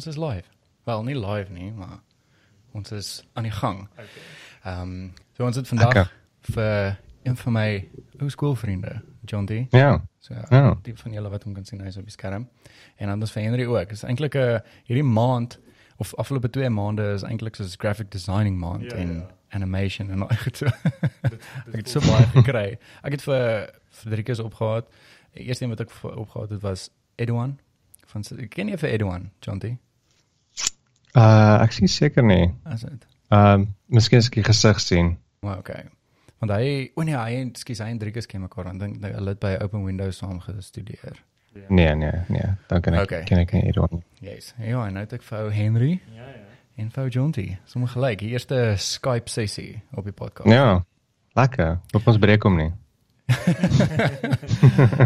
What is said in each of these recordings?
ons is live. Wel, nie live nie, maar ons is aan die gang. Okay. Ehm um, so ons het vandag Lekker. vir een van my ou skoolvriende, John D. Ja. So Ja. die van julle wat hom kan sien hy's op die skerm. En is vir Henry ook. Is eintlik 'n hierdie maand of afgelope 2 maande is eintlik soos graphic designing maand Ja, en ja. animation en al so. Dit Ek het so baie gekry. Ek het vir Fredericus opgehad. Die eerste een wat ek vir- opgehad het was Edwan van ek ken jy vir Edwan, John D. Uh ek sien seker nie. As dit. Ehm miskien as ek die gesig sien. Maar okay. Want hy, o nee, hy skus hy en Driekus ken mekaar aan. Dink hulle het by Open Windows saam gestudeer. Nee, nee, nee. Dan kan ek Okay. ken ek nie Edwin. Yes. Ja, en nou het ek vir ou Henry Ja, ja. en vir T. Sommige gelyk, die eerste Skype sessie op die podcast. Ja. Lekker. Op ons breek hom nie.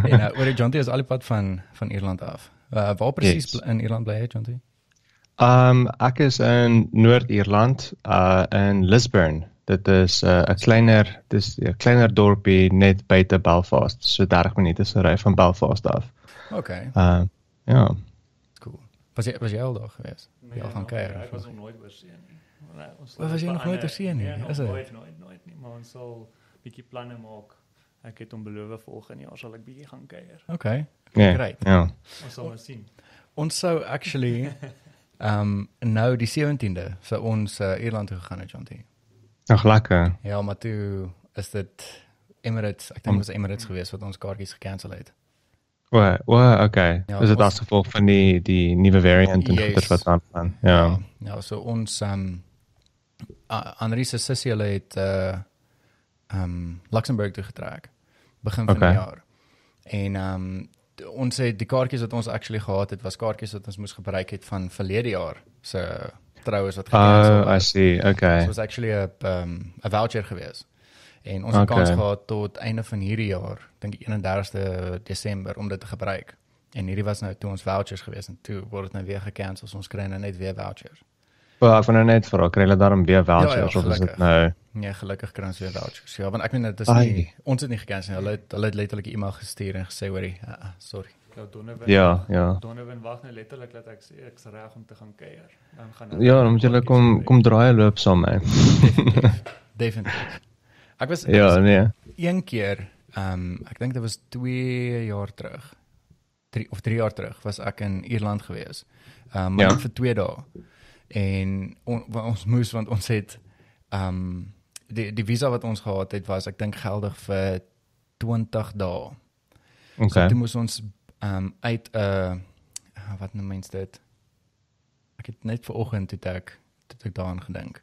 en nou, oor T is al die pad van van Ierland af. Uh, waar presies Yes. in Ierland bly jy, John Ehm ek is in Noord-Ierland, uh in Lisburn. Dit is 'n uh, kleiner dis 'n kleiner dorpie net buite Belfast, so 30 minute se ry van Belfast af. Okay, Uh ja. cool. Was jy was jy al daar gewees? Nee, Ja, gaan kuier, Ek was nog nooit oor see nie. Nee, ons Waar was jy nog nooit oor see nie? Is dit? nooit, nooit, nooit nie, maar ons sal bietjie planne maak. Ek het hom beloof volgende jaar sal ek bietjie gaan kuier. Okay. Nee. Great. Ja. Ons sal maar sien. Ons sou actually um nou die 17de sou ons uh, Ierland toe gegaan het, John T. Ag lekker. Ja, maar toe is dit Emirates, ek dink dit was Emirates geweest wat ons kaartjies gekansel het. O, o, okay. Ja, is dit as gevolg van die die nuwe variant en Yes. goeders wat aangaan? Ja. Ja, ja so ons um Anri se sussie hulle het uh um Luxemburg toe getrek begin van Okay. die jaar. En um t- ons het die kaartjies wat ons actually gehad het was kaartjies wat ons moes gebruik het van verlede jaar se troues wat gekansel Oh, I see. So Okay. it was actually 'n um 'n voucher geweest. En ons Okay. kans gehad tot einde van hierdie jaar, dink die 31ste Desember om dit te gebruik. En hierdie was nou toe ons vouchers geweest en toe word dit nou weer gekansel. So ons kry nou net weer vouchers. Wel, ek wil nou net vra, kry hulle daarom weer vouchers ja, of is dit nou Nee, gelukkig kry ons weer vouchers. Ja, want ek meen dit is Ai. nie ons het nie gekansel nie. Hulle het hulle het letterlik 'n e-mail gestuur en gesê hoorie, uh, uh, sorry. Ja, Donovan. Ja, ja. Donovan wag nou letterlik dat ek sê ek's reg om te gaan kuier. Dan gaan hulle Ja, dan moet julle kom kom draai loop saam met my. Definitief. Ek was ek Ja, was nee. een keer, ehm um, ek dink dit was 2 jaar terug. 3 of 3 jaar terug was ek in Ierland gewees. Ehm um, maar Ja. net vir 2 dae. En on, ons moes want ons het ehm um, die die visa wat ons gehad het was ek dink geldig vir 20 dae. So Okay. toe moes ons ehm um, uit 'n uh, wat noem mens dit? Ek het net vanoggend toe ek toe ek daaraan gedink.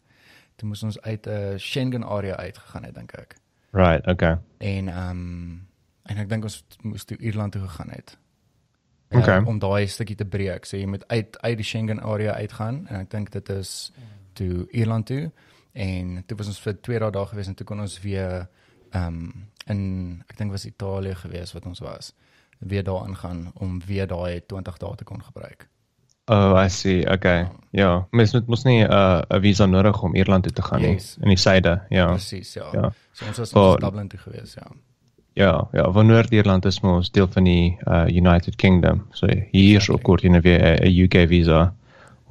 Toe moes ons uit 'n Schengen area uitgegaan het dink ek. Right, okay. En ehm um, en ek dink ons moes toe Ierland toe gegaan het. Okay. om daai stukkie te breek. So jy moet uit uit die Schengen area uitgaan en ek dink dit is toe Ierland toe en toe was ons vir 2 dae daar gewees en toe kon ons weer ehm um, in ek dink was Italië gewees wat ons was. Weer daar aangaan om weer daai 20 dae te kon gebruik. Oh, I see. Okay. Ja, mens moet mos nie 'n uh, 'n visa nodig om Ierland toe te gaan Yes. nie in die suide. Ja. Presies, ja. Ja. So ons was ons Dublin toe gewees, ja. Ja, ja, van Noord-Ierland is mos deel van die uh, United Kingdom. So hier is ook kort in 'n 'n UK visa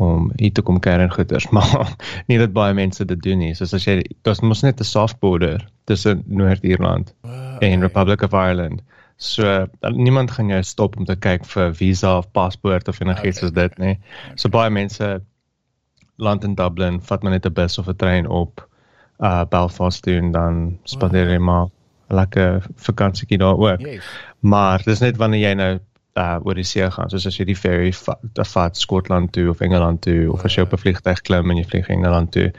om hier te kom kuier en goeders, maar nie dat baie mense dit doen nie. Soos as jy daar's mos net 'n soft border tussen Noord-Ierland en Republic of Ireland. So uh, niemand gaan jou stop om te kyk vir visa of paspoort of enigiets Okay, soos dit nie. So baie mense land in Dublin, vat maar net 'n bus of 'n trein op uh Belfast toe en dan spandeer jy maar 'n lekker vakansietjie daar ook. Yes. Maar dis net wanneer jy nou uh oor die see gaan, soos as jy die ferry vat, vat Skotland toe of Engeland toe of as jy op 'n vliegtuig klim en jy vlieg Engeland toe,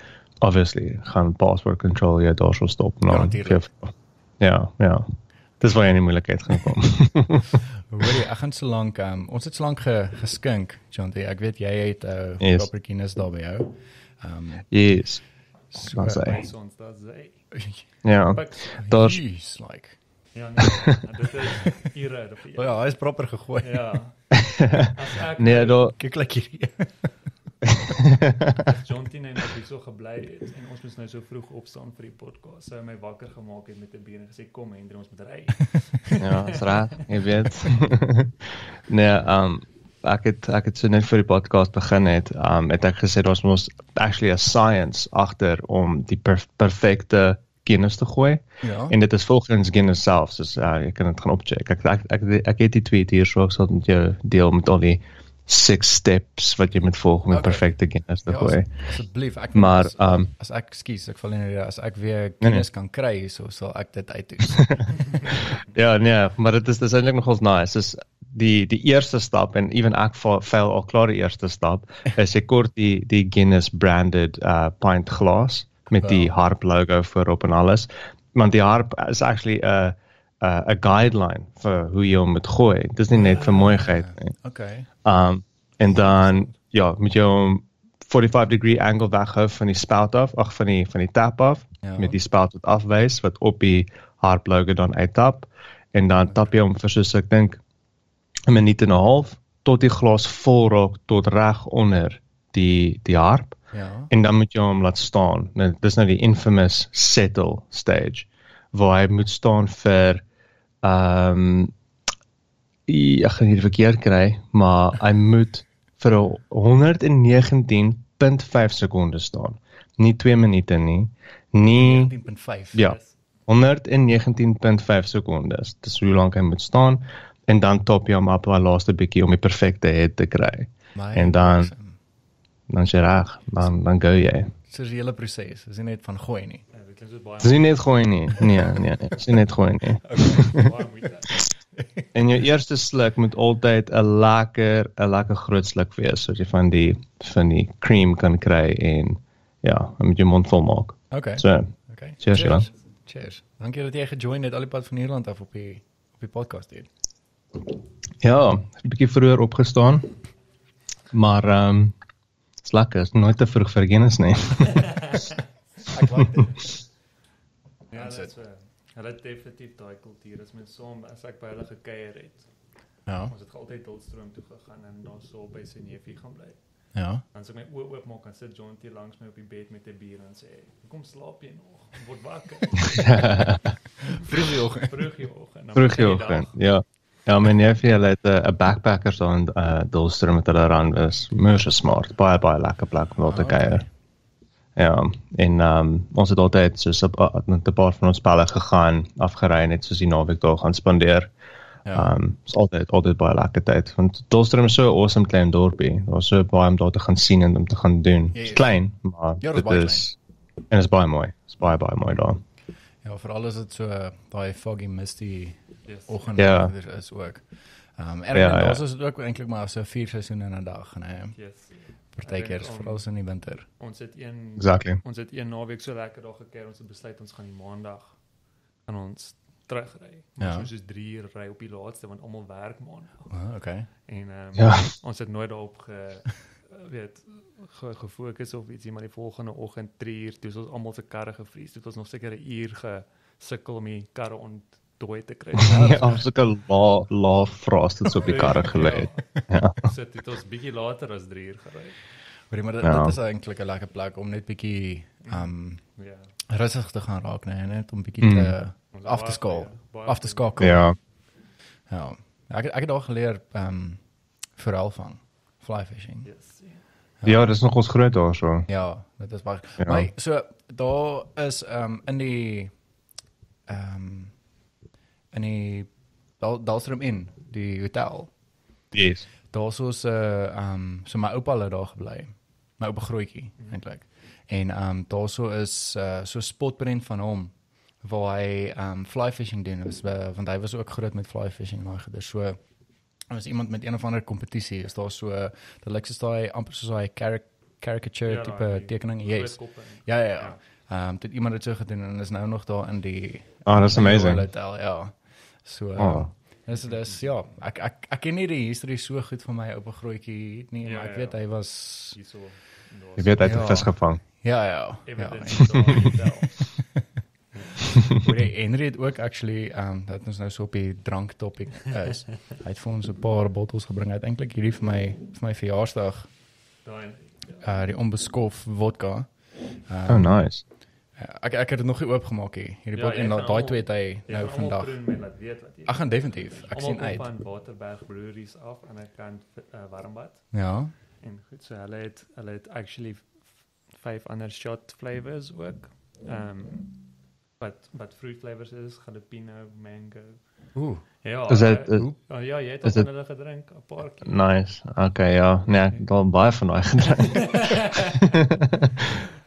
obviously gaan passport control jy daar sou stop nou. Garandeer. Ja, ja. Dis waar jy in die moeilikheid gaan kom. Hoorie, ek gaan so lank um, ons het so lank ge, geskink, John. Ek weet jy het 'n uh, Yes. proper kennis daar by jou. Ehm um, yes. so? By ons daar sê. Ja. Daar's like. Ja, nee, dit is ure of O ja, hy is proper gegooi. Ja. As ek nee, daar Kyk hierdie. as John Tien en ek hierso gebly het en ons moes nou so vroeg opstaan vir die podcast. Sy het my wakker gemaak het met 'n bier en gesê kom Hendrik ons moet ry. ja, is reg, jy weet. nee, um ek het ek het so net vir die podcast begin het, um het ek gesê daar's mos actually a science agter om die perf perfekte Guinness te gooi. Ja. En dit is volgens Guinness self, so uh, jy kan dit gaan opcheck. Ek ek ek, ek, ek het die tweet hier so ek sal met jou deel met al die six steps wat jy moet volg om 'n Okay. perfekte Guinness te Ja, gooi. as- asseblief ek Maar, as, um, as ek skuis ek val in hierdie as ek weer nee. kennis kan kry so sal ek dit uitdoen. Ja, nee, maar dit is dis eintlik nogals nice. Dis die die eerste stap en ewen ek fa- fail al klaar die eerste stap is jy kort die die Guinness branded uh pint glas met die Wow. harp logo voorop en alles. Want die harp is actually 'n 'n guideline vir hoe jy hom moet gooi. Dis nie net vir mooiheid nie. okay. Um en dan ja, moet jy hom 45 degree angle weghou van die spout af, ag van die van die tap af Ja. met die spout wat afwys wat op die harp logo dan uittap en dan tap jy hom vir soos ek dink 'n minuut en 'n half tot die glas vol raak tot reg onder die die harp Ja. en dan moet jy hom laat staan. Nou dis nou die infamous settle stage waar hy moet staan vir ehm um, ek gaan hier verkeerd kry, maar hy moet vir 119.5 sekondes staan. Nie 2 minute nie. Nie 10.5. ja, 119.5 sekondes. Dis hoe lank hy moet staan en dan top jy hom op daai laaste bietjie om die perfekte head te kry. My En dan- awesome. Dan jy reg, dan dan go jy. So is die hele proses. Dis nie net van gooi nie. Ja, dit klink so baie. Dis nie net gooi nie. Nee, nee, nee, dis nie net gooi nie. Okay, baie moeite. En jou eerste sluk moet altyd 'n lekker 'n lekker groot sluk wees sodat jy van die van die cream kan kry en ja, moet jy mond vol maak. Okay. So, okay. cheers, Johan. Cheers. Dankie dat jy gejoin het al die pad van Ierland af op die op die podcast hier. ja, 'n bietjie vroeër opgestaan. Maar ehm um, is lekker, is nooit te vroeg vir Guinness nie. Ek like dit. Ja, dit is. Hulle het definitief daai kultuur as mens saam as ek by hulle gekuier het. Ja. Ons het altyd Dolstroom toe gegaan en daar so by sy neefie gaan bly. Ja. Dan ek my oë oop maak en sit John hier langs my op die bed met 'n bier en sê, "Kom slaap jy nog? Word wakker." Vroeg die oggend. Vroeg die oggend. dan Vroeg begin die die oggend. dag. Ja. Ja, my neefie hulle het 'n 'n backpackers daar in uh Dolstrom met hulle ran is. Mos smart. Baie baie lekker plek om daar te Ah, okay. kuier. Ja, en ehm um, ons het altyd uh, met 'n paar van ons pelle gegaan, afgery net soos die naweek daar gaan spandeer. Ja. Ehm um, is altyd altyd baie lekker tyd want Dolstrom is so 'n awesome klein dorpie. Daar's so baie om daar te gaan sien en om te gaan doen. Ja, Dit's ja. klein, maar Ja, dit is baie is en dit is baie mooi. Dit is baie baie mooi daar. Ja, veral as dit so daai foggy misty Yes. oggend Ja. er is ook. Ehm um, Ja, ergens ja. ja, is dit ook eintlik maar so vier seisoene in 'n dag, nee. Yes. Partykeer Ek dink, veral so in die winter. Ons het een Exactly. ons het een naweek so lekker daar gekuier. Ons het besluit ons gaan die maandag aan ons terugry. Ja. Ons soos 3 uur ry op die laaste want almal werk maandag. Ah, okay. En ehm Ja. ons het nooit daarop ge weet ge, gefokus of ietsie maar die volgende oggend 3 uur toe is ons almal se karre gevries. Het ons nog seker 'n uur gesukkel om die karre ontdooi te kry. Ja, ons het 'n la la frost op die karre gelê. het. Ja. So dit het ons bietjie later as 3 uur gery. Hoorie, maar dit, Ja. dit is eintlik 'n lekker plek om net bietjie ehm um, Ja. rustig te gaan raak, nee, net om bietjie Mm. te Ons af te skaal. baie Af te skakel. Ja. Ja. Ek het- ek het daar geleer ehm um, forelvang, fly fishing. Yes. Ja, dis nog ons groot daarso. Ja, dit is baie. Ja. Maar so daar is ehm um, in die ehm um, in die Dal Dalstrom in die hotel. Yes. Daar soos 'n uh, ehm um, so my oupa het daar gebly. My oupa grootjie Mhm. eintlik. En ehm um, daar so is uh, so spotprent van hom waar hy ehm um, fly fishing doen. Was, uh, want hy was ook groot met fly fishing en daai goeie. So was iemand met een of ander kompetisie. Is daar so dit lyk soos daai amper soos daai caric caricature Ja, tipe daai tekening. Yes. koppe. Ja ja ja. Ehm um, dit iemand het so gedoen en is nou nog daar in die Ah, that's in die amazing. Hotel, ja. So Oh. Dis dis ja, ek ek ek ken nie die history so goed van my oupa grootjie nie, Ja, maar ek ja. weet hy was Hierso. Jy weet hy het Ja. vis gevang. ja ja. ja. evidence daar in die hotel. Hoor jy Henry het ook actually um dat ons nou so op die drank topic is. hy het vir ons 'n paar bottels gebring. Hy het eintlik hierdie vir my vir my verjaarsdag Daai uh die onbeskof vodka. Um, Oh nice. Ja, ek ek het dit nog nie oopgemaak nie. Hierdie Ja, bot en daai twee het hy nou vandag. Ek gaan definitief. Ek sien uit. van Waterberg Breweries af aan die kant uh, Warmbad. Ja. En goed, so hulle het hulle het actually vyf ander shot flavors ook. Ehm um, wat wat fruit flavors is, jalapeno, mango. Ooh. Ja. Is dit uh, is, oh, ja, jy het is al dit- hulle gedrink 'n paar keer. nice. Okay, ja. Nee, ek het al baie van daai gedrink.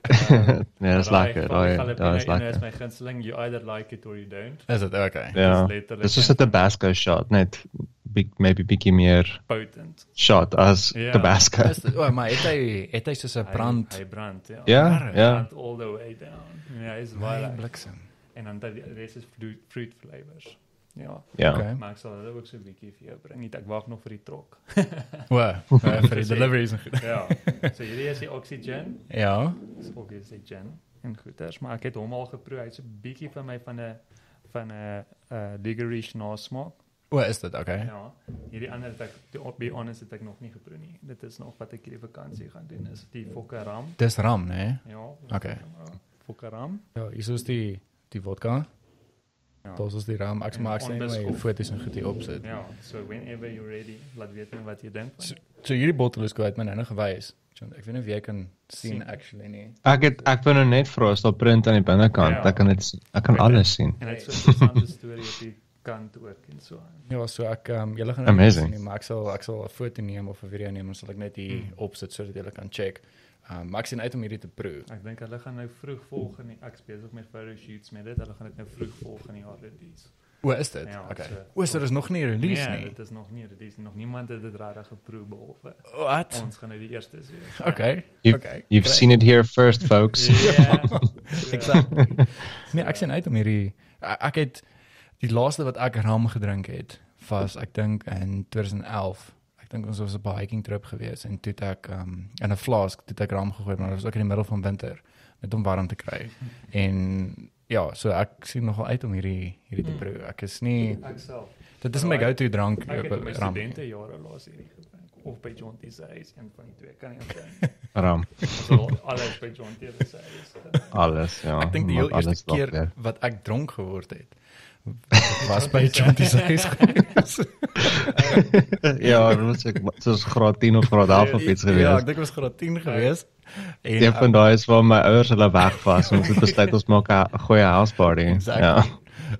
nee, dis lekker. Daai daai is Is lekker. my gunsteling. You either like it or you don't. Is dit okay? Ja. Dis letterlik Dis soos 'n Tabasco shot, net big maybe bietjie meer potent. shot as Ja. Tabasco. Is dit O, maar het hy het hy soos 'n Hy- brand Hy brand, ja. Ja, ja. Brand all the way down. Ja, is baie lekker. bliksem. En dan die res is fruit, fruit flavors. Ja. Ja. Okay. Maar ek sal hulle ook so 'n bietjie vir jou bring. Net ek wag nog vir die trok. O, eh, vir die deliveries en goed. ja. So hierdie is die oxygen. Ja. Dis obviously gin en goeders, maar ek het hom al geproe. Hy's 'n bietjie vir my van 'n van 'n uh licorice nasmaak. O, is dit okay? Ja. Hierdie ander het ek to be honest het ek nog nie geproe nie. Dit is nog wat ek hierdie vakansie gaan doen is die fokkeram. Dis ram, né? Ja. Okay. Fokkeram. Ja, hier is die die vodka. Ja. Dit is die ram. Ek maak sien my foto's en goed hier opsit. Ja, so whenever you're ready, laat weet my wat jy dink. So, so hierdie bottel is kwyt my nou nog gewys. John, ek weet nie of jy kan sien actually nie. Ek het ek wou nou net vra as daar print aan die binnekant. Ja. Ek kan dit ek kan alles sien. En dit is so 'n interessante storie op die kant ook en so. Ja, so ek ehm um, julle gaan Amazing. nie, maar ek sal ek sal 'n foto neem of 'n video neem en sal ek net hier opsit sodat julle kan check. Ehm um, maar ek sien uit om hierdie te proe. Ek dink hulle gaan nou vroeg volgende ek's besig met photo shoots met dit. Hulle gaan dit nou vroeg volgende jaar release. O, is dit? Ja, okay. so- O, so dis nog nie release nee, nie. dit is nog nie release. nie. Nog niemand het dit regtig geproe behalwe Wat? ons gaan nou die eerste wees. Okay. You've, okay. you've great. seen it here first folks. Ja. Exactly. Nee, ek sien uit om hierdie ek het die laaste wat ek ram gedrink het was ek dink in 2011. Ek dink ons was op 'n hiking trip gewees en toe ek um, in 'n flask toe het ek ram gegooi maar dit was ook in die middel van winter net om warm te kry. En ja, so ek sien nogal uit om hierdie hierdie te proe. Ek is nie Ek self. dit is my go-to drank Ek het op my ram. studente jare laas hierdie gedrink of by John T huis, een van die twee kan nie onthou. Ram. So alles by John T se huis. Alles, ja. Ek dink die heel eerste keer weer. wat ek dronk geword het was by John huis gewees. ja, was ek soos graad 10 of graad 11 of iets Ja, ek gewees. dink dit was graad 10 gewees. En Een van daai is waar my ouers hulle weg was en ons het besluit ons maak 'n goeie house party. Exactly. Ja.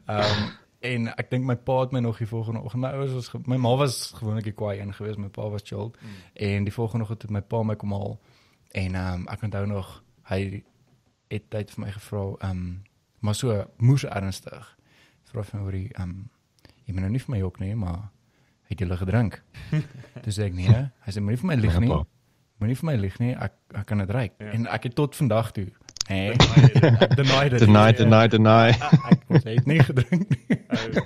Ehm um, en ek dink my pa het my nog die volgende oggend. My ouers was my ma was gewoonlik die kwaai een geweest, my pa was chilled. Mm. En die volgende oggend het my pa my kom haal en ehm um, ek onthou nog hy het tyd vir my gevra ehm um, maar so moes ernstig. Vra vir my oor die ehm um, jy moet nou nie vir my jok nie, maar het jy hulle gedrink? Sê ek nee. Hy sê moenie vir my lieg nie. Moenie vir my lieg nie. Ek ek kan dit ryk. Ja. En ek het tot vandag toe Nee, Deny ek deny dit. Deny, deny, deny. Ek het nie gedrink nie. Ou,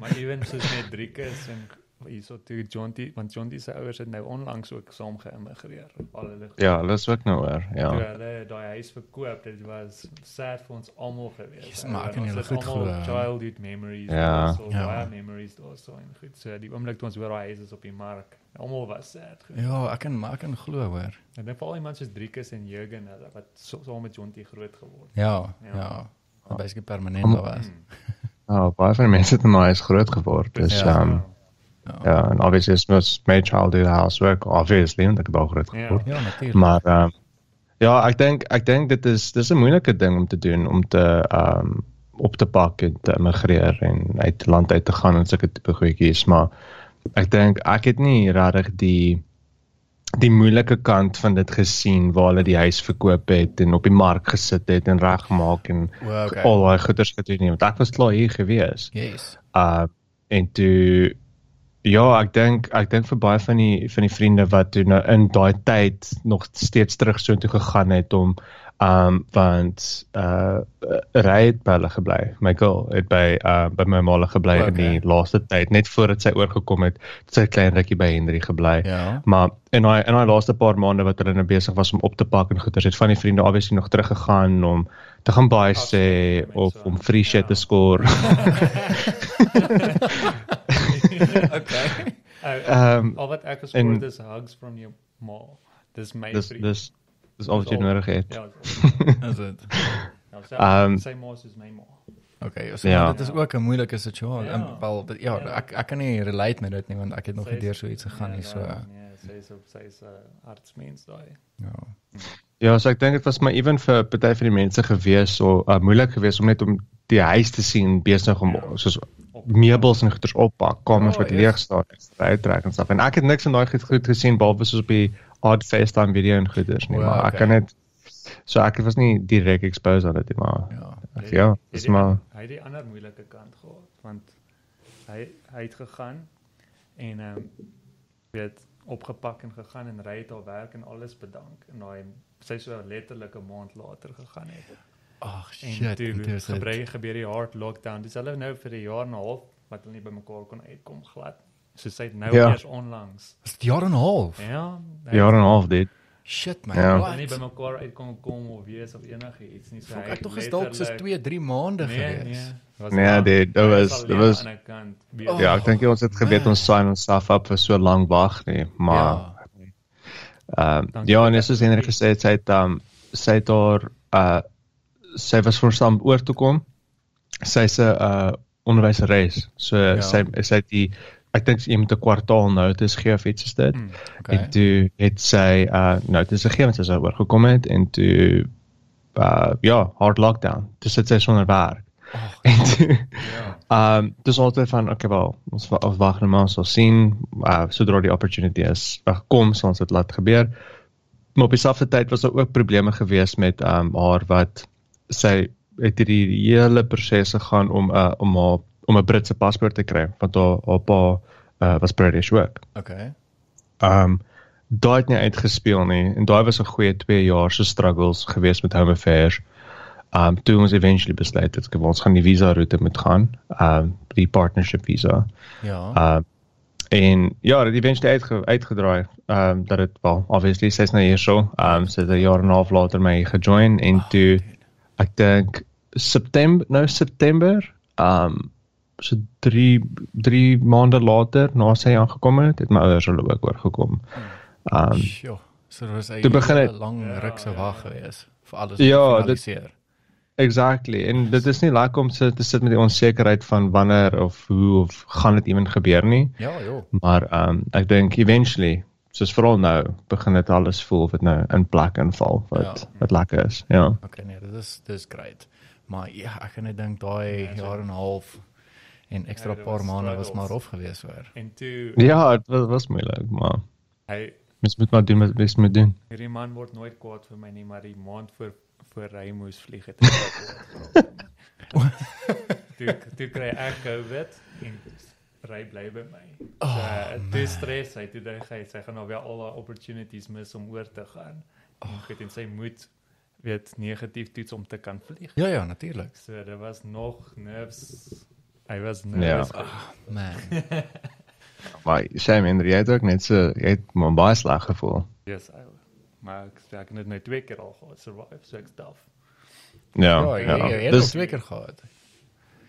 maar ewen soos net Driekus en hierso toe John T want John T se ouers het nou onlangs ook saam geïmmigreer. Al hulle Ja, hulle is ook nou oor. toe Ja. hulle daai huis verkoop, dit was sad vir ons almal gewees. Ou, maar ek en kan het goed glo. Childhood memories, Ja. so Ja. baie memories daarso en goed. So die oomblik toe ons hoor daai huis is op die mark, almal was sad. geweest. Ja, ek kan maar kan glo hoor. Ek dink veral iemand soos Driekus en Jurgen hulle wat so- saam met John T groot geword. Ja, Ja. ja. Wat basically permanent daar was. Mm. Ja, baie van die mense het in my huis groot geword. Ja. ja, um, Ja, ja, en obviously is mos my childhood housework obviously want ek het daar groot Ja. geword. ja natuurlik. Maar ehm um, ja, ek dink ek dink dit is dis 'n moeilike ding om te doen om te ehm um, op te pak en te immigreer en uit land uit te gaan en sulke tipe goedjies, maar ek dink ek het nie regtig die die moeilike kant van dit gesien waar hulle die huis verkoop het en op die mark gesit het en regmaak en Wow, okay. al daai goeders gedoen het want ek was klaar hier gewees. Yes. Uh en toe ja, ek dink ek dink vir baie van die van die vriende wat toe nou in daai tyd nog steeds terug so toe gegaan het om um want uh Ray het by hulle gebly. My girl het by uh by my ma gebly Okay. in die laaste tyd net voordat sy oorgekom het, het sy klein rukkie by Henry gebly. Ja. Maar in daai in daai laaste paar maande wat hulle nou besig was om op te pak en goeders, het van die vriende obviously nog teruggegaan om te gaan baie sê of met om so- free shit te ja. score. okay. Ehm Al wat ek en- gespoor het is hugs from your ma. Dis my dis vriend. dis dis al wat jy nodig het. Ja. Is dit? Ja, Ja, sy Ehm, sy ma is my ma. Okay, so Ja. ja. dit is ook 'n moeilike situasie. Ja. Ja. Wel ja, Ja. ek ek kan nie relate met dit nie want ek het nog nie deur so iets gegaan nie, so Nee, nee, sy is op sy is 'n uh, artsmens daai. ja. Ja, so ek dink dit was maar ewen vir party van die mense gewees so uh, moeilik geweest om net om die huis te sien besig om Ja. soos meubels en goeders oppak, kamers Oh, wat leeg staan, uittrek en stuff. En ek het niks van daai goed, goed gesien behalwe soos op die odd FaceTime video en goeders nie, Wow, maar ek okay. kan net so ek was nie direk exposed aan dit nie, maar Ja. ek, ja, Hy dis het maar hy het die ander moeilike kant gehad want hy hy het gegaan en ehm um, weet opgepak en gegaan en ry het al werk en alles bedank en daai sy so letterlik 'n maand later gegaan het. Ag En shit, toe dit is dit. gebeur gebeur die hard lockdown. Dis hulle nou vir 'n jaar en 'n half wat hulle nie by mekaar kon uitkom glad. So sy het nou Ja. eers onlangs. Is dit jaar en 'n half? Ja. hy jaar en 'n half dit. Shit man. Ja. het nie by mekaar uit kon kom of wees of enigiets nie. So Fok, ek tog is dalk soos 2, 3 maande nee, gewees. Nee, Nee, dit- dit was- is dit was- Oh. Ja, ek dink ons het geweet man. ons sign ons self up vir so lank wag nie, maar Ja. Ehm ja, vir en die soos Henry gesê het, sy het um sy het haar uh sy was voor saam oor toe kom. Sy's 'n uh onderwyseres. So Ja. sy sy het die ek dink jy moet 'n kwartaal notice gee of iets is dit. Mm. Okay. En toe het sy uh notice gegee want sy sou oorgekom het en toe uh ja, hard lockdown. Dis sit sy sonder werk. Ag, En toe Ja. Ehm um, dis altyd van okay wel ons wa- ons wag net maar ons sal sien uh, sodra die opportunity is uh, kom ons dit laat gebeur. Maar op dieselfde tyd was daar ook probleme gewees met ehm um, haar wat sy het hierdie hele proses gegaan om uh, om haar om 'n Britse paspoort te kry want haar haar pa uh, was British ook. okay. Ehm um, daai het nie uitgespeel nie en daai was 'n goeie 2 jaar se struggles gewees met home affairs. Um toe ons eventually besluit het ek ons gaan die visa roete moet gaan, um die partnership visa. Ja. Um en ja, dit het eventually uitge, uitgedraai. Um dat dit wel obviously sy's nou hierso. Um sy het 'n jaar en 'n half later my gejoin en toe ek dink September nou September um so 3 3 maande later na sy aangekom het, het my ouers hulle ook oorgekom. Um Sjoe. So dit was 'n hele het- lang Ja, ruk se ja, wag ja. gewees vir alles Ja, te dit- finaliseer. Exactly. En dit is nie lekker om so te sit met die onsekerheid van wanneer of hoe of gaan dit ewen gebeur nie. Ja, joh. Maar ehm um, ek dink eventually, soos veral nou, begin dit alles voel of dit nou in plek inval wat Ja. wat lekker is. Ja. Okay, nee, dit is dis great. Maar ja, ek kan net dink daai Ja, so- jaar en 'n half en ekstra Ja, paar maande was maar rof geweest hoor. En toe Ja, dit was, was moeilik, maar hy mens moet maar doen wat mens moet doen. hierdie man word nooit kwaad vir my nie, maar die maand voor voor hy moes vlieg het geraak. toe toe kry ek COVID en ry bly by my. So Oh, oh, dis stres, hy toe dink hy sy gaan nou weer al daai opportunities mis om oor te gaan. En goed en sy moet weet negatief toets om te kan vlieg. Ja, ja, natuurlik. So dit was nog nerves. Hy was Ja. nervous. Man. Maar shame en jy het ook net so jy het maar baie sleg gevoel. Yes, ou. Maar ek sê ek het dit nou twee keer al gehad survive, so ek's tough. Ja. Ja, Ja. jy jy het Dis twee keer gehad.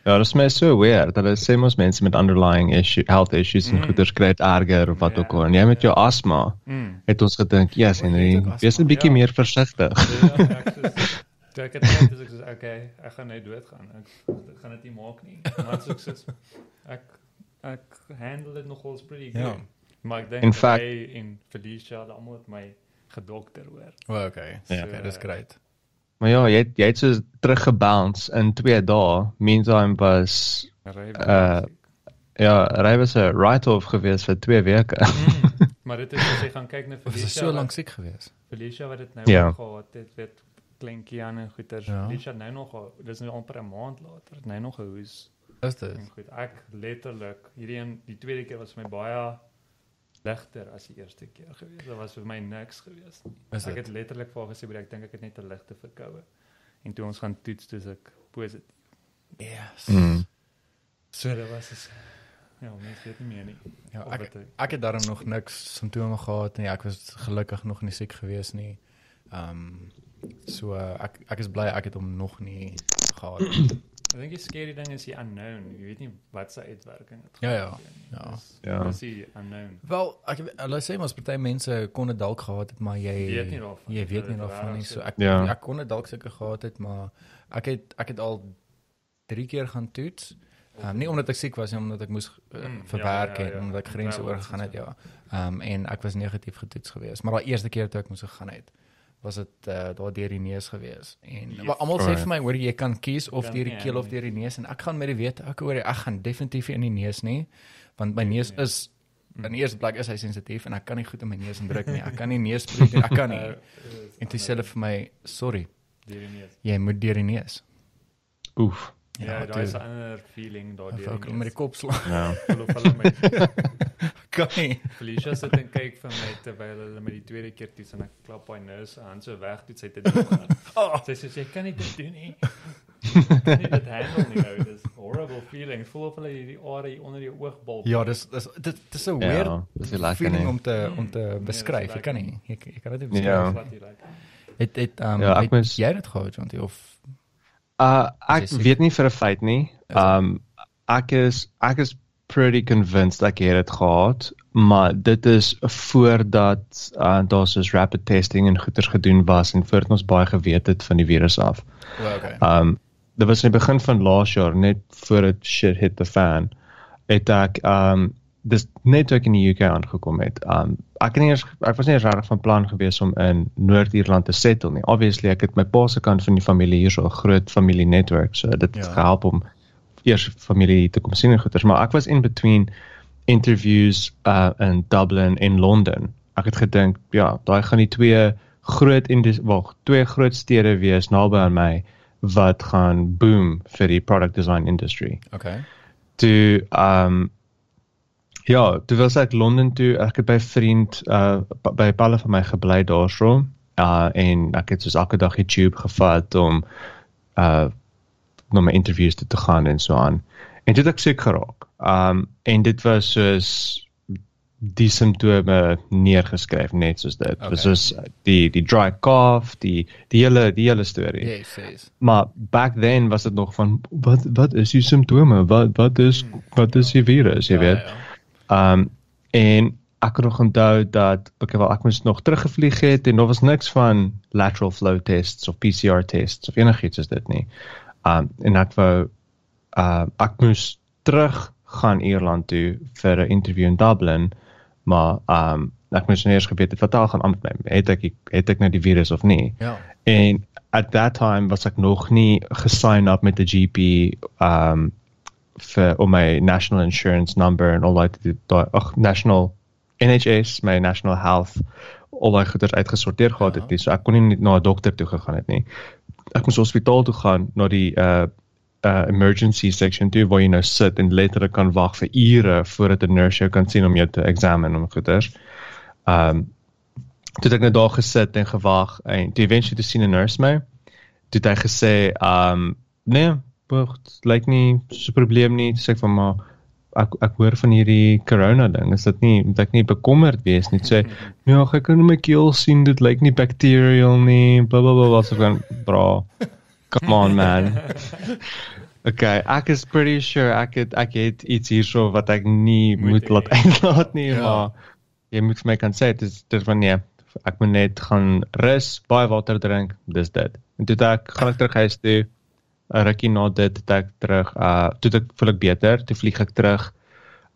Ja, dis my so weird dit sê mos mense met underlying issue health issues en Mm. goeders kry dit erger of wat Ja. ook al. En jy met jou asma Mm. het ons gedink, "Yes, O, jy Henry, het wees 'n bietjie ja. meer versigtig." Ja, ek soos toe ek het net as ek sê okay, ek gaan net doodgaan. Ek, ek gaan dit nie maak nie. Maar so ek sê ek ek handle dit nogals pretty good. Ja. Maar ek dink In fact- hy en Felicia hulle almal het my gedokter hoor. O, okay. Ja. Okay, dis great. Maar ja, jy het, jy het so teruggebounce in 2 dae. Meantime was Ry Uh, ja, hy was 'n write-off geweest vir 2 weke. mm, maar dit is as jy gaan kyk na Felicia. so wat- lank siek geweest? Felicia wat dit nou Ja. gehad het, weet kleintjie aan en goeters. Ja. Felicia nou nog, al- dis nou amper 'n maand later, nou nog 'n hoes. Is dit? Goed, ek letterlik hierdie een die tweede keer was vir my baie ligter as die eerste keer gewees. Dit was vir my niks gewees. Is Ek het letterlik vir haar gesê broer, ek dink ek het net 'n ligte verkoue. En toe ons gaan toets, dis ek positief. Yes. Mm. So dit was is ja, mens weet nie meer nie. Ja, ek 'n- ek het daarom nog niks simptome gehad nie. Ek was gelukkig nog nie siek geweest nie. Ehm um, so ek ek is bly ek het hom nog nie gehad. nie. Ek dink die scary ding is die unknown. Jy weet nie wat se uitwerking dit Ja, ja. gee nie. Ja. Dis- Ja. Dis die unknown. Wel, ek hulle sê mos party mense kon dit dalk gehad het, maar jy Weet nie daarvan. Jy weet nie daarvan nie. So ek Ja. ek kon dit dalk seker gehad het, maar ek het ek het al 3 keer gaan toets. Um, nie omdat ek siek was nie, omdat ek moes uh, verwerk ja, ja, en ja. omdat ek grense Ja, oorgegaan wat het, ja. Ehm um, en ek was negatief getoets geweest, maar daai eerste keer toe ek moes gegaan het, was dit uh, daar deur die neus geweest. En Yes. almal sê vir my hoor jy kan kies of Kan deur die keel of nee. deur die neus en ek gaan met die weet ek hoor ek gaan definitief in die neus nie, want my neus is in die eerste plek is hy sensitief en ek kan nie goed in my neus indruk nie. Ek kan nie neus spreek nie. Ek kan nie. En toe sê hulle vir my, "Sorry, die nie. jy moet deur die neus." Oef. Ja, toe- daar is 'n ander feeling daar Of ek met die kop slaan. Ja. Hulle hulle my kan nie. Felicia sit en kyk vir my terwyl hulle met die tweede keer toets en ek klap haar neus aan so weg toe sy dit doen. Oh, Sy sê sy kan nie dit doen nie. Kan nie dit handle nie nou. Dis horrible feeling. Voel of hulle hierdie are onder die oogbal. ja, dis dis dit dis 'n Ja, weird dis nie lekker feeling nie. om te om te Nee, beskryf. dis Jy kan nie. Jy, jy kan dit nie Ja. beskryf. Wat jy like. Het het um Ja, het moes- jy dit gehad Jonty of Uh ek jy weet nie vir 'n feit nie. Um ek is ek is pretty convinced ek het dit gehad, maar dit is voordat uh, daar soos rapid testing en goeters gedoen was en voordat ons baie geweet het van die virus af. well, okay. Um dit was in die begin van laas jaar net voor dit shit hit the fan. Het ek um dis net toe ek in die UK aangekom het. Um ek het nie eers ek was nie eens regtig van plan gewees om in Noord-Ierland te settle nie. Obviously ek het my pa se kant van die familie hier so 'n groot familie netwerk, so dit het Ja. gehelp om eers familie te kom sien en goeters, maar ek was in between interviews uh in Dublin en Londen. Ek het gedink, ja, daai gaan die twee groot indus wag, twee groot stede wees naby aan my wat gaan boom vir die product design industry. okay. Toe um ja, toe was ek Londen toe, ek het by 'n vriend uh by 'n palle van my gebly daarso. Uh en ek het soos elke dag die tube gevat om uh na my interviews toe te gaan en so aan. En dit het ek siek geraak. Um en dit was soos die simptome neergeskryf net soos dit. Okay. Was soos die die dry cough, die die hele die hele storie. Yes, yes. Maar back then was dit nog van wat wat is die simptome? Wat wat is wat is die virus, jy weet? Ja, ja. Um en ek het nog onthou dat okay, wel ek moes nog teruggevlieg het en daar was niks van lateral flow tests of PCR tests of enigiets soos dit nie. Um en ek wou uh ek moes terug gaan Ierland toe vir 'n interview in Dublin, maar um ek moes nou eers geweet het wat daar gaan aan met my. Het ek het ek nou die virus of nie? Ja. En at that time was ek nog nie gesign up met 'n GP um vir om my national insurance number en al daai daai ag national NHS, my national health al daai goeders uitgesorteer gehad het Ja. nie. So ek kon nie na 'n dokter toe gegaan het nie. Ek moes hospitaal toe gaan na die uh uh emergency section toe waar jy nou sit en letterlik kan wag vir ure voordat 'n nurse jou kan sien om jou te examine om goeders. Um toe het ek net daar gesit en gewag en toe eventually te sien 'n nurse my. Toe het hy gesê, um nee, dit lyk nie so 'n probleem nie. Toe sê ek van maar ek ek hoor van hierdie corona ding. Is dit nie moet ek nie bekommerd wees nie. Sê ja, ek kan my keel sien dit lyk nie bacterial nie. Bla bla bla wat so van bra. Come on man. Okay, ek is pretty sure ek het ek het iets hierso wat ek nie Moet moet, laat uitlaat nie, Ja. maar jy moet vir my kan sê dis dis van nee, ek moet net gaan rus, baie water drink, dis dit. En toe ek gaan ek terug huis toe. 'n Rukkie na dit het ek terug uh toe ek voel ek beter, toe vlieg ek terug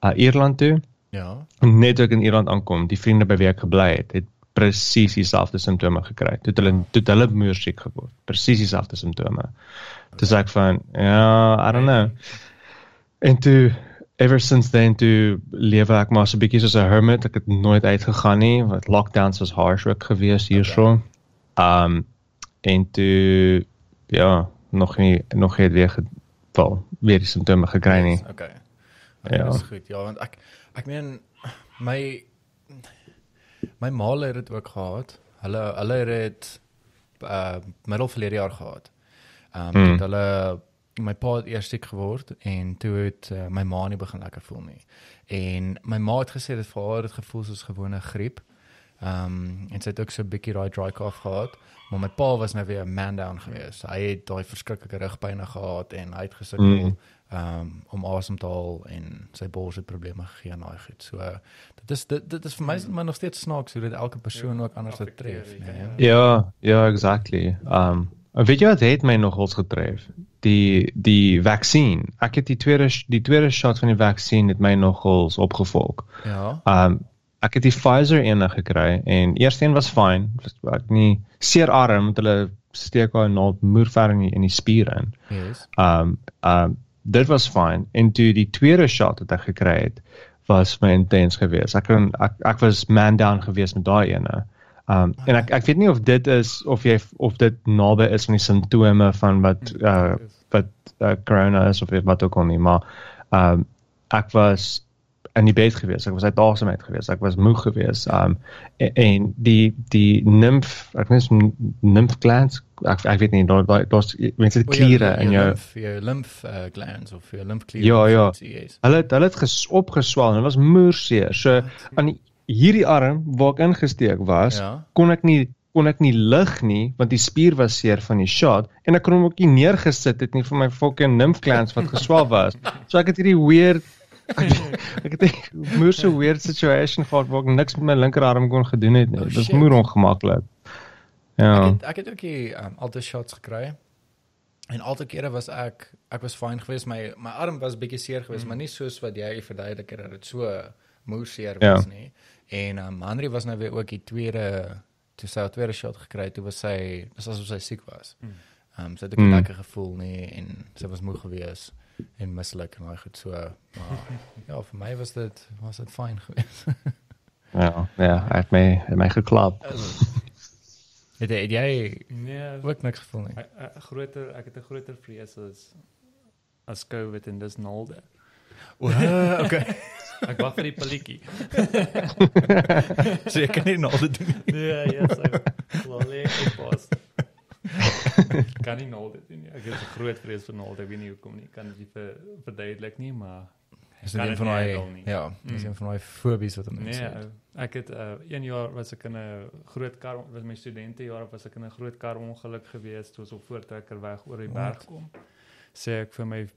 uh Ierland toe. Ja. Net toe ek in Ierland aankom, die vriende by wie ek gebly het, het presies dieselfde simptome gekry. Toe hulle toe hulle moer siek geword. Presies dieselfde simptome. Toe sê ek van, ja, I don't know. En toe ever since then toe lewe ek maar so 'n bietjie soos 'n hermit. Ek het nooit uitgegaan nie, want lockdowns was harsh ook geweest hierso. Um en toe ja, nog nie nog nie weer geval weer die simptome gekry nie. Okay. Okay, Ja. dis goed. Ja, want ek ek meen my my ma het dit ook gehad. Hulle hulle het dit uh middel verlede jaar gehad. Ehm um, Mm. mm. hulle my pa het eers siek geword en toe het uh, my ma nie begin lekker voel nie. En my ma het gesê dit vir haar het gevoel soos gewone griep. Ehm um, en sy het ook so 'n bietjie daai dry cough gehad. Maar my pa was nou weer 'n man down geweest. Hy het daai verskriklike rugpynne gehad en hy het gesukkel Mm. um, om asem te haal en sy bors het probleme gegee en daai goed. So dit is dit dit is vir my maar nog steeds snaaks hoe dit elke persoon Ja, ook anders het affekteer tref, jy, nee. ja. Ja, ja, exactly. Um weet jy wat het my nogals getref? Die die vaksin. Ek het die tweede die tweede shot van die vaksin het my nogals opgevolg. Ja. Um ek het die Pfizer ene gekry en eerste een was fyn. Ek nie seer arm met hulle steek daai naald moerver in die, in die spier in. Yes. Um um dit was fyn en toe die tweede shot wat ek gekry het was my intens geweest. Ek kon ek, ek was man down geweest met daai ene. Um en ek ek weet nie of dit is of jy of dit naby is van die simptome van wat uh wat uh, corona is of wat ook al nie, maar um ek was in die bed gewees. Ek was uit asem uit gewees. Ek was moeg gewees. Um en, en die die nymf, ek weet nie nymf glands, ek ek weet nie daar daar daar's mense het kliere in jou lymf, jou lymf uh, glands of jou lymfkliere. Ja, of ja. Yes. Hulle het hulle het ges, opgeswel en dit was moerseer. So aan die, hierdie arm waar ek ingesteek was, Ja. kon ek nie kon ek nie lig nie want die spier was seer van die shot en ek kon hom ook nie neergesit het nie vir my fucking lymph glands wat geswel was. So ek het hierdie weird ek het 'n moer so weird situation gehad waar ek niks met my linkerarm kon gedoen het nie. Oh, Dit was shit. moer ongemaklik. Ek Ja. het ek het ook die um, altyd shots gekry. En altyd kere was ek ek was fyn geweest. My my arm was bietjie seer geweest, mm. maar nie soos wat jy verduidelik het dat dit so moer seer Ja. was nie. En um, Henry was nou weer ook die tweede toe sy haar tweede shot gekry het, toe was sy dis asof sy siek was. Mm. Ehm um, sy het ook Mm. lekker gevoel nie en sy was moeg geweest en misselijk en daai goed so. Maar ja, vir my was dit was dit fyn geweest. Ja, ja, het my het my geklap. het, het jy Nee, ook niks gevoel nie? 'n- 'n groter ek het 'n groter vrees as as COVID en dis naalde. O, okay. Ek wag vir die pilletjie. so jy kan nie naalde doen nie. Nee, ja, so. Lolly ek pas. Kan nie naalde doen nie. Ek het 'n groot vrees vir naalde. Ek weet nie hoekom nie. Kan dit nie ver, verduidelik nie, maar Is dit een van daai ja, Mm. een van daai fobies wat mense nee, het. ek het uh, een jaar was ek in 'n groot kar was my studentejare was ek in 'n groot kar ongeluk gewees toe ons op voortrekker weg oor die berg kom. Sê ek vir my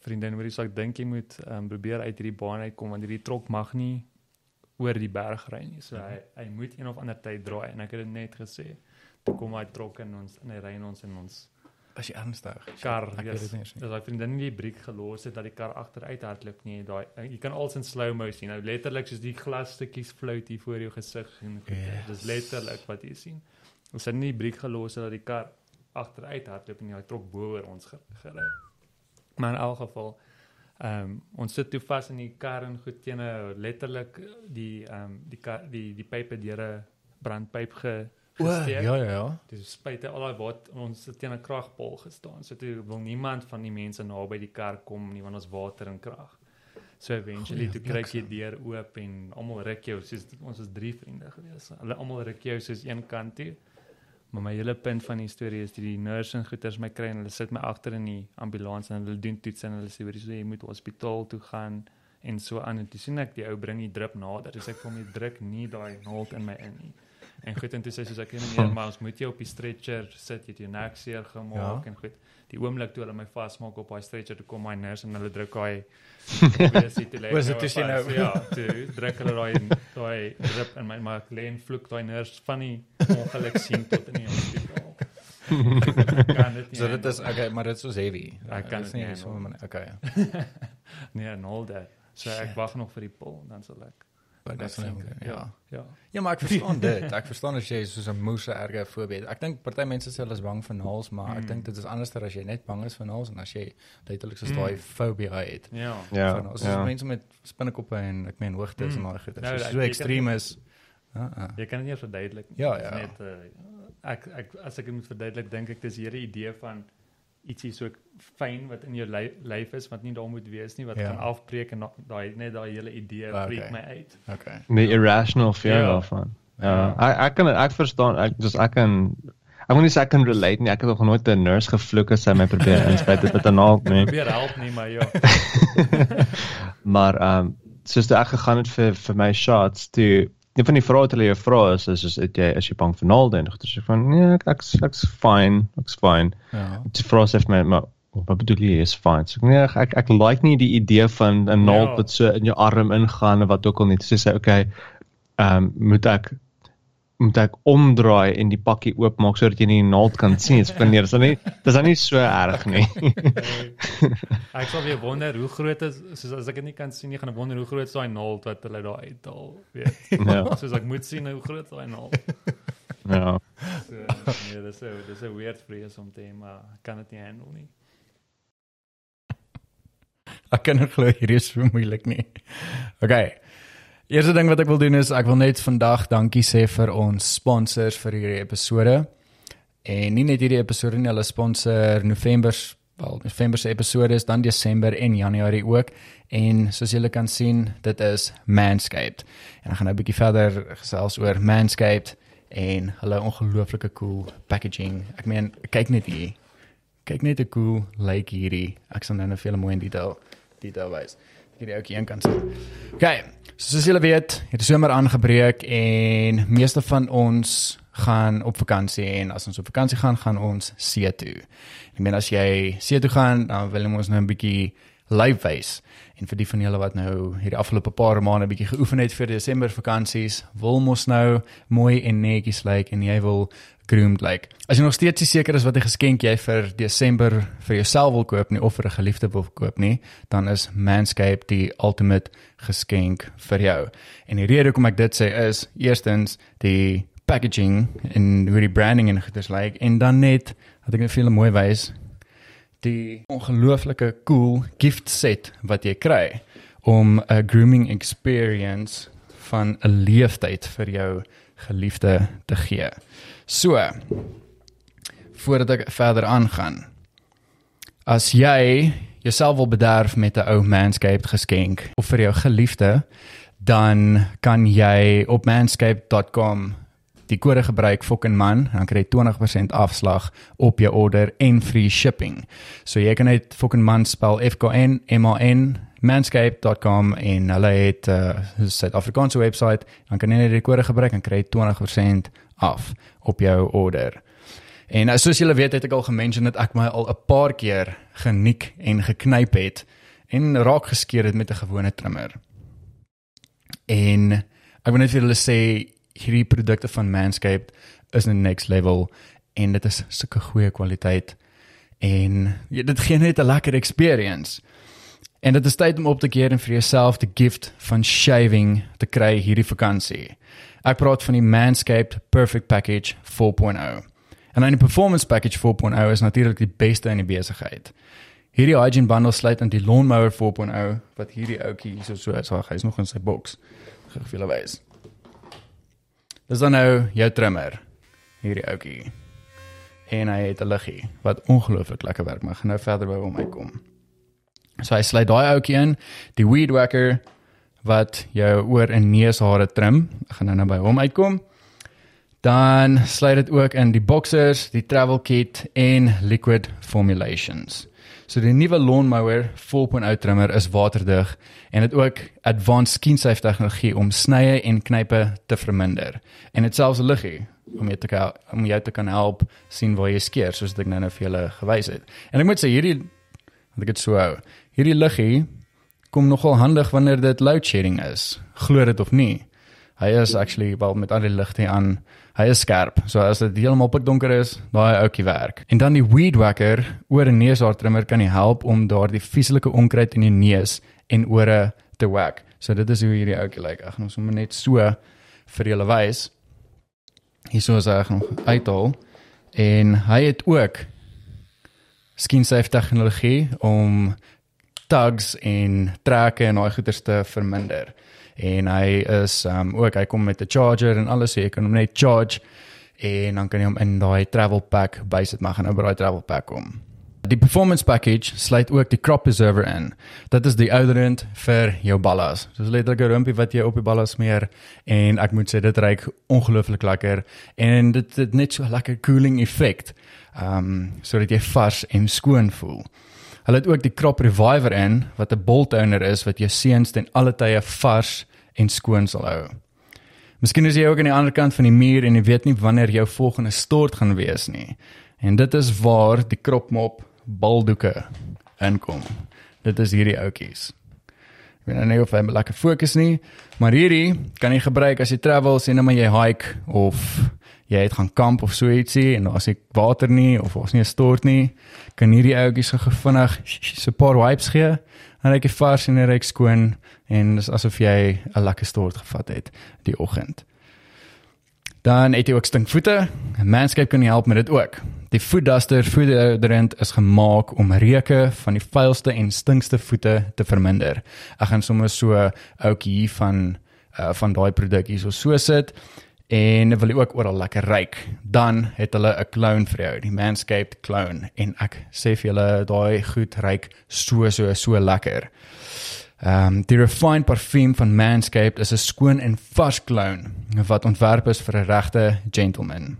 vriendin, "Hoorie, so ek dink jy moet um, probeer uit hierdie baan uitkom want hierdie trok mag nie oor die berg ry nie. So hy hy moet een of ander tyd draai en ek het dit net gesê. Kom hy trok in ons in hy ry ons in ons As jy ernstig. kar. ek weet dit nie nie. Dis daai vriendin nie die briek gelos het dat die kar agteruit hardloop nie. Daai jy kan als in slow-mo sien. Nou letterlik soos die glasstukkies float hier voor jou gesig en. Yes. Dis letterlik wat jy sien. Ons het nie die briek gelos dat die kar agteruit hardloop en hy trok bo oor ons ge- gery. Maar in elk geval ehm um, ons sit toe vas in die kar en goed teen letterlik die ehm um, die kar, die die pype deur 'n brandpyp ge O, gesteek. ja ja ja. Dis spuite al daai wat ons teen 'n kragpaal gestaan. So toe wil niemand van die mense naby die kar kom nie want ons water en krag. So eventually Goeie toe kry die deur oop en almal ruk jou soos ons is drie vriende gewees. Hulle almal ruk jou soos een kant toe. Maar my hele punt van die storie is die, die nurse en goeters my kry en hulle sit my agter in die ambulans en hulle doen toets en hulle sê hoorie so jy moet hospitaal toe gaan en so aan en toe sien ek die ou bring die drip nader. Dis ek vir my druk nie daai naald in my in nie. En goed en toe sê soos ek nie meer maar ons moet jou op die stretcher sit jy het jou nek seer gemaak Ja. en goed. Die oomblik toe hulle my vasmaak op daai stretcher toe kom my nurse en hulle druk daai obesity Was dit toe jy nou- ja, toe druk hulle daai daai drip in my maar ek lê en vloek daai nurse van die ongeluk sien tot in die hospitaal. So dit is okay, maar dit is so heavy. Ek kan Dit is nie so handle. maar okay. Nee, nul dit. So ek wag nog vir die pil dan sal ek. That's vaccin not kry. ja. Ja. Ja, maar ek verstaan dit. Ek verstaan as jy soos 'n moose erge het. Ek dink party mense sê hulle is bang vir naels, maar ek Mm. dink dit is anderster as jy net bang is vir naels en as jy letterlik soos Mm. daai fobie het. Ja. Ja. Van naels. ja. Mense met spinnekoppe en ek meen hoogtes Mm. en daai goed. Nou, As ek- jy jy so kan ekstreem is. Ja, ja. Jy kan dit nie verduidelik nie. Ja, Dit is ja. Net uh, ek ek as ek dit moet verduidelik, dink ek dis hierdie idee van ietsie so fyn wat in jou lyf, lyf is wat nie daar moet wees nie wat Ja. kan afbreek en da- daai net daai hele idee okay. my uit. Okay. Die irrational fear Ja. daarvan. Ja. Ja. Ek ek kan ek verstaan ek dis ek kan ek wil nie sê ek kan relate nie. Ek het nog nooit 'n nurse gevloek as sy my probeer inspuit het met 'n naald nie. Probeer help nie, maar ja. maar ehm um, soos toe ek gegaan het vir vir my shots toe een van die vrae wat hulle jou vra is is is het jy is jy bang vir naalde en goeie sê van nee ek ek's ek's fine ek's fine. Ja. die vrou sê vir my maar wat bedoel jy? Is fine. So nee ek ek, ek like nie die idee van 'n naald Ja. wat so in jou arm ingaan of wat ook al nie. So sê okay ehm um, moet ek moet ek omdraai en die pakkie oopmaak sodat jy nie die naald kan sien is van nee dis dan nie dis dan nie so erg nie Ek sal weer wonder hoe groot is soos as ek dit nie kan sien nie gaan ek wonder hoe groot is daai naald wat hulle daar uithaal, weet. ja Soos ek moet sien hoe groot daai naald. ja So nee, dis 'n dis 'n weird vrees om te hê, maar ek kan dit nie handle nie. Ek kan nie glo hierdie is so moeilik nie. Okay. Eerste ding wat ek wil doen is ek wil net vandag dankie sê vir ons sponsors vir hierdie episode. En nie net hierdie episode nie, hulle sponsor November wel November se episode is dan Desember en Januarie ook. En soos julle kan sien, dit is Manscaped. En ek gaan nou 'n bietjie verder gesels oor Manscaped en hulle ongelooflike cool packaging. Ek meen, kyk net hier. Kyk net hoe cool lyk like hierdie. Ek sal nou net vir julle mooi detail detail wys. Hierdie ouetjie een kant sien. OK. So soos julle weet, het die somer aangebreek en meeste van ons gaan op vakansie en as ons op vakansie gaan, gaan ons see toe. Ek meen as jy see toe gaan, dan wil ons nou 'n bietjie live wys. En vir die van julle wat nou hierdie afgelope paar maande bietjie geoefen het vir Desember vakansies, wil mos nou mooi en netjies lyk like, en jy wil groomed lyk. Like. As jy nog steeds seker is wat 'n geskenk jy vir Desember vir jouself wil koop nie of vir 'n geliefde wil koop nie, dan is Manscaped die ultimate geskenk vir jou. En die rede hoekom ek dit sê is eerstens die packaging en hoe die branding en goeders lyk like, en dan net dat ek net julle mooi wys die ongelooflike cool gift set wat jy kry om 'n grooming experience van 'n leeftyd vir jou geliefde te gee. So, voordat ek verder aangaan. As jy jouself wil bederf met 'n ou Manscaped geskenk of vir jou geliefde, dan kan jy op manscaped.com die kode gebruik fucking man dan kry jy 20% afslag op jou order en free shipping. So jy kan net fucking man spel F K N M A N manscape.com en hulle het 'n uh, Suid-Afrikaanse webwerf, dan kan jy net die kode gebruik en kry jy 20% af op jou order. En uh, soos julle weet het ek al gemention dat ek my al 'n paar keer geniek en geknyp het en raak geskeur het met 'n gewone trimmer. En ek wil net vir julle sê hierdie produkte van Manscaped is 'n next level en dit is sulke goeie kwaliteit en ja, dit gee net 'n lekker experience. En dit is tyd om op te keer en vir jouself die gift van shaving te kry hierdie vakansie. Ek praat van die Manscaped Perfect Package 4.0. En dan die Performance Package 4.0 is natuurlik die beste in die besigheid. Hierdie hygiene bundle sluit aan die Lawnmower 4.0 wat hierdie ouetjie hier so so is, hy is nog in sy boks. Gaan vir julle wys. Dis dan nou jou trimmer. Hierdie ouetjie. En hy het 'n liggie wat ongelooflik lekker werk, maar gaan nou verder by hom uitkom. So hy sluit daai ouetjie in, die weed whacker wat jou oor en neushare trim. Ek gaan nou nou by hom uitkom. Dan sluit dit ook in die boxers, die travel kit en liquid formulations. So die nuwe lawnmower 4.0 trimmer is waterdig en het ook advanced skin safe tegnologie om snye en knype te verminder. En dit selfs liggie om jou te kan om jou te kan help sien waar jy skeer soos ek nou nou vir julle gewys het. En ek moet sê hierdie want ek dit so hou. Hierdie liggie kom nogal handig wanneer dit load shedding is. Glo dit of nie. Hy is actually wel met al die ligte aan. Hy is skerp. So as dit heeltemal pikdonker is, daai ouetjie werk. En dan die weed whacker oor 'n neushaar trimmer kan nie help om daardie vieslike onkruid in die neus en ore te whack. So dit is hoe hierdie ouetjie lyk. Ek gaan hom sommer net so vir julle wys. Hierso is hy nog uithaal en hy het ook skin safe tegnologie om tugs en trekke en daai goeders te verminder. En hy is um ook hy kom met 'n charger en alles so jy kan hom net charge en dan kan jy hom in daai travel pack bysit maar gaan nou by daai travel pack kom. Die performance package sluit ook die crop preserver in. Dit is die ouderend vir jou ballas. Dis letterlik 'n rumpie wat jy op die ballas smeer en ek moet sê dit ruik ongelooflik lekker en dit het net so 'n lekker cooling effek. Um sodat jy vars en skoon voel. Hulle het ook die crop reviver in wat 'n bolt toner is wat jou seuns ten alle tye vars en skoon sal hou. Miskien is jy ook aan die ander kant van die muur en jy weet nie wanneer jou volgende stort gaan wees nie. En dit is waar die kropmop baldoeke inkom. Dit is hierdie ouetjies. Ek weet nou nie of hy lekker fokus nie, maar hierdie kan jy gebruik as jy travel, sien nou maar jy hike of jy het gaan kamp of so ietsie en as ek water nie of ons nie 'n stort nie, kan hierdie ouetjies so vinnig so 'n paar wipes gee en kyk vars en ryk skoon en dis asof jy 'n lekker stort gevat het die oggend. Dan het jy ook stinkvoete. Manscaped kan help met dit ook. Die foot duster foot deodorant is gemaak om reuke van die vuilste en stinkste voete te verminder. Ek gaan sommer so ouetjie hier van uh, van daai produk hier so so sit en wil jy ook oral lekker ryk, dan het hulle 'n clone vir jou, die Manscaped clone en ek sê vir julle daai goed ryk so so so lekker. Ehm um, die refined parfum van Manscaped is 'n skoon en vars clone wat ontwerp is vir 'n regte gentleman.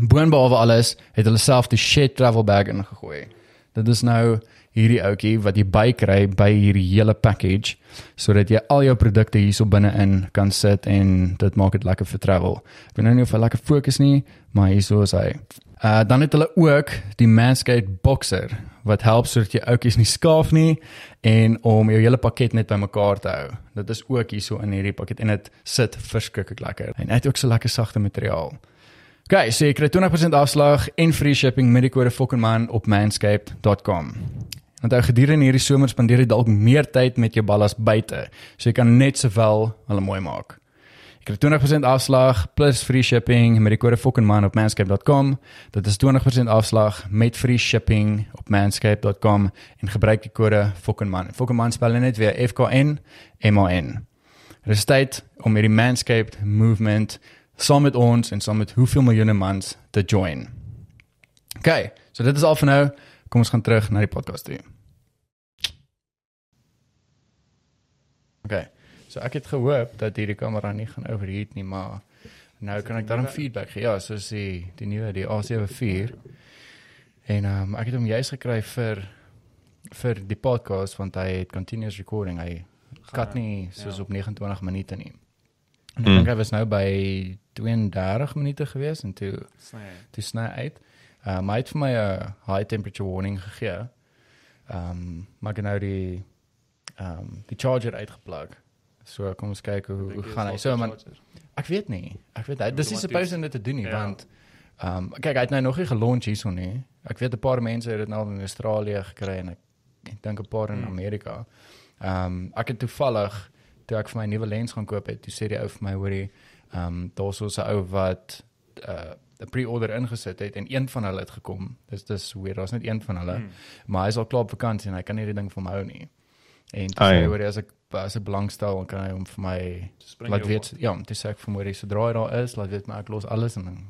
Boonbehalwe alles het hulle self die shit travel bag ingegooi. Dit is nou hierdie ouetjie wat jy bykry by hierdie hele package sodat jy al jou produkte hierso binne-in kan sit en dit maak dit lekker vir travel. Ek weet nou nie of hy lekker fokus nie, maar hierso is hy. Uh dan het hulle ook die Manscaped Boxer wat help sodat jy ouetjies nie skaaf nie en om jou hele pakket net bymekaar te hou. Dit is ook hierso in hierdie pakket en dit sit verskriklik lekker. En het ook so lekker sagte materiaal. Okay, so jy kry 20% afslag en free shipping met die kode FOKKENMAN op manscaped.com. Onthou gedurende hierdie somer spandeer jy dalk meer tyd met jou ballas buite, so jy kan net sowel hulle mooi maak. Jy kry 20% afslag plus free shipping met die kode FOKKENMAN op manscaped.com. Dit is 20% afslag met free shipping op manscaped.com en gebruik die kode FOKKENMAN. FOKKENMAN spel net weer F K N M A N. Dit is tyd om hierdie Manscaped movement saam met ons en saam met hoeveel miljoene mans te join. OK, so dit is al vir nou. Kom ons gaan terug na die podcast toe. OK. So ek het gehoop dat hierdie kamera nie gaan overheat nie, maar nou kan ek dan feedback gee. Ja, soos die die nuwe die A74. En ehm um, ek het hom juist gekry vir vir die podcast want hy het continuous recording. Hy kat nie soos ja. op 29 minute nie. En ek dink hy was nou by 32 minute gewees en toe Sny. toe sny uit. Ehm um, hy het vir my 'n high temperature warning gegee. Ehm um, maar ek nou die ehm um, die charger uitgeplug. So kom ons kyk hoe hoe gaan hy. So man, ek weet nie. Ek weet hy dis nie supposed om dit te doen nie Ja. want ehm um, kyk hy het nou nog nie gelaunch hierso nie. Ek weet 'n paar mense het dit nou in Australië gekry en ek, ek dink 'n paar in Hmm. Amerika. Ehm um, ek het toevallig toe ek vir my nuwe lens gaan koop het, toe sê die ou vir my hoorie, ehm um, daar's so 'n ou wat uh 'n pre-order ingesit het en een van hulle het gekom. Dis dis weird, daar's net een van hulle. Hmm. Maar hy is al klaar op vakansie en hy kan nie die ding vir my hou nie. En toe Ai. sê hy hoorie as ek as ek belangstel, dan kan hy hom vir my laat weet. Ja, toe sê ek vir hom hoorie, sodra hy daar is, laat weet my ek los alles en dan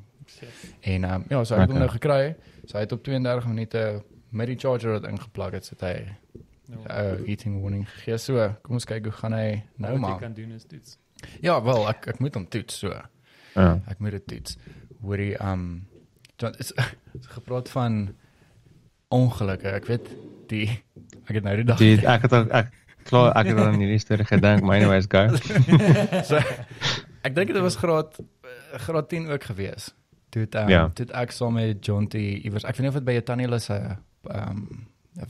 En um, ja, so ek het hom Okay. nou gekry. So hy het op 32 minute met die charger wat ingeplug het, sit hy Nou, uh eating warning gegee. So, kom ons kyk hoe gaan hy nou wat jy maar. kan doen is toets. Ja, wel, ek ek moet hom toets so. Ja. Ek moet dit toets. Hoorie ehm um, John is is gepraat van ongelukke. Ek weet die ek het nou die dag Die ek het al ek klaar ek het aan hierdie storie gedink, maar anyways go. so, ek dink dit was graad eh, graad 10 ook gewees. Toe het um, Ja. toe het ek saam met John T iewers ek weet nie of dit by Tannie Hulle se ehm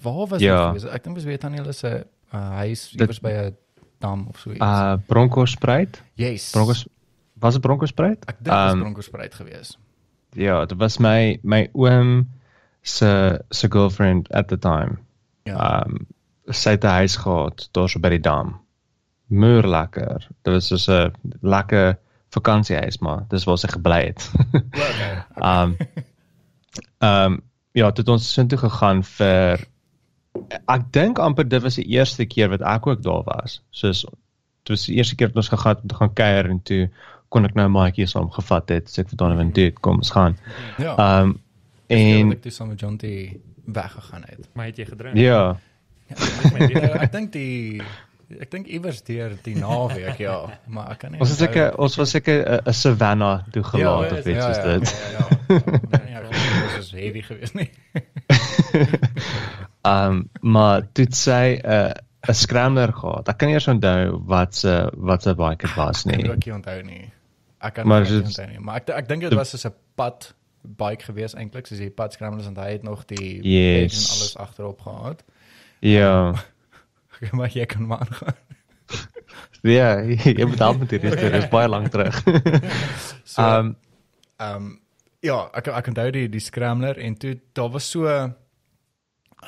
waar was Ja. dit gewees? Ek dink dit was by Tannie Hulle se uh, huis Dit- iewers by 'n dam of so iets. Uh Broncospruit? yes. Broncos was dit Broncospruit? Ek dink dit was Um, Broncospruit gewees. Ja, dit was my my oom se se girlfriend at the time. Ja. Um sy het 'n huis gehad daar so by die dam. Muur lekker. Dit was so 'n lekker vakansiehuis maar dis waar sy gebly het. okay. um um ja, het ons sin toe gegaan vir ek dink amper dit was die eerste keer wat ek ook daar was. Soos dit was die eerste keer wat ons gegaan het om te gaan kuier en toe kon ek nou 'n maatjie saam gevat het. So ek vir Donovan dude, kom ons gaan. Ja. Um en ek toe saam met John T weggegaan het. Maar het jy gedrink? ja, Ja, ek dink die ek dink iewers deur die naweek ja, maar ek kan nie ons onthou. seker ons was seker 'n- Savannah toe gelaat ja, of iets ja, soos ja, dit. Ja, ja. ja. ja dit was heavy geweest nie. Um maar toe het sy 'n 'n scrambler gehad. Ek kan nie eens onthou wat se wat se bike dit was Ek nie. kan ook nie onthou nie. Ek kan Maar nie dit- onthou nie, maar ek ek dink dit was soos 'n pad bike gewees eintlik, soos die pad scramblers en hy het nog die Yes. en alles agterop gehad. Ja. maar jy kan maar aangaan. Ja, jy moet help met hierdie storie. Dit is baie lank terug. So, Ehm Ehm um, ja, ek ek onthou die die scrambler en toe daar was so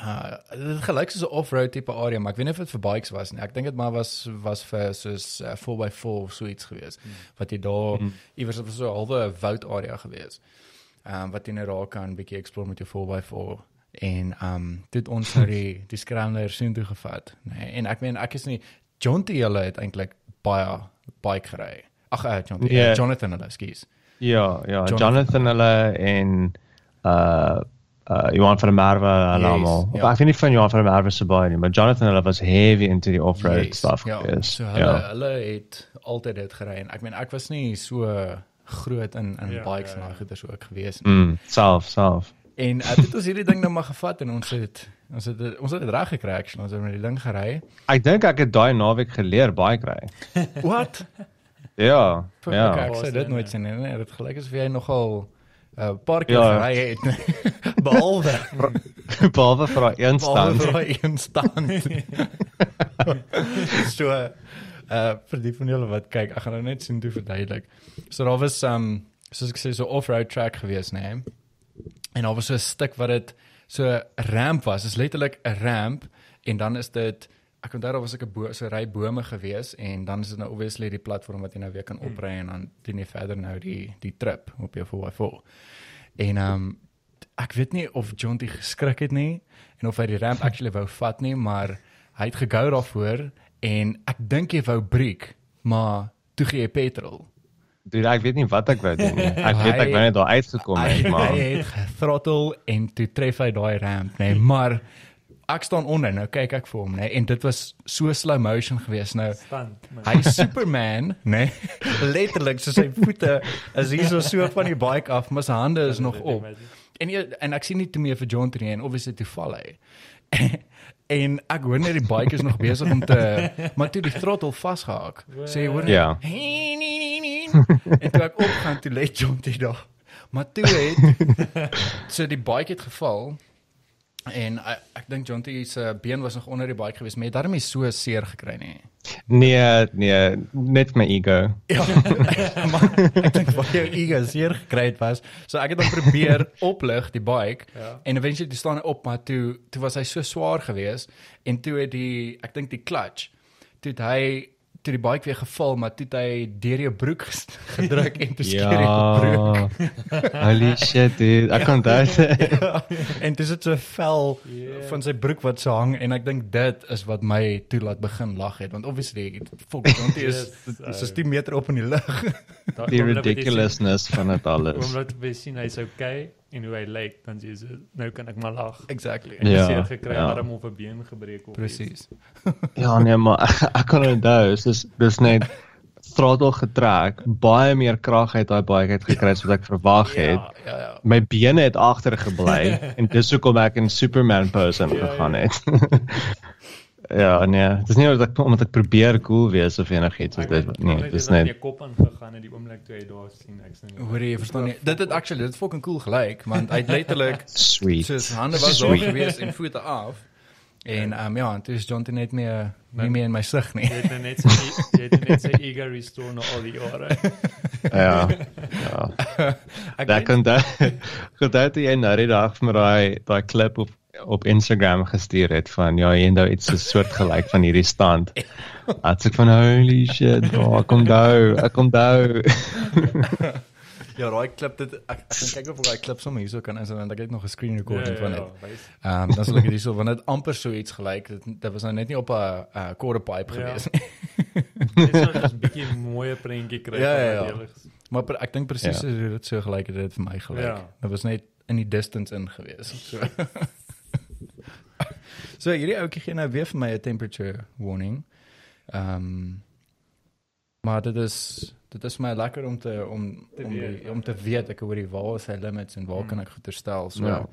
uh dit gelyk soos 'n off-road tipe area, maar ek weet nie of dit vir bikes was nie. Ek dink dit maar was was vir soos uh, 4x4 of so iets gewees. Mm. Wat jy daar Mm. iewers op so 'n halwe woud area gewees. Ehm um, wat jy net raak kan bietjie explore met jou 4x4 en ehm um, dit ons nou die die scrambler sien toe gevat. Nee, en ek meen ek is nie John T hulle het eintlik baie bike gery. Ag, uh, John T, Ja. uh, Jonathan hulle, skus. ja, ja, Jonathan. Jonathan hulle en uh uh Johan van der Merwe hulle Yes, almal. ja. Ek weet nie van Johan van der Merwe se baie nie, maar Jonathan hulle was heavy into die off-road Yes, stuff ja, gewees. So hulle ja. hulle het altyd dit gery en ek meen ek was nie so groot in in Ja, bikes ja, en ja. daai goeders ook gewees nie. Mm, self, self. En uh, dit ons hierdie ding nou maar gevat en ons het ons het ons het dit reg gekry actually. Ons het met die ding gery. Ek dink ek het daai naweek geleer bike ry. What? Ja, Ja. ek sê dit nooit sien nie. Nee, dit gelyk asof jy nogal 'n uh, paar keer Ja. gery het. Behalwe Behalwe vir daai een behalwe stand. vir daai een stand. so uh vir die van julle wat kyk, ek gaan nou net sien hoe verduidelik. So daar was um soos ek sê so off-road track gewees, nê. Nee? En daar was so 'n stuk wat dit so 'n ramp was. Dit is letterlik 'n ramp en dan is dit ek onthou daar was ek 'n bo so ry bome gewees en dan is dit nou obviously die platform wat jy nou weer kan opry en dan doen jy verder nou die die trip op jou 4x4. En um ek weet nie of John dit geskrik het nie en of hy die ramp actually wou vat nie, maar hy het gegou daarvoor en ek dink hy wou breek, maar toe gee hy petrol. Dude, ek weet nie wat ek wou doen nie. Ek weet ek wou net daar uitgekom het, maar hy het gethrottle en toe tref hy daai ramp, nee, maar ek staan onder nou kyk ek vir hom, nê, nee, en dit was so slow motion geweest nou. Stand. Hy is Superman, nê? Nee, letterlik so sy voete is hier so so van die bike af, maar sy hande is nog op. En jy, en ek sien nie toe meer vir John Tree en obviously toe val hy. en ek hoor net die bike is nog besig om te maar toe die throttle vasgehak. Sê jy hoor net, Ja. En toe ek opgaan toe lê John Tree daar. Maar toe het so die bike het geval en ek, ek dink John Tree se been was nog onder die bike geweest, maar hy het daarmee so seer gekry nie. nee, nee, net my ego. Ja, maar ek dink wat jou ego seer gekry het was. So ek het dan probeer oplig die bike Ja. en eventually toe staan hy op, maar toe toe was hy so swaar geweest en toe het die ek dink die clutch toe het hy toe die bike weer geval, maar toe het hy deur jou broek gedruk en toe skeer hy jou broek. Ja. Holy shit, dude. Ek kon dit. Ja, en dis dit so vel Yeah. van sy broek wat so hang en ek dink dit is wat my toe laat begin lag het want obviously fuck don't is Yes, is 10 meter op in die lug. Die ridiculousness van dit alles. Omdat jy sien hy's okay en hoe hy lyk, dan sê jy nou kan ek maar lag. exactly. Ek het Ja, seer gekry, ja. arm of 'n been gebreek of iets. Presies. Ja nee, maar ek kan onthou, dis dis net throttle getrek, baie meer krag uit daai bike uit gekry as wat ek verwag het. Ja, ja, ja. My bene het agter gebly en dis hoekom ek in Superman pose Ja, ja. gegaan het. ja, nee, dis nie omdat ek omdat ek probeer cool wees of enigiets of dit nee, dis net net my kop aangegaan in die oomblik toe hy daar sien ek sien. Hoor jy, verstaan nie. Dit het actually dit fucking cool gelyk want hy het letterlik sweet. soos hande was daar Sweet. gewees en voete af. En ehm um, ja, en toe is John net meer nie meer in my sig nie. Jy het nou net sy jy het net sy ego restore na al die jare. Ja. Ja. Ek Daar weet- kan daai gedoet jy nou die dag vir my daai daai klip op op Instagram gestuur het van ja, jy het nou iets so soort gelyk van hierdie stand. Dit ek van holy shit, oh, ek onthou, ek onthou. Ja, daai klip dit ek, ek gaan kyk of daai klip sommer hierso kan insit want ek het nog 'n screen recording van dit. wys. Ehm um, dan sal ek dit hierso want dit amper so iets gelyk. Dit dit was nou net nie op 'n uh, quarter pipe Ja. gewees nie. Dit net 'n bietjie mooie prentjie kry Ja, ja, ja. Maar per, ek dink presies Ja. ja. hoe dit so gelyk het, dit vir my gelyk. Ja. Ja. Dit was net in die distance in gewees. So. So hierdie ouetjie gee nou weer vir my 'n temperature warning. Ehm um, maar dit is dit is my lekker om te om Te om, weet, die, om te weet ek hoor die waar is sy limits en waar Hmm. kan ek goeie stel. So Ja.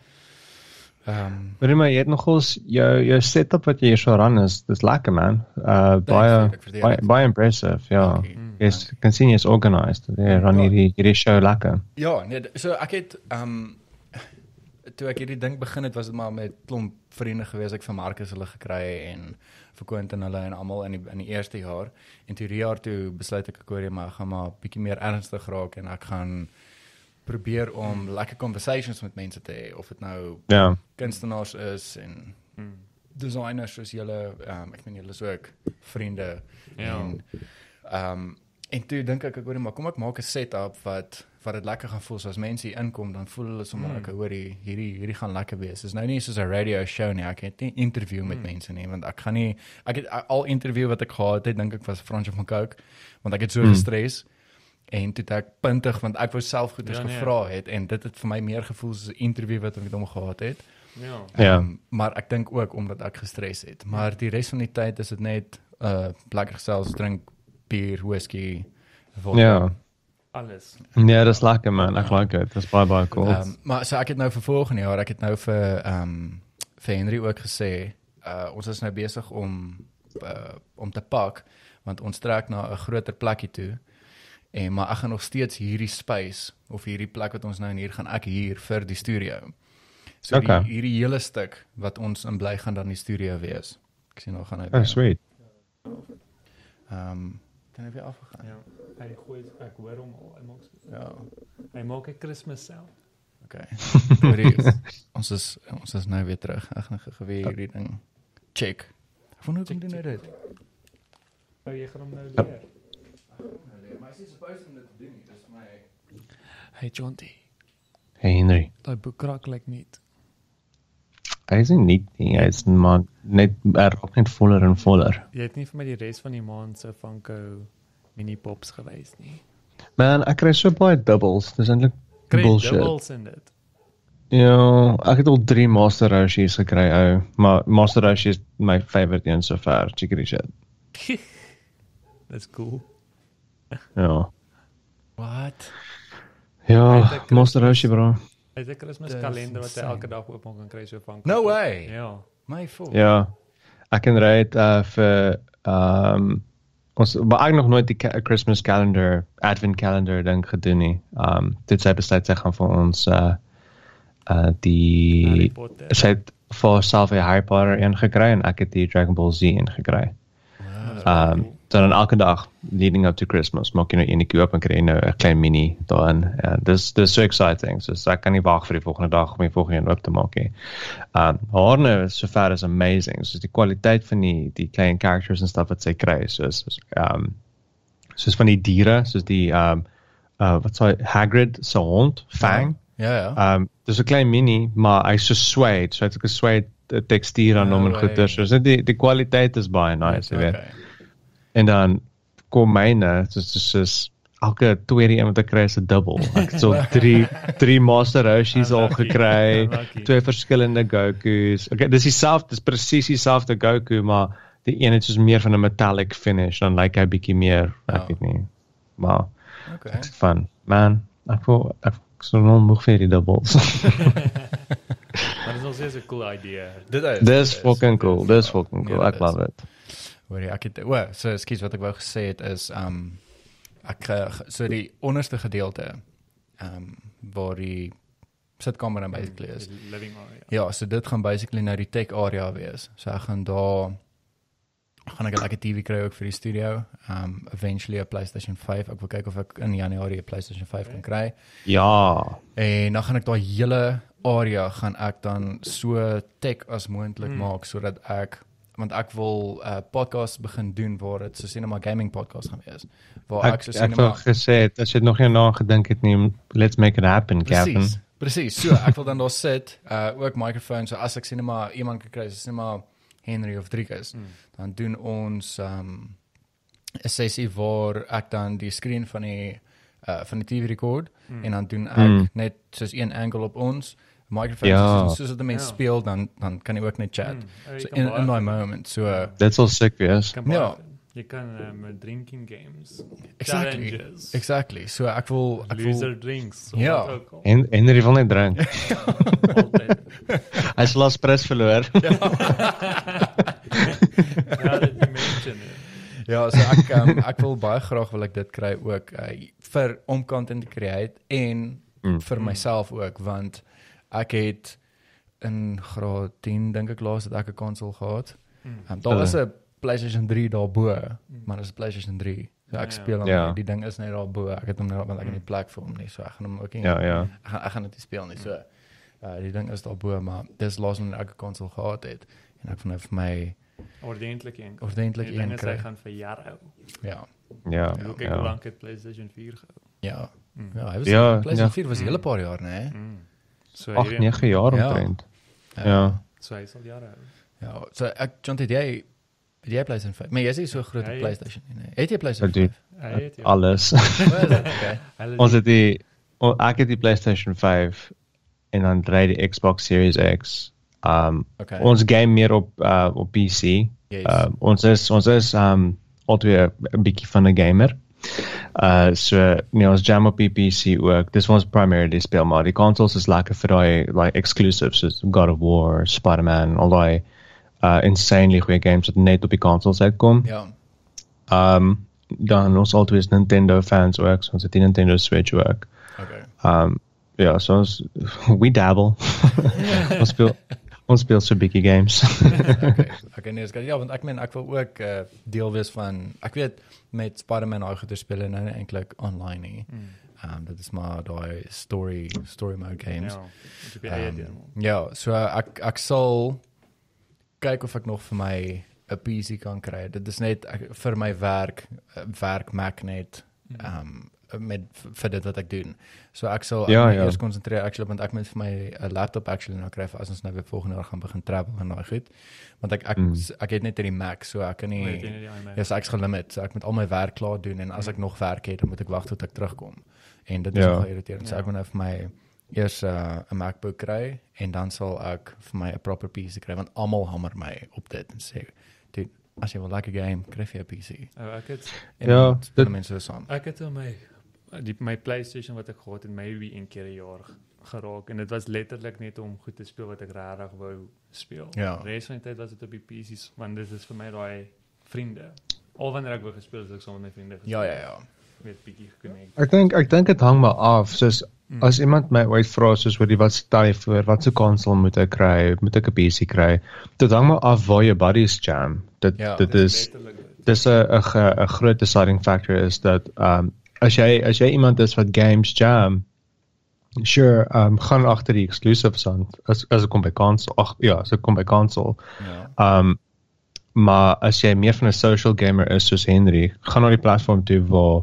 Ehm Maar maar jy het nogals jou jou setup wat jy hier so ran is, dis lekker man. Uh baie baie, baie impressive. Ja. Dankie. Jy's kan sien jy's organized. Jy ran Ja. hierdie hierdie show lekker. Ja, nee, so ek het ehm um, toe ek hierdie ding begin het, was dit maar met klomp vriende gewees ek van Marcus hulle gekry en vir Quentin hulle en almal in die in die eerste jaar. En toe die jaar toe besluit ek ek hoor jy maar ek gaan maar bietjie meer ernstig raak en ek gaan probeer om lekker conversations met mense te hê of dit nou Ja. kunstenaars is en Mm. designers soos julle um, ek meen julle is ook vriende Ja. en ehm um, en toe dink ek ek hoor maar kom ek maak 'n setup wat wat dit lekker gaan voel so as mense hier inkom dan voel hulle sommer Mm. ek hoor hier- hierdie hierdie gaan lekker wees. Dis nou nie soos 'n radio show nie. Ek het nie interview met Mm. mense nie want ek gaan nie ek het al interview wat ek gehad het dink ek was Fransje van Coke want ek het so Mm. gestres en toe het ek puntig want ek wou self goeders Ja, nee. gevra het en dit het vir my meer gevoel soos 'n interview wat ek met hom gehad het. Ja. Ja. Um, maar ek dink ook omdat ek gestres het. Maar die res van die tyd is dit net uh lekker gesels, drink bier, whisky. vodka. Ja. Alles. Nee, dis lekker man. Ek like dit. Dis baie baie cool. Um, maar so ek het nou vir volgende jaar, ek het nou vir um vir Henry ook gesê, uh ons is nou besig om uh om te pak want ons trek na 'n groter plekkie toe. En maar ek gaan nog steeds hierdie space of hierdie plek wat ons nou in hier gaan ek hier vir die studio. So Okay. die, hierdie hele stuk wat ons in bly gaan dan die studio wees. Ek sien nou gaan hy. Oh, sweet. Ehm um, dan het hy afgegaan. Ja. Hy gooi ek hoor hom al. Hy maak Ja. hy maak 'n Kersfees self. Okay. Hoorie, ons is ons is nou weer terug. Ek gaan gou weer hierdie ding check. Ek wonder hoe kom Check, doen nou dit? Oh, jy gaan hom nou Ja. leer. Maar is nie supposed om dit te doen nie. Dis my Hey Jonty, Hey Henry. daai boek raak lyk nie. Hy is nie nie, hy is maar net raak net voller en voller. Jy het nie vir my die res van die maand se Funko mini pops gewys nie. Man, ek kry so baie doubles. Dis eintlik Kry bullshit. doubles in dit. Ja, ek het al 3 Master Roshies gekry ou, maar Master Roshi is my favorite een so far. Chicory shit. Dis cool. Ja. Wat? Ja, Master Roshi bro. Hy het 'n Kersfees kalender wat insane. elke dag oopmaak en kry so Funko. No way. Ja. My fault. Ja. Ek kan ry dit uh vir ehm ons maar ek nog nooit die Christmas calendar, advent calendar ding gedoen nie. Um dit sy besluit sy gaan vir ons uh uh die sy het vir self 'n Harry Potter een gekry en ek het die Dragon Ball Z een gekry. Wow. Um so dan elke dag leading up to Christmas maak jy nou enetjie oop en kry nou 'n klein mini daarin. En dis dis so exciting. So ek kan nie wag vir die volgende dag om die volgende een oop te maak nie. Um Harne sover is amazing. So die kwaliteit van die die klein characters en stuff wat sy kry, soos soos um soos van die diere, soos die um uh wat sê Hagrid se hond, Fang. Ja ja. Um dis 'n klein mini, maar hy's so suede, so hy het 'n suede uh, tekstuur aan hom en way. goeie. So dit die die kwaliteit is baie nice, jy weet. Okay. En dan kom myne, soos soos soos elke tweede een wat ek kry is 'n dubbel. Ek het so 3 3 Master Roshi's al gekry, twee verskillende Goku's. Okay, dis dieselfde, dis presies dieselfde Goku, maar die een het soos meer van 'n metallic finish, dan lyk like hy bietjie meer, ek weet nie. Maar Okay. Ek's fun. Man, ek voel ek is so nog moeg vir die doubles. Maar dis nog steeds 'n cool idee. Dit is. Dis fucking cool. Dis fucking cool. Ja, Ek dit love is. it. Hoor jy, ek het o, so ekskuus wat ek wou gesê het is um ek eh, so die onderste gedeelte um waar die sitkamer nou basically is. Die living area. Ja, so dit gaan basically nou die tech area wees. So ek gaan daar gaan ek 'n lekker TV kry ook vir die studio. Um eventually 'n PlayStation 5. Ek wil kyk of ek in Januarie 'n PlayStation 5 kan kry. Ja. En dan gaan ek daai hele area gaan ek dan so tech as moontlik Hmm. maak sodat ek want ek wil 'n uh, podcast begin doen waar dit so cinema gaming podcast gaan wees. Waar ek, Ek so ek wou cinema gesê het as jy nog nie na gedink het nie, let's make it happen, Captain. Presies. Presies. So ek wil dan daar sit, uh ook microphone so as ek cinema iemand kan kry, so cinema Henry of Driekus, Mm. dan doen ons um 'n sessie waar ek dan die skerm van die uh van die TV rekord Mm. en dan doen ek Mm. net soos een angle op ons microphone Ja. so soos dit mense Ja. speel dan dan kan jy ook net chat. Mm. Oh, jy So in in daai moment. So uh, Dit sal sick baie Ja. doen. Jy kan met drinking games. Exactly. Challenges. Exactly. So ek wil ek Loser wil drinks. of Ja. al. En Henry wil net drink. Hy het las prys verloor. Ja, dit jy mention it. Ja, so ek um, ek wil baie graag wil ek dit kry ook uh, vir om content te create en Mm. vir myself ook want ek het in graad 10 dink ek laas het ek 'n konsol gehad. Mm. Um, daar was 'n PlayStation 3 daarbo, maar dit is 'n PlayStation 3. So ek Ja, ja. speel hom, Ja. die ding is net daarbo. Ek het hom net want ek het nie plek vir hom nie, so ek gaan hom ook nie. Ja, ja. Ek gaan ek gaan dit nie speel nie. So uh, die ding is daarbo, maar dis laas wanneer ek 'n konsol gehad het en ek van nou vir my Ordentlik een. ordentlik een kry. gaan vir jare hou. Ja. Ja. Hoe kyk hoe Ja. lank het PlayStation 4 gehou? Ja. Mm. Ja, hy was Ja, PlayStation ja. 4 was 'n hele paar jaar, né? Mm. So 8 hierdie- 9 jaar Ja. omtrent. Ja. So hy sal jare hou. Ja, so ek John het jy het jy PlayStation 5? Maar jy's nie so groot op PlayStation nie. nee. Het jy PlayStation Ek 5? Hy het ja. Alles. Okay. Ons het die o- ek het die PlayStation 5 en dan ry die Xbox Series X. Um Okay. ons game meer op uh op PC. Yes. Uh ons is ons is um altyd 'n bietjie van 'n gamer. Uh so nee ons jam op die PC ook. Dis ons primarily speel maar die consoles is like vir daai like exclusives soos God of War, Spider-Man, al daai uh insanely goeie games wat net op die consoles uitkom. ja. Um dan ons altyd is Nintendo fans ook, so ons het die Nintendo Switch ook. Okay. Um ja, so ons we dabble. ons speel ons speel so bietjie games. okay. Okay, nee, skielik ja, want ek meen ek wil ook uh, deel wees van ek weet met Spider-Man daai goeie spele nou nie eintlik online nie. Mm. Um dit is maar daai story story mode games. Ja. Dit Um, ja, so ek ek sal kyk of ek nog vir my 'n PC kan kry. Dit is net ek, vir my werk eh, werk Mac net um met vir dit wat ek doen. So ek sal Ja, ja, eers konsentreer actually want ek moet vir my 'n laptop actually nou kry vir as ons nou weer volgende jaar gaan begin travel en daai goed. Want ek ek, Mm. ek het net hierdie Mac so ek kan nie iMac? Ja, so ek's gelimit. So ek moet al my werk klaar doen en as ek nog werk het, dan moet ek wag tot ek terugkom. En dit is Ja. nogal irriterend. So Ja. ek moet nou vir my eers 'n uh, 'n MacBook kry en dan sal ek vir my 'n proper PC kry want almal hamer my op dit en sê, "Dude, as jy wil lekker game, kry jy 'n PC." Oh, ek het Ja, dit- mense so saam. ek het al my die my PlayStation wat ek gehad het maybe een keer 'n jaar geraak en dit was letterlik net om goed te speel wat ek regtig wou speel. Ja. Die res van die tyd was dit op die PC's want dit is vir my daai vriende. Al wanneer ek wou gespeel het, het ek saam met my vriende gespeel. Ja, ja, ja. Met bietjie gekonnekt. ek dink ek dink dit hang maar af. Soos Mm. as iemand my ooit vra soos wat die wat stel jy voor, wat se konsol moet ek kry? Moet ek 'n PC kry? Dit hang maar af waar jou buddies jam. Dit Ja, dit is dis 'n 'n 'n groot deciding factor is dat um as jy as jy iemand is wat games jam sure um gaan agter die exclusives aan as as ek kom by console ag ja as ek kom by console Ja. um maar as jy meer van 'n social gamer is soos Henry gaan na die platform toe waar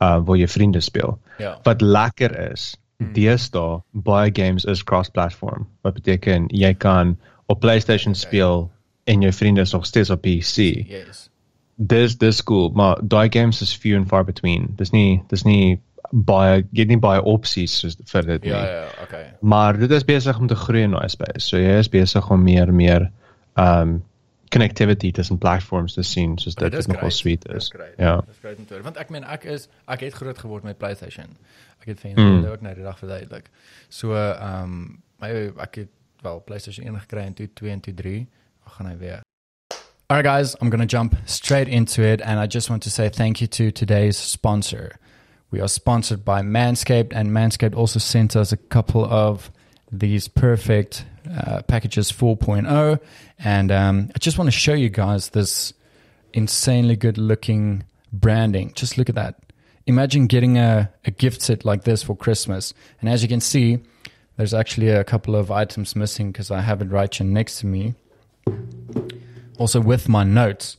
uh waar jy vriende speel Ja. wat lekker is deesdae baie games is cross platform wat beteken jy kan op PlayStation speel en jou vriende is nog steeds op PC Yes. Dis dis cool maar daai games is few and far between dis nie dis nie baie jy nie baie opsies soos vir dit nie Ja, ja, okay. maar dit is besig om te groei in daai space so jy is besig om meer meer um connectivity tussen platforms te sien soos dit Dit nogal sweet is ja Dis great om te hoor. Want ek meen ek is ek het groot geword met PlayStation. Ek het vir Mm. ook nou die dag verduidelik. So um, my ek het wel PlayStation 1 gekry en toe 2 en toe 3. Ek gaan hy weer. Alright guys, I'm going to jump straight into it and I just want to say thank you to today's sponsor. We are sponsored by Manscaped and Manscaped also sent us a couple of these perfect uh, packages 4.0 and um, I just want to show you guys this insanely good looking branding. Just look at that. Imagine getting a, a gift set like this for Christmas. And as you can see, there's actually a couple of items missing because I have it right here next to me. Also with my notes.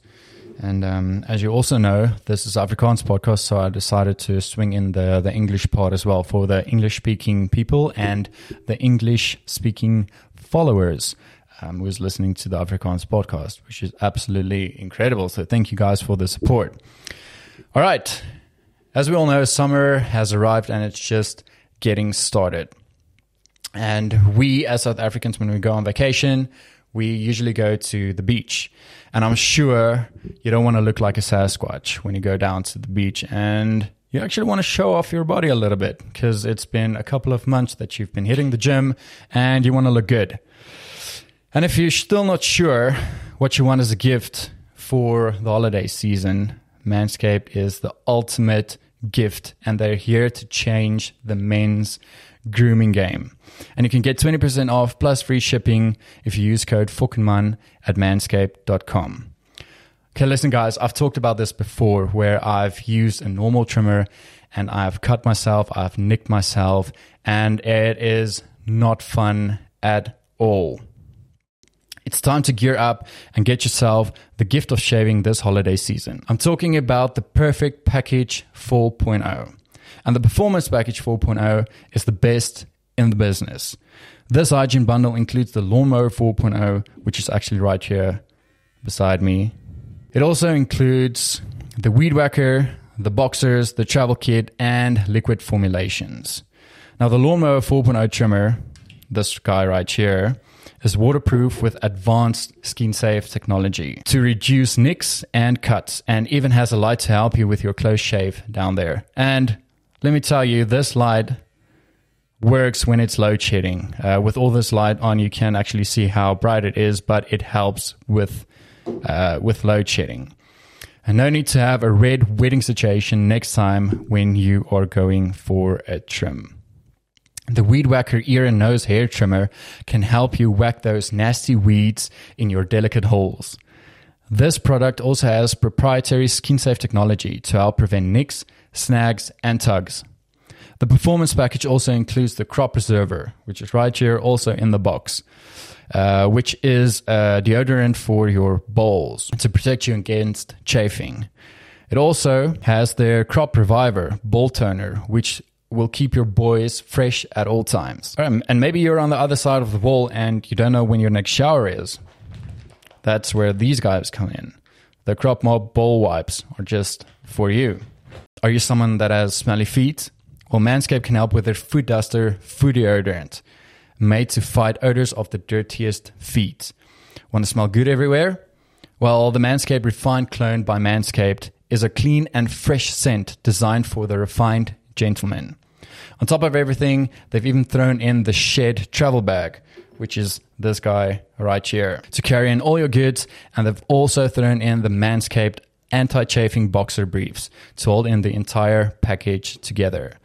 And um, as you also know, this is Afrikaans podcast, so I decided to swing in the, the English part as well for the English speaking people and the English speaking followers um, who's listening to the Afrikaans podcast, which is absolutely incredible. So thank you guys for the support. All right. As we all know, summer has arrived and it's just getting started. And we, as South Africans, when we go on vacation, we usually go to the beach. And I'm sure you don't want to look like a Sasquatch when you go down to the beach. And you actually want to show off your body a little bit because it's been a couple of months that you've been hitting the gym and you want to look good. And if you're still not sure what you want as a gift for the holiday season, Manscaped is the ultimate gift and they're here to change the men's grooming game. And you can get 20% off plus free shipping if you use code FUCKENMAN at manscaped.com. Okay, listen, guys, I've talked about this before where I've used a normal trimmer and I've cut myself, I've nicked myself, and it is not fun at all. It's time to gear up and get yourself the gift of shaving this holiday season. I'm talking about the Perfect Package 4.0. And the Performance Package 4.0 is the best in the business. This hygiene bundle includes the Lawnmower 4.0, which is actually right here beside me. It also includes the Weed Whacker, the Boxers, the Travel Kit, and liquid formulations. Now, the Lawnmower 4.0 trimmer, this guy right here, is waterproof with advanced skin safe technology to reduce nicks and cuts, and even has a light to help you with your close shave down there. And let me tell you, this light works when it's load shedding. Uh, with all this light on, you can actually see how bright it is, but it helps with uh, with load shedding. And no need to have a red wedding situation next time when you are going for a trim. The Weed Whacker ear and nose hair trimmer can help you whack those nasty weeds in your delicate holes. This product also has proprietary skin safe technology to help prevent nicks, snags, and tugs. The performance package also includes the crop preserver, which is right here also in the box, uh, which is a deodorant for your balls to protect you against chafing. It also has their crop reviver ball toner, which will keep your boys fresh at all times. Um, and maybe you're on the other side of the wall and you don't know when your next shower is. That's where these guys come in. The crop mob ball wipes are just for you. Are you someone that has smelly feet? Well, Manscaped can help with their foot duster foot deodorant, made to fight odors of the dirtiest feet. Want to smell good everywhere? Well, the Manscaped Refined Clone by Manscaped is a clean and fresh scent designed for the refined gentleman. On top of everything, they've even thrown in the Shed travel bag, which is this guy right here, to carry in all your goods. And they've also thrown in the Manscaped anti chafing boxer briefs to hold in the entire package together.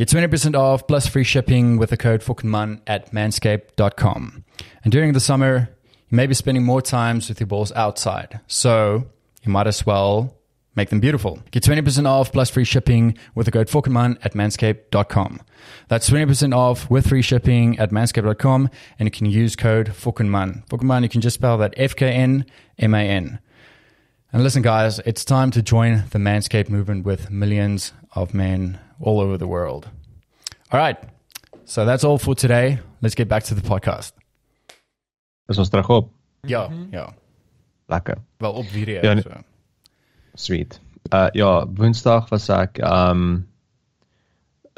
Get 20% off plus free shipping with the code FUCKENMAN at manscaped.com. And during the summer, you may be spending more times with your balls outside. So you might as well make them beautiful. Get 20% off plus free shipping with the code FUCKENMAN at manscaped.com. That's 20% off with free shipping at manscaped.com and you can use code FUCKENMAN. FUCKENMAN, you can just spell that F K N M A N. And listen, guys, it's time to join the Manscaped movement with millions of men all over the world. All right. So that's all for today. Let's get back to the podcast. Is ons terug op? Ja, ja. Lekker. Wel op video. Ja, so. Sweet. Uh ja, Woensdag was ek um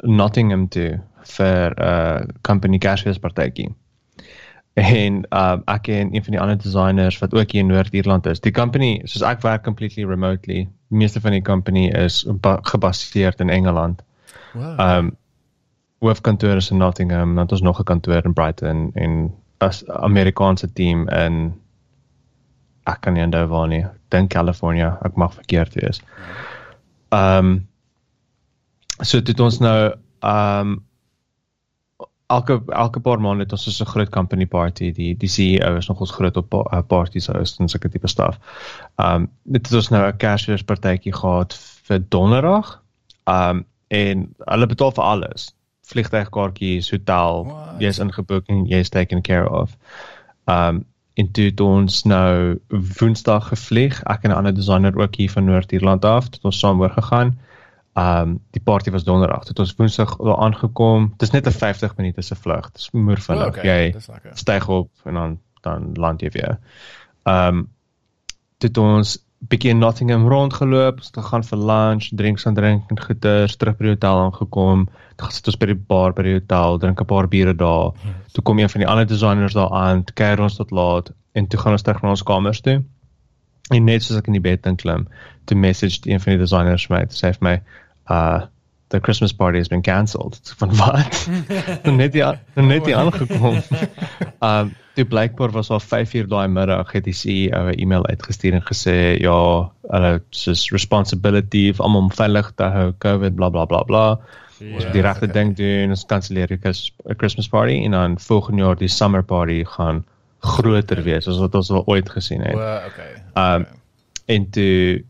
Nottingham toe vir 'n uh, company Kersfeespartytjie. En uh ek en een van die ander designers wat ook hier in Noord-Ierland is. Die company, soos ek werk completely remotely. Die meeste van die company is ba- gebaseer in Engeland. Wow. Um hoofkantoor is in Nottingham, dan het ons nog 'n kantoor in Brighton en as Amerikaanse team in ek kan nie onthou waar nie. Dink California, ek mag verkeerd wees. Um so dit ons nou um elke elke paar maande het ons so 'n groot company party. Die die CEO is nogals groot op pa- uh, parties host en sulke tipe staf. Um dit het ons nou 'n Kersfeespartytjie gehad vir Donderdag. Um en hulle betaal vir alles. Vliegtuigkaartjies, hotel, What? jy's ingeboek en jy's taken care of. Um en toe het ons nou Woensdag gevlieg. Ek en 'n ander designer ook hier van Noord-Ierland af, het ons saam oorgegaan. Um die party was Donderdag. Het ons Woensdag daar aangekom. Dis net 'n 50 minute se vlug. Dis moer vinnig. Oh, Okay. Jy styg op en dan dan land jy weer. Um toe het ons bietjie in Nottingham rondgeloop, ons het gegaan vir lunch, drinks aan drink en goeters, terug by die hotel aangekom. Toe sit ons by die bar by die hotel, drink 'n paar biere daar. Toe kom een van die ander designers daar aan, kuier ons tot laat en toe gaan ons terug na ons kamers toe. En net soos ek in die bed inklim, toe message een van die designers my, sê vir my, uh the Christmas party has been cancelled. Van wat? net die net die aangekom. Um toe blykbaar was al 5 uur daai middag het die CEO 'n e-mail uitgestuur en gesê ja, hulle is responsibility of om veilig te hou COVID bla bla bla bla. Ons moet die regte okay. ding doen, ons kanselleer die Chris- Christmas party en dan volgende jaar die summer party gaan groter wees as wat ons al ooit gesien het. O, okay. Um, okay. En toe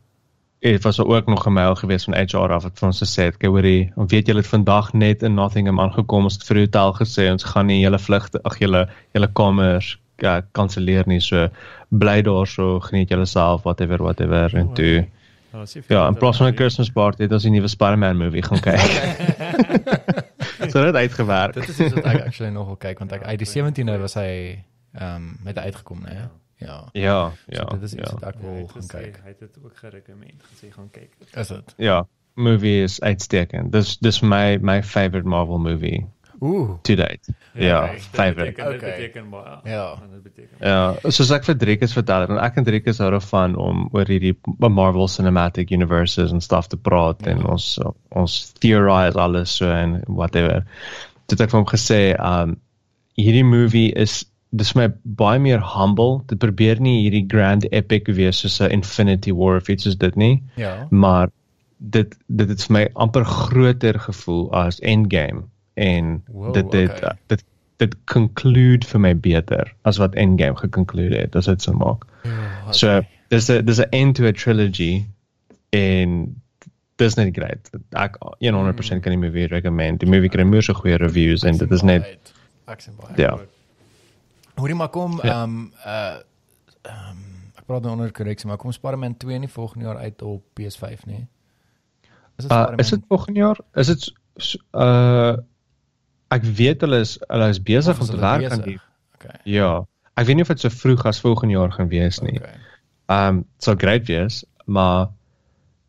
het was ook nog 'n mail gewees van HR af wat vir ons gesê het, "Kyk hoorie, ons weet julle het vandag net in Nottingham aangekom. Ons het vir die hotel gesê ons gaan nie julle vlugte, ag julle julle kamers ja, kanselleer nie. So bly daarso, geniet julle self, whatever whatever." En toe Ja, sê ja, in plaas van 'n Christmas party het ons die nuwe Spider-Man movie gaan kyk. so dit uitgewerk. Dit is iets wat ek actually nog wil kyk want ek uit die 17de was hy ehm um, met uitgekom, né? Ja. Ja, ja. So dit is iets ja. wat ek Hy wil gaan kyk. hy het dit ook gerekomend gesê gaan kyk. Is dit? Ja, movie is uitstekend. Dis dis my my favorite Marvel movie Ooh. to date. Ja, kijk, dit favorite. beteken- Dit Okay. beteken baie. Ja. Dit beteken Ja, soos ek vir Driekus vertel het, want ek en Driekus hou daarvan om oor hierdie Marvel Cinematic Universes en stuff te praat Ja. en ons ons theorize alles so en whatever. Dit het ek vir hom gesê, um hierdie movie is dis my baie meer humble. Dit probeer nie hierdie grand epic wees soos 'n Infinity War of iets soos dit nie, Ja. maar dit dit het vir my amper groter gevoel as Endgame en Wow, dit dit okay. dit dit conclude vir my beter as wat Endgame geconclude het as dit so maak. Ja, So dis 'n dis 'n end to a trilogy en dis net great. Ek 100% kan die movie recommend. Die movie kry moeë so goeie reviews en dit is net ek sien baie. ja. Hoorie maar kom Ja. ehm um, uh ehm um, ek praat nou onder korreksie, maar kom Spider-Man 2 nie volgende jaar uit op PS5 nie. Is dit Uh is dit volgende jaar? Is dit uh ek weet hulle is hulle is besig om te werk aan die Okay. ja. Ek weet nie of dit so vroeg as volgende jaar gaan wees nie. Okay. Um sal great wees, maar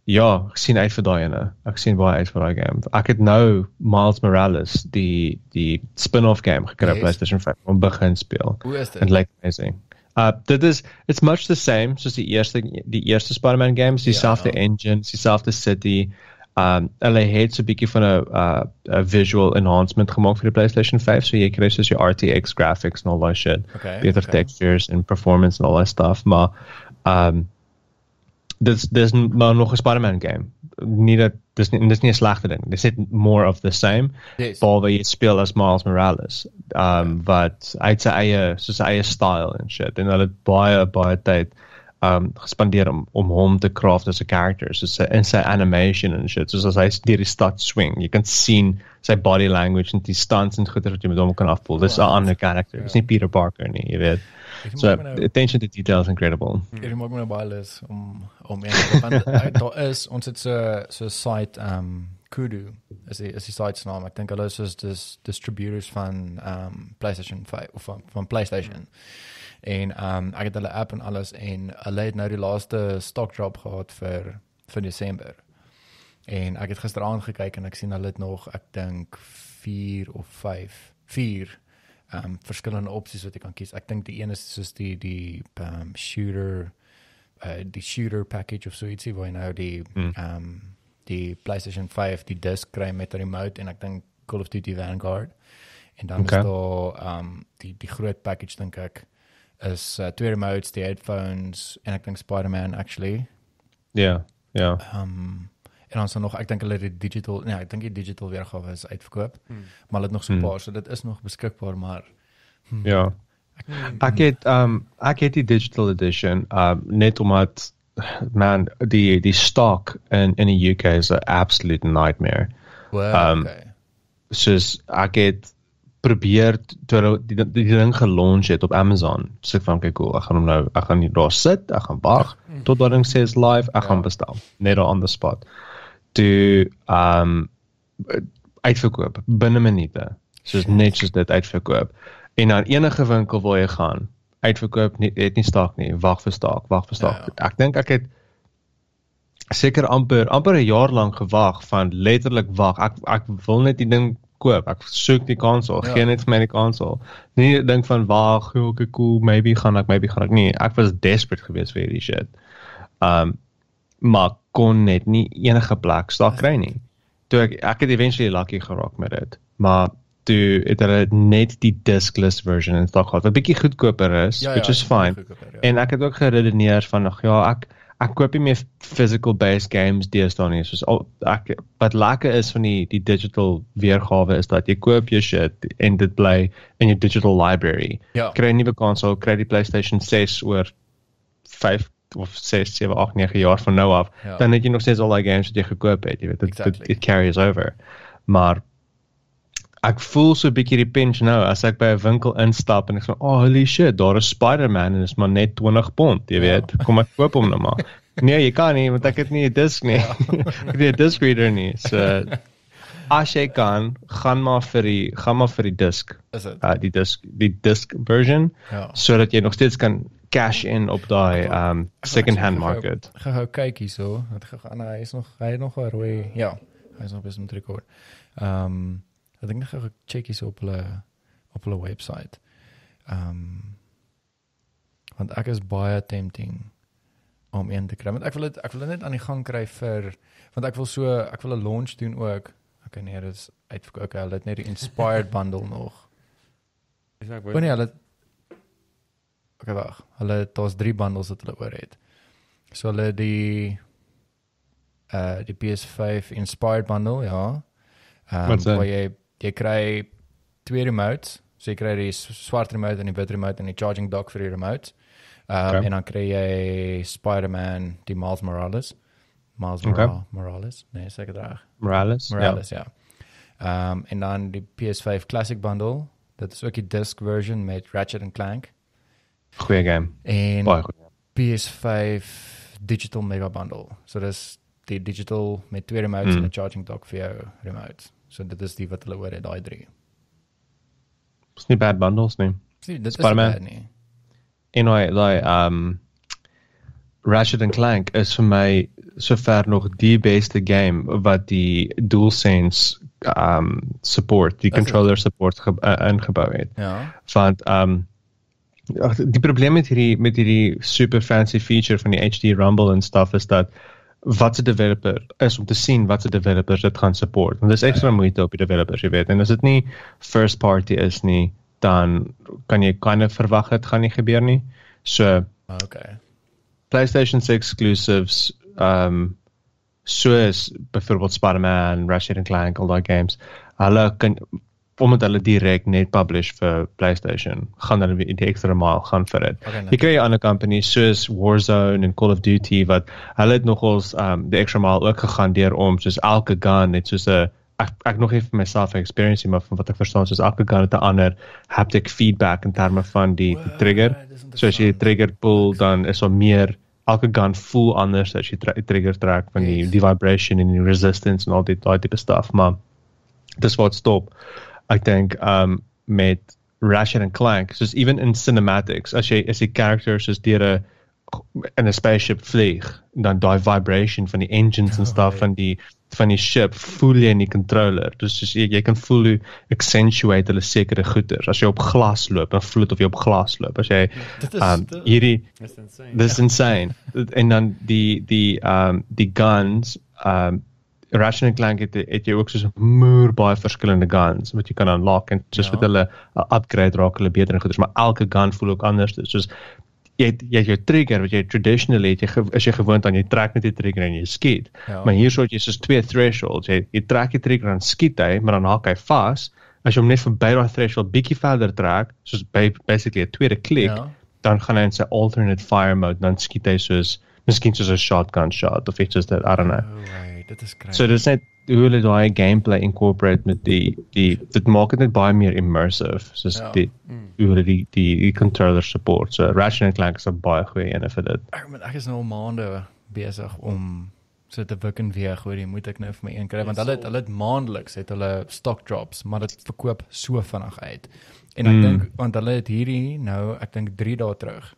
ja, ek sien uit vir daai ene. Ek sien baie uit vir daai game. Ek het nou Miles Morales, die die spin-off game gekry op Yes. PlayStation 5 om begin speel. Hoe is dit? like amazing. Uh dit is it's much the same soos die eerste die eerste Spider-Man games, dieselfde Ja. engine, dieselfde city. Um hulle het so 'n bietjie van 'n uh 'n visual enhancement gemaak vir die PlayStation 5, so jy kry soos jou RTX graphics en al daai shit. Okay, Beter okay. textures en performance en al daai stuff, maar um dis dis maar nog 'n Spider-Man game. Nie dat dis nie dis nie 'n slegte ding. Dis net more of the same Yes. behalwe jy speel as Miles Morales. Um wat hy het sy eie soos sy eie style en shit en hulle het baie baie tyd um gespandeer om om hom te craft as 'n character. So sy in sy animation en shit. Soos as hy deur die stad swing, jy kan sien sy body language en die stunts en goeie wat jy met hom kan afvoel. Dis 'n Right. ander character. Dis nie Peter Parker nie, jy weet. So nou- attention to detail is incredible. Ek maak my nou baie lus om om te want uh, daar is ons het so so site um Kudu is die is die site se naam. Ek dink hulle is soos dis distributors van um PlayStation 5 of van, van PlayStation. En um ek het hulle app en alles en hulle het nou die laaste stock drop gehad vir vir Desember. En ek het gisteraand gekyk en ek sien hulle het nog ek dink 4 of 5 4 um verskillende opsies wat jy kan kies. Ek dink die een is soos die die um shooter uh die shooter package of so ietsie waar jy nou die Hmm. um die PlayStation 5 die disc kry met 'n remote en ek dink Call of Duty Vanguard. En dan Okay. is daar um die die groot package dink ek is uh, twee remotes, die headphones en ek dink Spider-Man actually. Ja, ja. Um en daar nog ek dink hulle het die digital nee, ek dink die digital weergawe is uitverkoop, Hmm. maar hulle het nog so 'n Hmm. paar, so dit is nog beskikbaar, maar hmm, Ja. ek weet Ek het um ek het die digital edition um net omdat man die die stock in in die UK is 'n absolute nightmare. well, um, okay. Soos ek het probeer toe hulle die, die, die ding gelaunch het op Amazon. So ek van kyk cool, ek gaan hom nou ek gaan hier daar sit, ek gaan wag tot dat ding sê is live, ek Ja. gaan bestel net daar on the spot. Toe um uitverkoop binne minute. Soos net soos dit uitverkoop. En dan enige winkel waar jy gaan, uitverkoop nie het nie stak nie. Wag vir stak, wag vir stak. Ja. Ek dink ek het seker amper amper 'n jaar lank gewag van letterlik wag. Ek ek wil net die ding koop. Ek soek die konsol. Ja. Geen net vir my die konsol. Nie dink van wag, ja, okay, cool, maybe gaan ek, maybe gaan ek nie. Ek was desperate geweest vir hierdie shit. Um maar kon net nie enige plek staan kry nie. Toe ek ek het eventually lucky geraak met dit. Maar toe het hulle net die diskless version in stok gehad. Wat bietjie goedkoper is, which is fine. Ja. En ek het ook geredeneer van ag ja, ek ek koop nie meer physical based games deesdae nie. Soos al ek wat lekker is van die die digital weergawe is dat jy koop jou shit en dit bly in jou digital library. Ja. Kry 'n nuwe konsol, kry die PlayStation 6 oor 5 of 6, 7, 8, 9 jaar van nou af, Ja. dan het jy nog steeds al die games wat jy gekoop het, jy weet, dit Exactly. it, it carries over. Maar ek voel so 'n bietjie die pinch nou as ek by 'n winkel instap en ek sê, "Oh, holy shit, daar is Spider-Man en is maar net 20 pond, jy weet. Kom ek koop hom nou maar." Nee, jy kan nie want ek het nie 'n disk nie. ek het nie 'n disk reader nie. So as jy kan, gaan maar vir die gaan maar vir die disk. Is dit? Uh die disk die disk version Ja. sodat jy nog steeds kan cash in op daai um second hand market. Gehou kyk hierso. Het gegaan hy is nog hy het nog 'n rooi ja, hy is nog besig met rekord. Ehm um, ek dink net gou check hierso op hulle op hulle webwerf. Ehm um, want ek is baie tempting om een te kry. Want ek wil dit ek wil dit net aan die gang kry vir want ek wil so ek wil 'n launch doen ook. Okay nee, dit is uitverkoop. Okay, hulle het net die inspired bundle nog. Dis ek O wou nee, hulle Okay, wag. Hulle daar's 3 bundles wat hulle oor het. So hulle die uh die PS5 Inspired bundle, ja. Ehm dit? waar jy jy kry twee remotes. So jy kry die swart remote en die wit remote en die charging dock vir die remote. Ehm um, Okay. en dan kry jy Spider-Man, die Miles Morales. Miles Okay. Morales. Nee, seker reg. Morales. Morales, ja. Ehm um, en dan die PS5 Classic bundle. Dit is ook die disc version met Ratchet and Clank. Goeie game. En Baie goed. PS5 Digital Mega Bundle. So dis die digital met twee remotes Mm. en 'n charging dock vir jou remote. So dit is die wat hulle oor het, daai drie. Dis nie bad bundles nie. Sien, dit Spider-Man. is bad nie. En hy daai um Ratchet and Clank is vir my sover nog die beste game wat die DualSense um support, die controller support ge, uh, ingebou het. Ja. Want um die probleem met hierdie met hierdie super fancy feature van die HD Rumble en stuff is dat wat 'n developer is om te sien wat 'n developers dit gaan support. Want dis ekstra moeite op die developers, jy weet. En as dit nie first party is nie, dan kan jy kind of verwag dit gaan nie gebeur nie. So Okay. PlayStation 6 exclusives um soos byvoorbeeld Spider-Man, Ratchet and Clank, al daai games. Hulle kan omdat hulle direk net publish vir PlayStation, gaan hulle weer die ekstra mile gaan vir dit. Okay, Jy kry ander companies soos Warzone en Call of Duty wat hulle het nogals um die extra mile ook gegaan deur om soos elke gun net soos 'n ek ek nog nie vir myself 'n experience maar van wat ek verstaan soos elke gun het 'n ander haptic feedback in terme van die, die trigger. So as jy die trigger pull dan is daar meer elke gun voel anders as jy tra- trigger trek van die Yes. die vibration en die resistance en al die daai tipe stuff maar dis wat stop ek dink um met Ratchet and Clank soos even in cinematics as jy as die characters soos deur 'n in 'n spaceship vlieg dan daai vibration van die engines en stuff right. van die van die ship voel jy in die controller dus soos jy, jy kan voel hoe accentuate hulle sekere goeters as jy op glas loop dan voel dit of jy op glas loop as jy is um hierdie Dis insane. Dis insane. en dan die die um die guns um Ratchet and Clank het, het jy ook soos 'n moer baie verskillende guns wat jy kan unlock en soos Ja. wat hulle uh, upgrade raak hulle beter en goeders maar elke gun voel ook anders soos jy het, jy het jou trigger wat jy traditionally het jy is jy gewoond aan jy trek net die trigger en jy skiet Ja. maar hierso het jy soos twee thresholds jy, jy trek die trigger en skiet hy maar dan haak hy vas as jy hom net verby daai threshold bietjie verder trek soos by, basically 'n tweede klik Ja. dan gaan hy in sy alternate fire mode dan skiet hy soos miskien soos 'n shotgun shot of iets soos dit I don't know. Oh, right, dit is crazy. So dis net hoe hulle daai gameplay incorporate met die die dit maak dit net baie meer immersive soos Ja. die hoe hulle die die, die controller support. So Ratchet and Clank is 'n baie goeie een vir dit. ek moet ek is nou al maande besig om so te wik en weeg oor die moet ek nou vir my een kry want hulle het, hulle het maandeliks het hulle stock drops maar dit verkoop so vinnig uit. En ek Mm. dink want hulle het hierdie nou ek dink 3 dae terug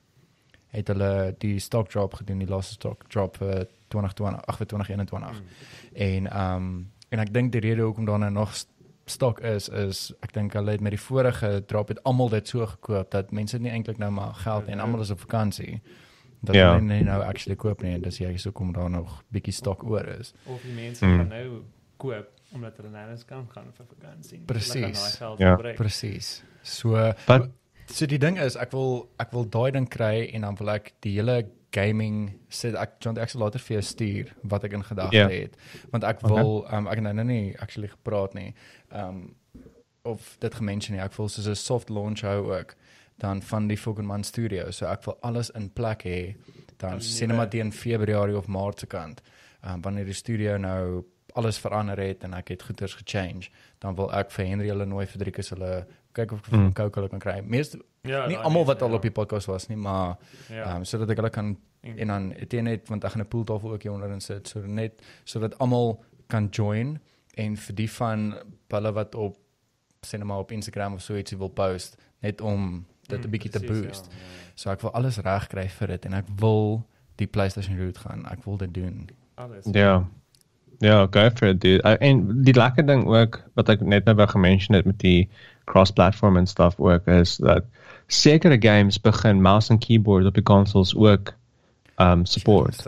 het hulle die stock drop gedoen, die laaste stock drop vir 2020, ag vir 2021. Mm. En ehm um, en ek dink die rede hoekom daar nou nog st- stok is is ek dink hulle het met die vorige drop het almal dit so gekoop dat mense nie eintlik nou maar geld en almal is op vakansie. Dat Ja. hulle nie nou actually koop nie en dis jy so kom daar nog bietjie stok oor is. Of die mense Mm. gaan nou koop omdat hulle nêrens kan gaan vir vakansie. Geld Ja. Presies. So Wat- so die ding is ek wil ek wil daai ding kry en dan wil ek die hele gaming sit ek John ek sal later vir jou stuur wat ek in gedagte Ja. het want ek Okay. wil um, ek het nou nou nie actually gepraat nie um of dit gemention nie ek wil soos 'n soft launch hou ook dan van die fucking man studio so ek wil alles in plek hê dan sien maar teen Februarie of Maart se kant um, wanneer die studio nou alles verander het en ek het goeders gechange dan wil ek vir Henry hulle nooi vir Driekus hulle kyk of ek Mm. mm. Hulle kan kry meeste Ja, nie daai almal wat al ja. op die podcast was nie, maar Ja. ehm um, sodat ek hulle kan En- en dan teen net want ek gaan 'n pooltafel ook hier onder in sit sodat net sodat almal kan join en vir die van hulle wat op cinema op Instagram of so ietsie wil post net om dit 'n Mm, bietjie te precies, boost. Ja, ja. So ek wil alles reg kry vir dit en ek wil die PlayStation route gaan. Ek wil dit doen. Alles. Ja. Ja, go for it, dude. Uh, en die lekker ding ook wat ek net nou wou gemention het met die cross-platform en stuff ook is dat sekere games begin mouse en keyboard op die consoles ook um support.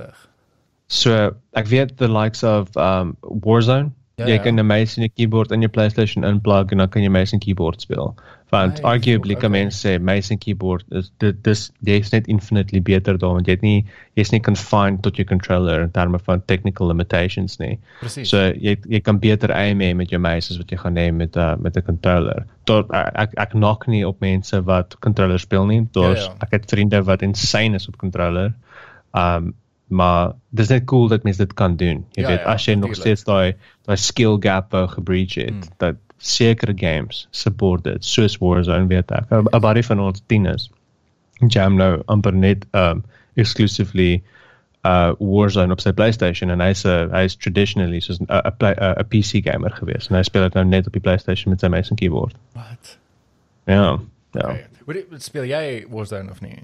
So ek weet the likes of um Warzone Ja, jy ja. kan 'n mouse en 'n keyboard in jou PlayStation inplug en dan kan jy mouse en keyboard speel. Want Nice. arguably kan Okay. mense sê mouse en keyboard is dit dis jy's net infinitely beter daar want jy het nie jy's nie confined tot jou controller in terme van technical limitations nie. Presies. So jy jy kan beter aim hê met jou mouse as wat jy gaan hê met uh, met 'n controller. Tot ek ek knock nie op mense wat controller speel nie. Daar's Ja, ja. ek het vriende wat insane is op controller. Um maar dis net cool dat mense dit kan doen. Jy Ja, weet ja, as jy nog natuurlijk. steeds daai daai skill gap wou gebreach het Mm. dat sekere games support dit soos Warzone weet ek. 'n buddy van ons tieners jam nou amper net um exclusively uh Warzone op sy PlayStation en hy's 'n hy's traditionally soos 'n 'n PC gamer gewees en hy speel dit nou net op die PlayStation met sy mouse en keyboard. Wat? Ja. Ja. Wat speel jy Warzone of nie?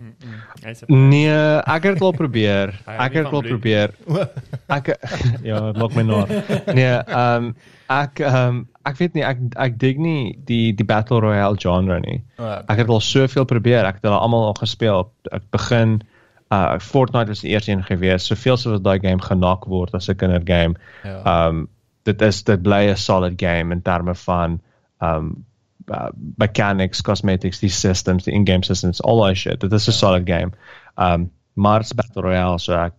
Mm, mm. Nee, ek het al probeer. Ek het al probeer. Ek ja, maak my nou. Nee, ehm um, ek ehm um, ek weet nie ek ek dig nie die die Battle Royale genre nie. Uh, Ek het al soveel probeer. Ek het hulle almal al gespeel. Ek begin uh Fortnite was die eerste een gewees. Soveel soos daai game genak word as 'n kindergame. ja. Um dit is dit bly 'n solid game in terme van um uh, mechanics, cosmetics, die systems, die in-game systems, all that shit. Dit is 'n solid game. Um maar Battle Royale so ek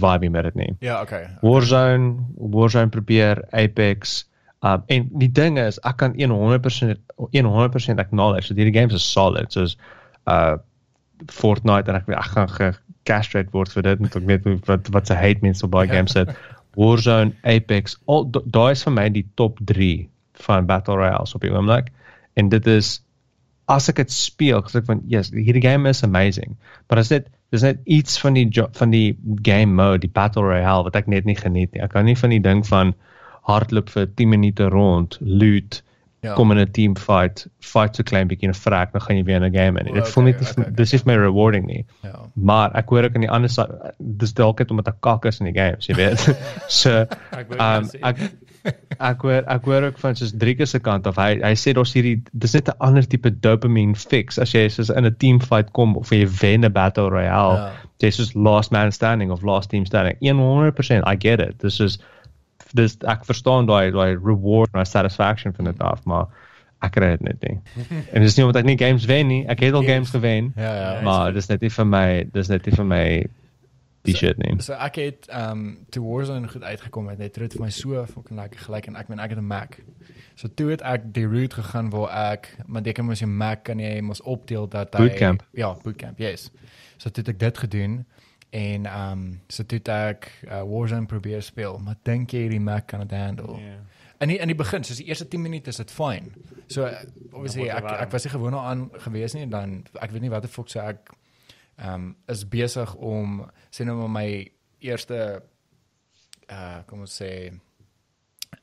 vibe nie met dit nie. ja, okay. Warzone, Warzone probeer, Apex. Um en die ding is ek kan 100% 100% acknowledge dat hierdie games is solid soos uh Fortnite en ek ek gaan gecastrate word vir dit en ek weet wat wat se hate mense op baie games. Warzone, Apex, al da- daai is vir my die top 3 van Battle Royales op die oomblik. En dit is as ek dit speel, gesê van yes, hierdie game is amazing. Maar as dit dis net iets van die van die game mode, die Battle Royale wat ek net nie geniet nie. Ek kan nie van die ding van hardloop vir 10 minute rond, loot, Ja. kom in 'n team fight, fight so klein bietjie en vrek, dan gaan jy weer in 'n game in. Dit voel okay, net nie- okay, okay. dis is my rewarding nie. Ja. Maar ek hoor ek aan die ander sy dis dalk net omdat ek kak is in die games, jy weet. so Ek um, net ek ek hoor ek hoor ook van soos Drieke se kant of hy hy sê daar's hierdie dis net 'n ander tipe dopamine fix as jy soos in 'n team fight kom of jy wen 'n battle royale. Ja. Jy soos last man standing of last team standing. 100% I get it. Dis is dis ek verstaan daai daai reward en daai satisfaction van dit af, maar ek kry dit net nie. en dis nie omdat ek nie games wen nie. Ek het al games gewen. Ja, ja. Maar dis net nie vir my, dis net nie vir my die So- shit nie. So ek het ehm um, toe Warzone goed uitgekom het, het dit vir my so fucking lekker gelyk en ek meen ek het 'n Mac. So toe het ek die route gegaan waar ek maar jy kan mos jou Mac kan jy mos opdeel dat hy Bootcamp. Ja, bootcamp, yes. So toe het ek dit gedoen en ehm um, so toe het ek uh, Warzone probeer speel, maar dink jy die Mac kan dit handle? Ja. In die, in die begin, soos die eerste 10 minute is dit fyn. So uh, obviously ek ek was nie gewoond daaraan gewees nie dan ek weet nie wat die fok so ek ehm um, is besig om sê nou maar my eerste uh kom ons sê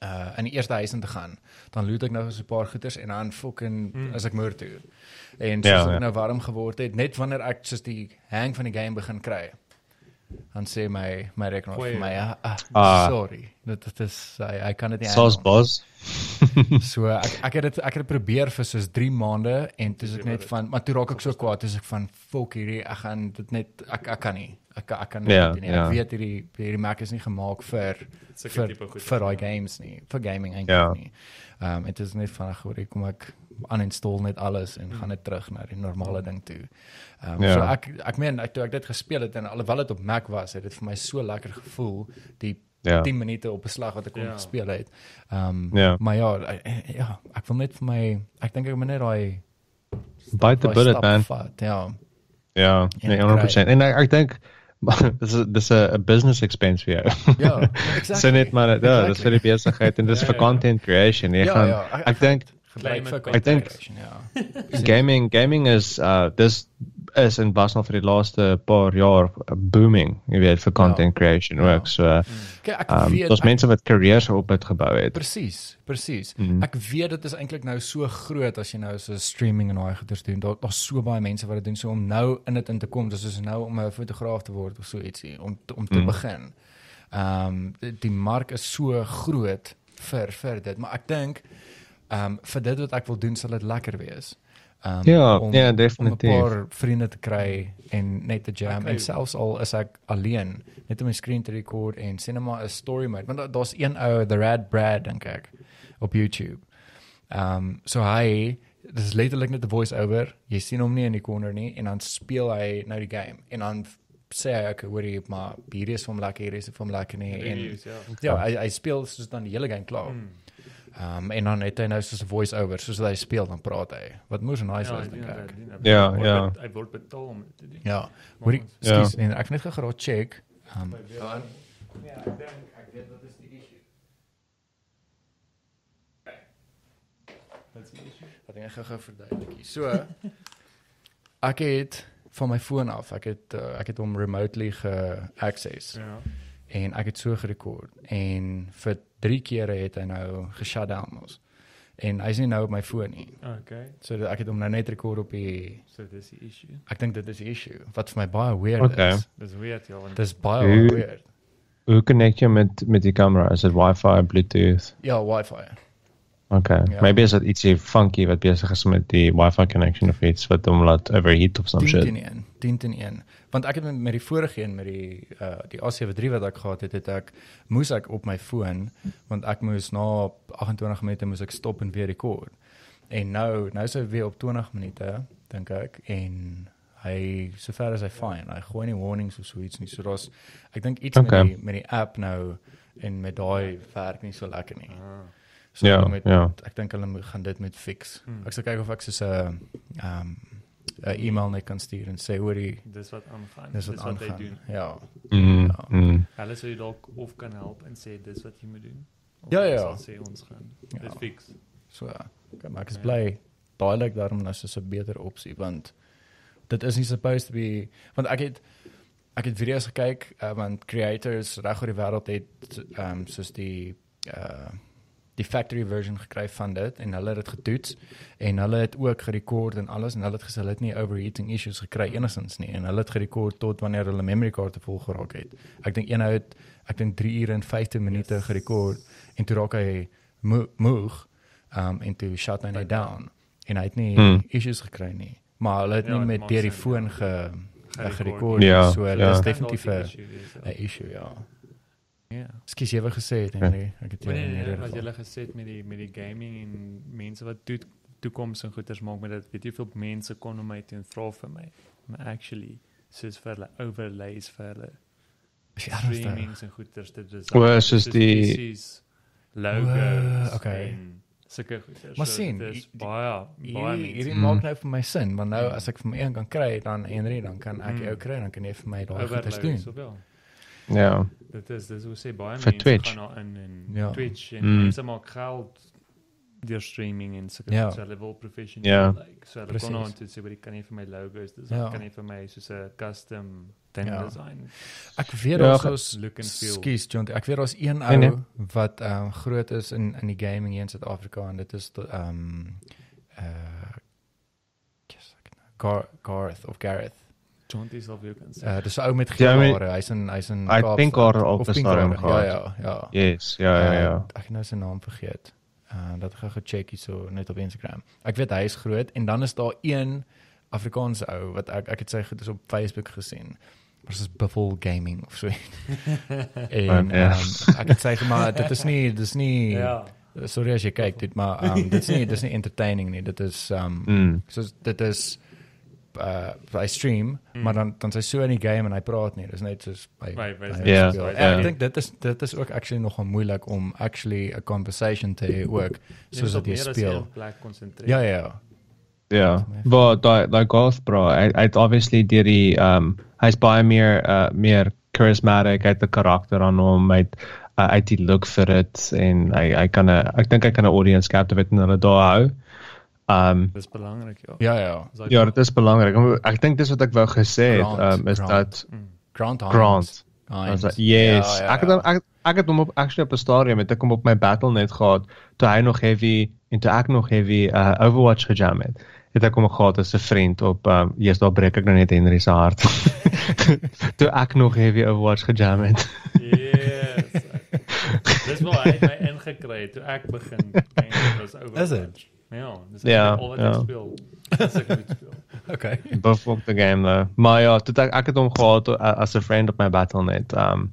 uh in die eerste huis in te gaan. Dan loot ek nou so 'n paar goeders en dan fucking Mm. as ek moer toe. En Ja, soos ek ja. nou warm geword het, net wanneer ek soos die hang van die game begin kry. Dan sê my my rekenaar vir my, ah, ah, Ah. sorry. Dit dit is hy hy kan dit nie Sauce handle. boss. So ek ek het dit ek het dit probeer vir soos 3 maande en toe is ek net van maar toe raak ek so kwaad, toe is ek van fuck hierdie ek gaan dit net ek ek kan nie. Ek ek kan nie Ja, nie. ja. Ek weet hierdie hierdie Mac is nie gemaak vir vir vir daai games nie, vir gaming eintlik Ja. nie. Ehm um, dit is net van ek kom ek uninstall net alles en gaan net terug na die normale ding toe. Ehm um, Ja. so ek ek meen ek toe ek dit gespeel het en alhoewel dit op Mac was, het dit vir my so lekker gevoel die Ja. 10 minute op 'n slag wat ek kon Ja. gespeel het. Ehm um, Ja. maar ja, ek, ja, ek wil net vir my ek dink ek moet net daai Bite the bullet man. Vat, ja. Ja, Ja, nee, 100%. En ek ek dink dis is dis 'n business expense vir jou. Ja, Exactly. Sien net maar ja, dis vir die besigheid en dis Ja, vir ja. content creation. Jy Ja, gaan ja, ek- ek dink gebruik vir content creation, ja. gaming gaming is uh dis is was nog vir die laaste paar jaar booming, jy weet, vir content creation Ja. ook. So Kyk, ek um weet daar's ek- mense wat careers op dit gebou het. Presies, presies. Mhm. Ek weet dit is eintlik nou so groot as jy nou so streaming en daai goeders doen. Daar daar's so baie mense wat dit doen so om nou in dit in te kom. Dis soos nou om 'n fotograaf te word of so ietsie om te, om te Mhm. begin. Ehm um, die, die mark is so groot vir vir dit, maar ek dink ehm um, vir dit wat ek wil doen sal dit lekker wees. Um, Ja, om, ja, Om definitief. 'n paar vriende te kry en net te jam Okay. en selfs al is ek alleen, net om my skerm te rekord en cinema 'n story mode. Want daar- daar's een ou, The Rad Brad dink ek, op YouTube. Ehm um, so hy dis letterlik net 'n voice over. Jy sien hom nie in die corner nie en dan speel hy nou die game en dan sê hy ek hoor jy maar hierdie is vir hom lekker, hierdie is vir hom lekker nie en Reviews, ja. ja, hy hy speel soos dan die hele game klaar. Mm. Ehm um, en dan het hy nou soos 'n voice over, soos hy speel dan praat hy. Wat moes nice Ja, was hy dink ek. dat, doen dat. Ja, ja. Hy word betaal om dit te doen. Ja. Hoorie, Ja. skus, en ek het net gou check. Ehm um, Ja, Ja, ek dink ek weet wat is die issue. Wat is die issue? Wat ek gou-gou verduidelik hier. So ek het van my foon af, ek het uh, ek het hom remotely ge-access Ja. en ek het so gerekord en vir 3 kere het hy nou ge-shut down ons. En hy's nie nou op my foon nie. Okay. So ek het hom nou net rekord op die So dis die issue. ek dink dit is die issue wat vir my baie weird Okay. is. Dis weird ja, Dis baie Hoe- weird. Hoe connect jy met met die kamera? Is dit Wi-Fi, Bluetooth? Ja, wifi. Okay. Ja. Maybe is dit ietsie funky wat besig is met die Wi-Fi connection of iets wat hom laat overheat of some 10 shit. teen 1, 10 teen 1. Want ek het met, met die vorige een met die uh die A73 wat ek gehad het, het ek moes ek op my foon want ek moes na 28 minute moes ek stop en weer rekord. En nou nou is hy weer op 20 minute dink ek en hy sover as hy fine. Hy gooi nie warnings of so iets nie. So daar's ek dink iets Okay. met die met die app nou en met daai werk nie so lekker nie. ah, So Ja, moet, ja. ek dink hulle gaan dit met fix. Hmm. Ek sal kyk of ek soos 'n ehm 'n e-mail net kan stuur en sê hoor jy dis wat aangaan. dis wat hy aangaan. doen. Ja. Mm, Ja. mm. Hulle sou jy dalk of kan help en sê dis wat jy moet doen. Of Ja, ja. sê ons gaan Ja. dit fix. So okay, maar ek is Ja. bly daai lyk daarom nou soos 'n beter opsie want dit is nie supposed to be want ek het ek het video's gekyk uh, want creators reg oor die wêreld het ehm um, soos die uh die factory version gekry van dit en hulle het dit getoets en hulle het ook gerekord en alles en hulle het gesê hulle het nie overheating issues gekry enigstens nie en hulle het gerekord tot wanneer hulle memory kaarte vol geraak het. Ek dink een ou het ek dink 3 ure en 15 minute Yes. gerekord en toe raak hy mo- moeg um en toe shut hy net down en hy het nie Hmm. issues gekry nie. Maar hulle het Ja, nie met deur die foon ja. ge Gerekord. Ja, so dit ja. is definitief 'n 'n issue ja. Ja. Skus jy het gesê het Henry, ek het jou Nee, nee, nie nee, reg wat jy gesê het met die met die gaming en mense wat toe toekoms en goeders maak met dit. Weet jy hoeveel mense kon hom uit en vra vir my. Maar actually soos vir hulle overlays vir hulle Is jy ernstig? streamings en goeders te design. O, soos die- PC's, logos. Okay. Sulke goeders. Maar So, sien, dit is die- baie baie Hierdie mense. maak nou vir my sin, want nou as ek vir my een kan kry, dan Henry, dan kan ek Mm. jou kry, dan kan jy vir my daai goeders overlays doen. of wel. Ja. Dit is dis hoe sê baie Vir mense Twitch. gaan daar in en Ja. Twitch en Mm. mense maak geld deur streaming en sulke Ja. so hulle wil professioneel Ja. like. So hulle kon Precies. nou toe sê ek kan nie vir my logos dis Ja. kan nie vir my soos 'n custom ding Ja. design. Ek weet Ja, daar's ge- ons look and feel. Skus John, ek weet daar's een Nee, ou nee. wat ehm groot is in in die gaming hier in Suid-Afrika en dit is tot, ehm uh yes, ek nou Gar Garth of Gareth. Dis of you can say. Uh dis 'n ou met Ja, gele maar- hare. Hy's in hy's in I Kaapstad. think haar op Of die stadium hare. gehad. Ja, ja, ja. Yes, ja ja ja. Uh, ek het nou sy naam vergeet. Uh dat ek gou check hier so net op Instagram. Ek weet hy is groot en dan is daar een Afrikaanse ou wat ek ek het sy goed is op Facebook gesien. Maar dit is Buffel Gaming of so. en Ja. um, ek het sê maar dit is nie dis nie ja. sorry as jy kyk dit maar um, dit is nie dit is nie entertaining nie. Dit is um Mm. so dit is uh hy stream Mm. maar dan dan sy so in die game en hy praat nie. Dis net soos hy Ja, speel. ja. En Ek dink dit is dit is ook actually nogal moeilik om actually 'n conversation te hê ook soos dat jy speel. Ja ja. Ja, maar daai daai golf bro, hy hy het obviously deur die um hy's baie meer uh meer charismatic, hy het 'n karakter aan hom, hy het uh, het die look vir dit en hy hy kan 'n ek dink hy kan 'n audience captivate en hulle daar hou. Um Dis belangrik ja. Ja ja. Ja, dit is belangrik. Ek dink dis wat ek wou gesê het, um is Grant. dat Mm. Grant Hines. Grant Hines. Hy- yes. Ja, ja, Ek het ja. hom ek, ek het hom op actually op 'n stadium het ek hom op my Battle.net gehad toe hy nog heavy en toe ek nog heavy uh, Overwatch gejam het. Het ek hom gehad as 'n vriend op um yes, daar breek ek nou net Henry se hart. toe ek nog heavy Overwatch gejam het. Yes. Dis waar hy my ingekry het toe ek begin dink was oor. Is dit? Ja, dis Ja, al wat ja. ek speel. Okay. Buff the game though. Maar ja, toe ek ek het hom gehad uh, as 'n friend op my Battle.net. Um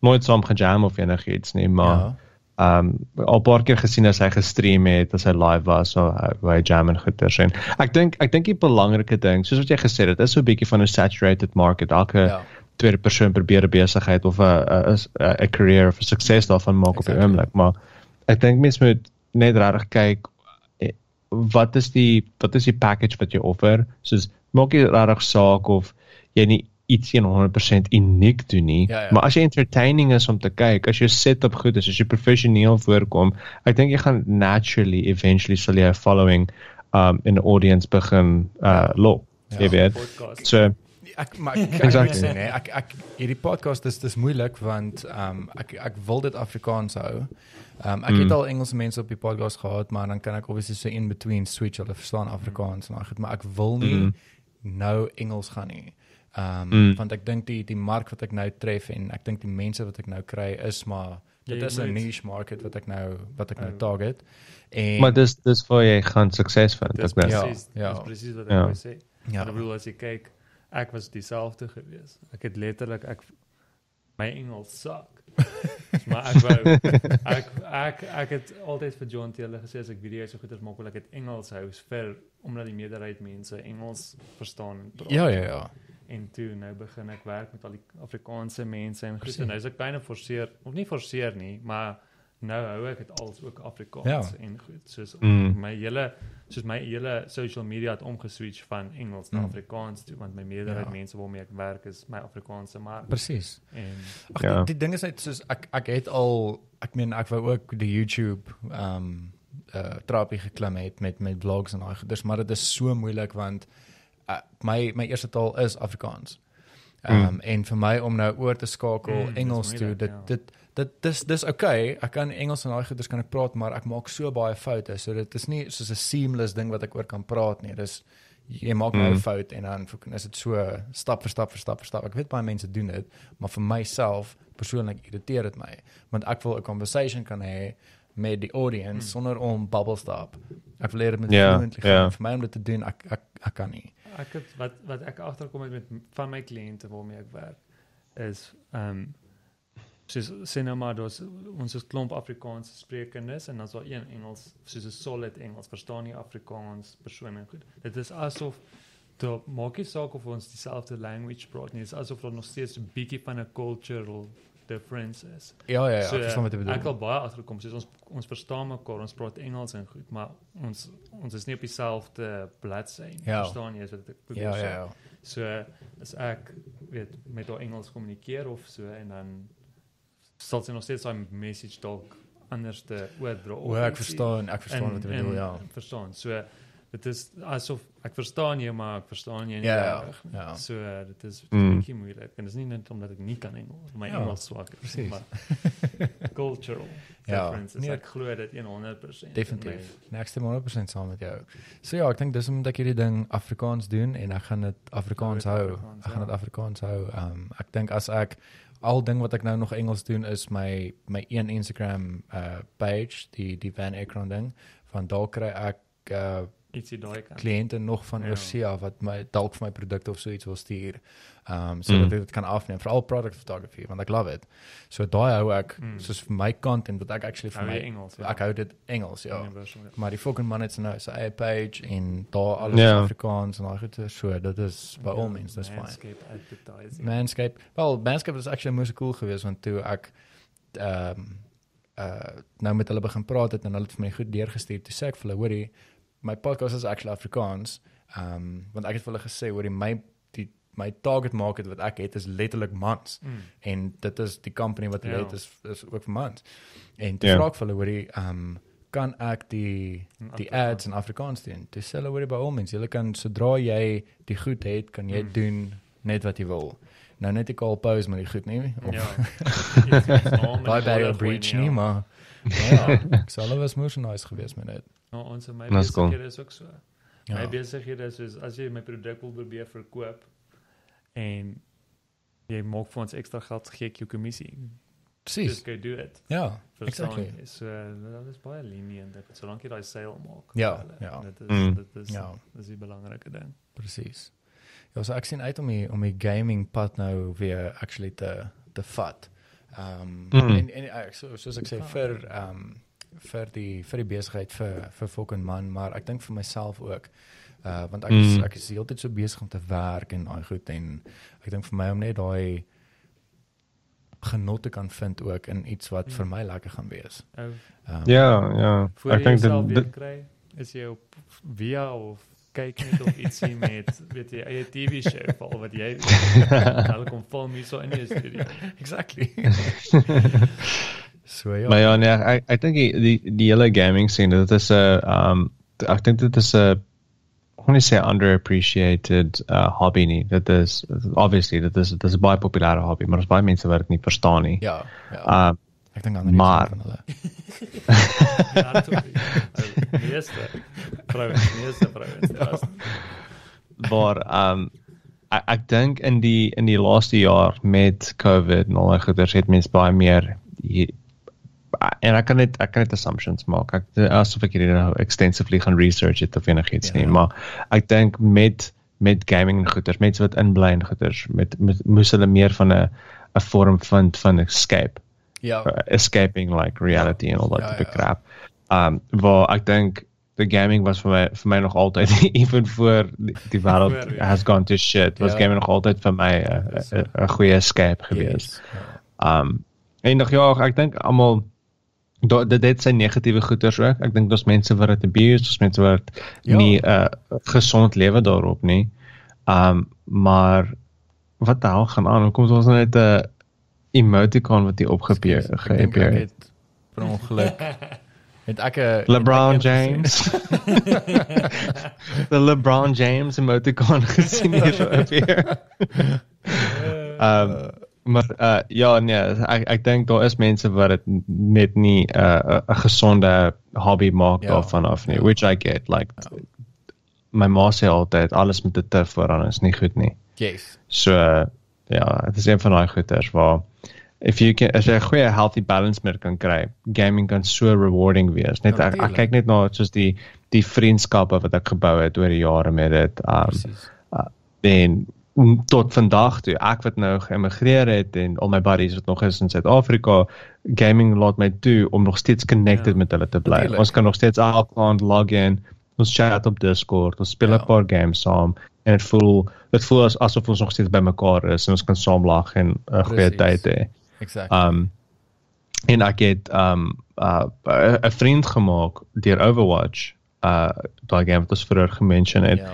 nooit saam gejam of enigiets nie, maar Ja. um al 'n paar keer gesien as hy gestream het as hy live was so hy, hoe hy jam en goeters en ek dink ek dink die belangrike ding soos wat jy gesê het dit is so 'n bietjie van 'n saturated market elke Ja. tweede persoon probeer 'n besigheid of 'n 'n 'n career of 'n sukses daarvan maak op die Exactly. oomblik maar ek dink mense moet net regtig kyk eh, wat is die wat is die package wat jy offer soos maak nie regtig saak of jy nie iets 100% uniek doen nie Ja, ja. maar as jy entertaining is om te kyk as jou setup goed is as jy professioneel voorkom ek dink jy gaan naturally eventually sal jy 'n following um in 'n audience begin uh lok Ja. jy weet Podcast. so Ek maar ek Exactly. exactly. sê nee, ek ek hierdie podcast is dis moeilik want um, ek ek wil dit Afrikaans hou. Ehm um, ek mm. het al Engelse mense op die podcast gehad, maar dan kan ek obviously so in between switch hulle verstaan Afrikaans en goed, maar ek wil nie Mm. nou Engels gaan nie. Ehm um, Mm. want ek dink die die mark wat ek nou tref en ek dink die mense wat ek nou kry is maar dit Jy is 'n niche market wat ek nou wat ek nou Oh. target. En maar dis dis vir jy gaan sukses vind Dis ek Ja, presies, ja. dis presies wat ek Ja. wou sê. ja, Maar ek bedoel as jy kyk, ek was dieselfde gewees. Ek het letterlik ek my Engels sak. maar ek wou ek ek ek het altyd vir John Taylor gesê as ek video's so goeders maak wil ek dit Engels hou vir omdat die meerderheid mense Engels verstaan praat. ja, ja, ja. En toe nou begin ek werk met al die Afrikaanse mense en goed en nou is ek byna forceer of nie forceer nie, maar nou hou ek dit als ook Afrikaans Ja. en goed. Soos Mm. my hele soos my hele social media het omgeswitch van Engels na Mm. Afrikaans toe want my meerderheid Ja. mense waarmee ek werk is my Afrikaanse mark. Presies. En Ag Ja. die, die ding is net soos ek ek het al ek meen ek wou ook die YouTube ehm um, uh trappie geklim het met met vlogs en daai goeders, maar dit is so moeilik want uh, my my eerste taal is Afrikaans. Ehm um, en vir my om nou oor te skakel Mm, mm, Engels toe, moeilik, dit ja. dit dit dis dis okay. Ek kan Engels en daai goeders kan ek praat, maar ek maak so baie foute. So dit is nie soos 'n seamless ding wat ek oor kan praat nie. Dis jy maak nou 'n Mm. fout en dan is dit so stap vir stap vir stap vir stap. Ek weet baie mense doen dit, maar vir myself persoonlik irriteer dit my, want ek wil 'n conversation kan hê met die audience Mm. sonder om bubble stop. Ek wil leer dit met Ja, fluently ja. gaan. Vir my om dit te doen, ek ek ek kan nie. ek het wat wat ek agterkom het met van my kliënte waarmee ek werk is ehm um, soos sê nou maar daar's ons is klomp Afrikaanse sprekendes en dan's daar een Engels soos 'n solid Engels verstaan nie Afrikaans persoon en goed. Dit is asof daar maak nie saak of ons dieselfde language praat nie. Dit is asof daar nog steeds 'n bietjie van 'n cultural difference is. Ja ja ja, So, ek verstaan wat jy Ek bedoel. al baie agterkom, soos ons ons verstaan mekaar, ons praat Engels en goed, maar ons ons is nie op dieselfde bladsy nie. Ja. Verstaan jy as wat ek bedoel? Ja ja ja. So as ek weet met haar Engels kommunikeer of so en dan sal sy nog steeds daai message dalk anders te oordra. O, ek verstaan, ek verstaan wat jy bedoel, ja. Verstaan. So dit is asof ek verstaan jou maar ek verstaan jou nie Ja, ja, ja. So uh, dit is Mm. bietjie moeilik en dit is nie net omdat ek nie kan Engels, my Ja, Engels swak is, precies. maar cultural Ja, differences. nee, ek glo dit 100%. Definitief. Nee, ek stem 100% saam met jou. So ja, ek dink dis omdat ek hierdie ding Afrikaans doen en ek gaan dit Afrikaans Goed hou. Afrikaans, Ek gaan ja. dit Afrikaans hou. Ehm um, ek dink as ek al ding wat ek nou nog Engels doen is my my een Instagram uh page, die die Van Ekron ding, van daar kry ek uh Ietsie daai kant. kliënte nog van Ja. oorsee wat my dalk vir my produkte of so iets wil stuur. Ehm um, sodat Mm. ek dit kan afneem veral product photography want ek love it. So daai hou ek Mm. soos vir my content wat ek actually vir my Engels, ja. ek hou dit Engels ja. Universal, ja. Maar die fucking man het nou sy eie page en daar alles Ja. is Afrikaans en daai goeie so dit is by all means dis fine. Landscape advertising. Manscape. Wel, Manscape was actually moes cool geweest want toe ek ehm um, uh nou met hulle begin praat het en hulle het vir my goed deurgestuur toe sê ek vir hulle hoorie my podcast is actually Afrikaans. Ehm um, want ek het vir hulle gesê hoorie my die my target market wat ek het is letterlik mans Mm. en dit is die company wat hulle Ja. het is is ook vir mans. En toe Ja. vra ek vir hulle hoorie ehm um, kan ek die die ads in Afrikaans doen. Dis hulle hoorie by mens. Jy kan sodra jy die goed het, kan jy Mm. doen net wat jy wil. Nou net ek al pause met die goed nie. Of Ja. Die barrier woorde breach nie, ja. maar maar ja, ek sal hulle was moes nice geweest met dit. Nou, ons my Dis cool. besighede is ook so. Ja. My besighede is soos as jy my produk wil probeer verkoop en jy maak vir ons ekstra geld, gee ek jou kommissie. Just Presies. go do it. Ja, Verstaan exactly. So dat is baie lenient. Ek solank jy daai sale maak. Ja, hulle. ja. Dit is Mm. dit is Ja. dis die belangrike ding. Presies. Ja, so ek sien uit om die om die gaming pad nou weer actually te te vat. Ehm um, Mm. en en so soos ek sê vir ehm um, vir die vir die besigheid vir vir fucking man, maar ek dink vir myself ook. Uh want ek is Mm. ek is heeltyd so besig om te werk en daai goed en ek dink vir my om net daai genot te kan vind ook in iets wat Mm. vir my lekker gaan wees. Um, Ja, ja. voor Ek dink dit kry, is jy op via of kyk net of ietsie met weet jy eie TV show val wat jy hulle kom film hier so in die studio. Exactly. so ja. Maar ja, nee, ek ek dink die, die die hele gaming scene, dit is 'n um ek dink dit is 'n wil nie sê underappreciated uh hobby nie. Dit is obviously dit is dit is 'n baie populêre hobby, maar daar's baie mense wat dit nie verstaan nie. ja, ja. Um ek dink ander maar- van hulle. Ja, toe. Ou, Meeste vrouens, meeste vrouens. Ja, waar um ek, ek dink in die in die laaste jaar met COVID en al daai goeders het mense baie meer hier, en ek kan net ek kan net assumptions maak. Ek asof ek hierdie nou extensively gaan research het of enigiets Ja. nie, maar ek dink met met gaming en goeders, mense wat inbly in goeders, met, met moes hulle meer van 'n 'n vorm vind van escape Ja. uh, escaping like reality en al dat Ja, tipe ja. crap. Um waar ek dink the gaming was vir my vir my nog altyd even voor die, die wêreld ja. has gone to shit. Was Ja. gaming nog altyd vir my 'n 'n goeie escape gewees. Yes, ja. Um en nog ja, ek dink almal dit het sy negatiewe goeders ook. Ek dink daar's mense wat dit abuse, daar's mense wat Ja. nie 'n uh, gesond lewe daarop nie. Um maar wat die hel gaan aan? Hoekom is ons net 'n emoticon wat hier opgepeer geappear? het per ongeluk het ek 'n LeBron ek James. the LeBron James emoticon gesien hier so appear. Um maar uh ja nee, ek ek dink daar is mense wat dit net nie 'n uh, 'n gesonde hobby maak Ja. daarvan af nie, Ja. which I get like my ma sê altyd alles met 'n te vooraan is nie goed nie. Yes. So uh, ja, dit is een van daai goeters waar if you can as jy 'n goeie healthy balance met kan kry, gaming kan so rewarding wees. Net Ja, ek, ek kyk net na soos die die vriendskappe wat ek gebou het oor die jare met dit. Um Presies. en mm, tot vandag toe ek wat nou geëmigreer het en al my buddies wat nog is in Suid-Afrika gaming laat my toe om nog steeds connected Ja. met hulle te bly. Natuurlijk. Ons kan nog steeds elke aand log in, ons chat op Discord, ons speel 'n Ja. paar games saam en dit voel dit voel as, asof ons nog steeds bymekaar is en ons kan saam lag en 'n goeie Precies. tyd hê. Exactly. Um en ek het um uh 'n 'n vriend gemaak deur Overwatch. Uh daai game wat ons vroeër gemention het ja.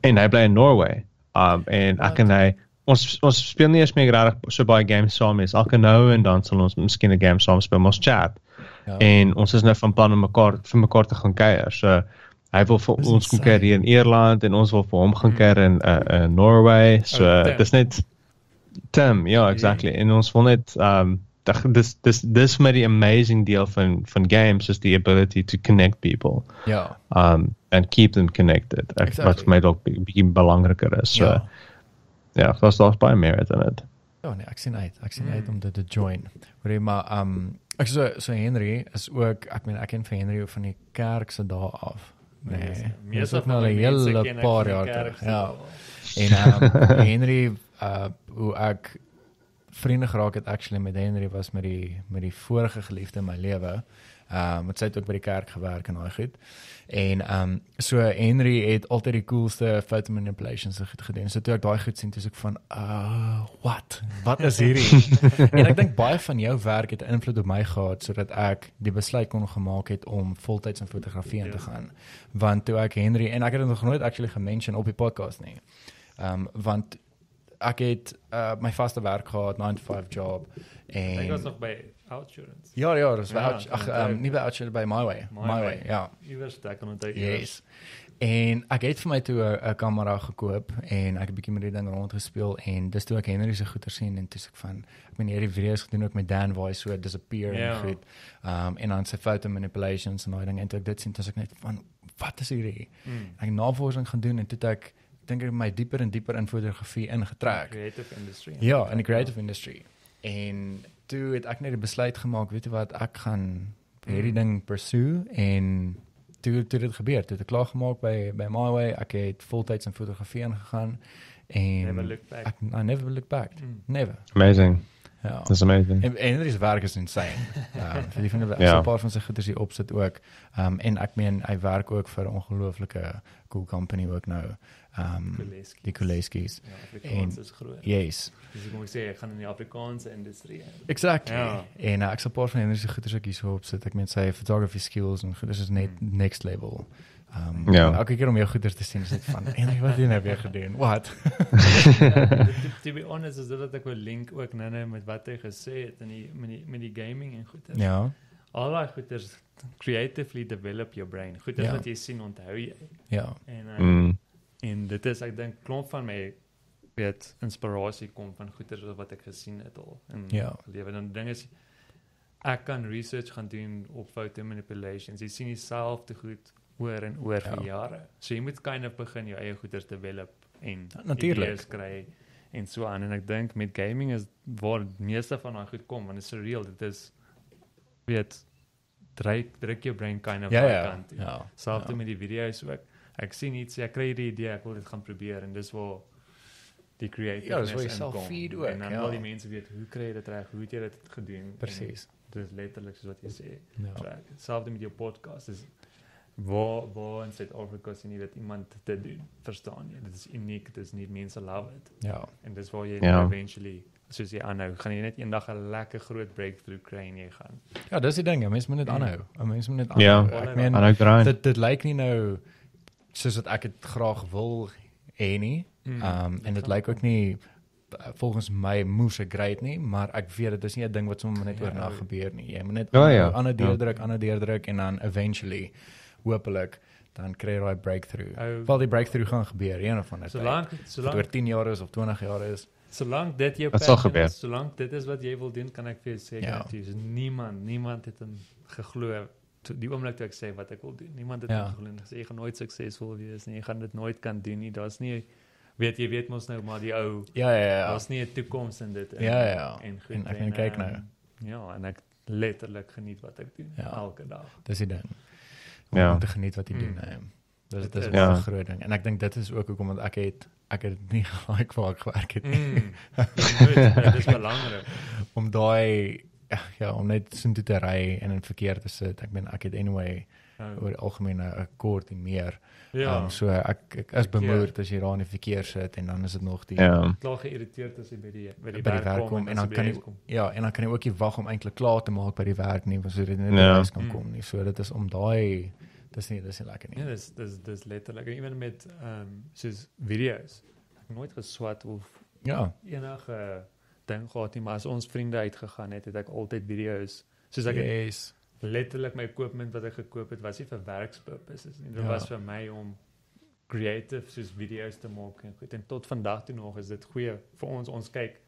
en hy bly in Norway. Um en ek en hy ons ons speel nie eens meer regtig so baie games saam nie. Elke nou en dan sal ons miskien 'n game saam speel, maar ons chat. Ja. En ons is nou van plan om mekaar vir mekaar te gaan kuier. So hy wil vir ons kom kuier hier in Ierland en ons wil vir hom gaan Mm. kuier in uh, uh, Norway. So Oh, dis net Tim, ja, exactly. En ons wil net um dag- dis dis dis my die amazing deel van van games is the ability to connect people Ja. um and keep them connected. Ek, Exactly. Wat vir my dalk 'n bietjie belangriker is. So Ja. ja, daar's daar's baie merit in dit. Ja, nee, ek sien uit. Ek sien Mm. uit om dit te join. Hoorie, maar um ek so so Henry is ook ek meen ek ken vir Henry van die kerk se dae af. Nee. Meeste- Dis meeste ook nou van 'n die hele paar die jaar terug. Ja. En um Henry uh hoe ek vriende geraak het actually met Henry was met die met die vorige geliefde in my lewe. Um met sy het ook by die kerk gewerk en daai goed. En um so Henry het altyd die coolste photo manipulations goed gedoen. So toe ek daai goed sien, toe ek van uh what? Wat is hierdie? en ek dink baie van jou werk het invloed op my gehad sodat ek die besluit kon gemaak het om voltyds in fotografie in te Ja. gaan. Want toe ek Henry en ek het dit nog nooit actually gemention op die podcast nie. Um want ek het uh my vaste werk gehad, 9 to 5 job en Ek was nog by Outsurance. Ja, ja, dis Ja, ja, ag um, nie by Outshire by My Way. My My, Way. Ja. Iewers daar kan onthou. Yes. En ek het vir my toe 'n kamera gekoop en ek het 'n bietjie met die ding rondgespeel en dis toe ek Henry se goeie sien en toe sê ek van ek meen hierdie video's gedoen ook met Dan Voice so disappear Ja. en goed. Um en dan sy photo manipulations en daai ding en toe ek dit sien toe ek net van wat is hierdie? Mm. Ek het navorsing gaan doen en toe ek ek dink ek my dieper en dieper in fotografie ingetrek. Creative industry. Ja, in die creative industry. En toe het ek net die besluit gemaak, weet jy wat, ek gaan hierdie Mm. ding pursue en toe toe dit gebeur, toe het ek klaar gemaak by by My Way, ek het voltyds in fotografie ingegaan en Never look back. Ek I never look back. Mm. Never. Amazing. Ja. That's amazing. En en Henry's werk is insane. Ja, vir die van die Ja. so 'n paar van sy goeders hier opsit ook. Ehm um, en ek meen hy werk ook vir 'n ongelooflike cool company ook nou. Ehm um, Kuleski. die Kuleskis. Ja, Afrikaans En- is groot. Yes. Dus ek moet sê ek gaan in die Afrikaanse industrie. in. Exactly. Ja. En uh, ek sal 'n paar van Henry se goeders ook hierso opsit. Ek meen sy photography skills en goeders is net Mm. next level. Ehm Ja. um, elke keer om jou goeders te sien is dit van Henry wat het jy nou weer gedoen? What? Ja, to, be honest is dit wat ek wil link ook nou nou met wat hy gesê het in die met die met die gaming en goeders. ja. Al daai goeders creatively develop your brain. Goeders Ja. wat jy sien onthou jy. Ja. En uh, Mm. En dit is ek dink klomp van my weet inspirasie kom van goeders wat ek gesien het al in Ja. lewe. Dan ding is ek kan research gaan doen op photo manipulations. Jy sien dieselfde goed oor en oor Ja. vir jare. So jy moet kind of begin jou eie goeders develop en Ja, natuurlijk. idees kry en so aan en ek dink met gaming is waar meeste van daai goed kom want dit is surreal. Dit is weet druk druk jou brain kind of Ja daai ja. kant toe. Ja. Selfs ja. met die video's ook. Ek sien iets, ek kry die idee, ek wil dit gaan probeer en dis waar die creativeness Ja, dis self inkom. feed ook, En dan ja. wil die mense weet hoe kry jy dit reg? Hoe het jy dit gedoen? Presies. En Dit is letterlik soos wat jy sê. Ja. So Selfs met jou podcast is waar waar in Suid-Afrika sien jy dat iemand dit doen. Verstaan jy? Dit is uniek, dit is nie mense love it. Ja. En dis waar jy Ja. ja. eventually soos jy aanhou, gaan jy net eendag 'n lekker groot breakthrough kry en jy gaan. Ja, dis die ding. 'n Mens moet net Mm. aanhou. 'n Mens moet net Ja. aanhou. Ek meen dit dit lyk nie nou soos wat ek dit graag wil hê nie. Mm. Ehm um, en dit lyk ook nie uh, volgens my moes ek great nie, maar ek weet dit is nie 'n ding wat sommer net Ja. oornag gebeur nie. Jy moet net Ja, ja. ander Ja. deurdruk, ander deurdruk en dan eventually hopelik dan kry jy daai breakthrough. Ou- Wel die breakthrough gaan gebeur een of ander. Solank solank oor 10 jaar is of 20 jaar is. Solank dit jou passion is, solank dit is wat jy wil doen, kan ek vir jou sê Ja. niemand, niemand het in geglo toe die oomblik toe ek sê wat ek wil doen. Niemand het Ja. ja. geglo en gesê jy gaan nooit suksesvol wees nie. Jy gaan dit nooit kan doen nie. Daar's nie weet jy weet mos nou maar die ou Ja ja ja. daar's nie 'n toekoms in dit in, Ja, ja. En goed. En ek gaan kyk nou. ehm, Ja, en ek letterlik geniet wat ek doen Ja. elke dag. Dis die ding. Om Ja. te geniet wat jy doen. Mm. Nee. Dis Dit is 'n Ja. groot ding. En ek dink dit is ook hoekom want ek het ek het nie gelyk waar ek gewerk het nie. Mm. Goed, dit is belangrik. om daai ja, ja, om net so toe te ry en in verkeer te sit. Ek meen ek het anyway Nou, oor algemeen 'n kort en meer. ja. Um, so ek ek is bemoeid as jy daar in die verkeer sit en dan is dit nog die Ja. klaar geïrriteerd as jy by die by die, by die werk, werk kom en dan jy by kan jy ja, en dan kan jy ook nie wag om eintlik klaar te maak by die werk nie, want so dit net by Ja. huis kan Mm. kom nie. So dit is om daai dis nie dis nie lekker Ja, nie. dis dis dis letterlik ewen met ehm um, soos video's. Ek nooit geswat of Ja. enige ding gehad nie, maar as ons vriende uitgegaan het, het ek altyd video's soos ek Yes. letterlik my equipment wat ek gekoop het was nie vir werkspurposes nie. Dit Ja. was vir my om creative soos video's te maak en goed. En tot vandag toe nog is dit goeie vir ons. Ons kyk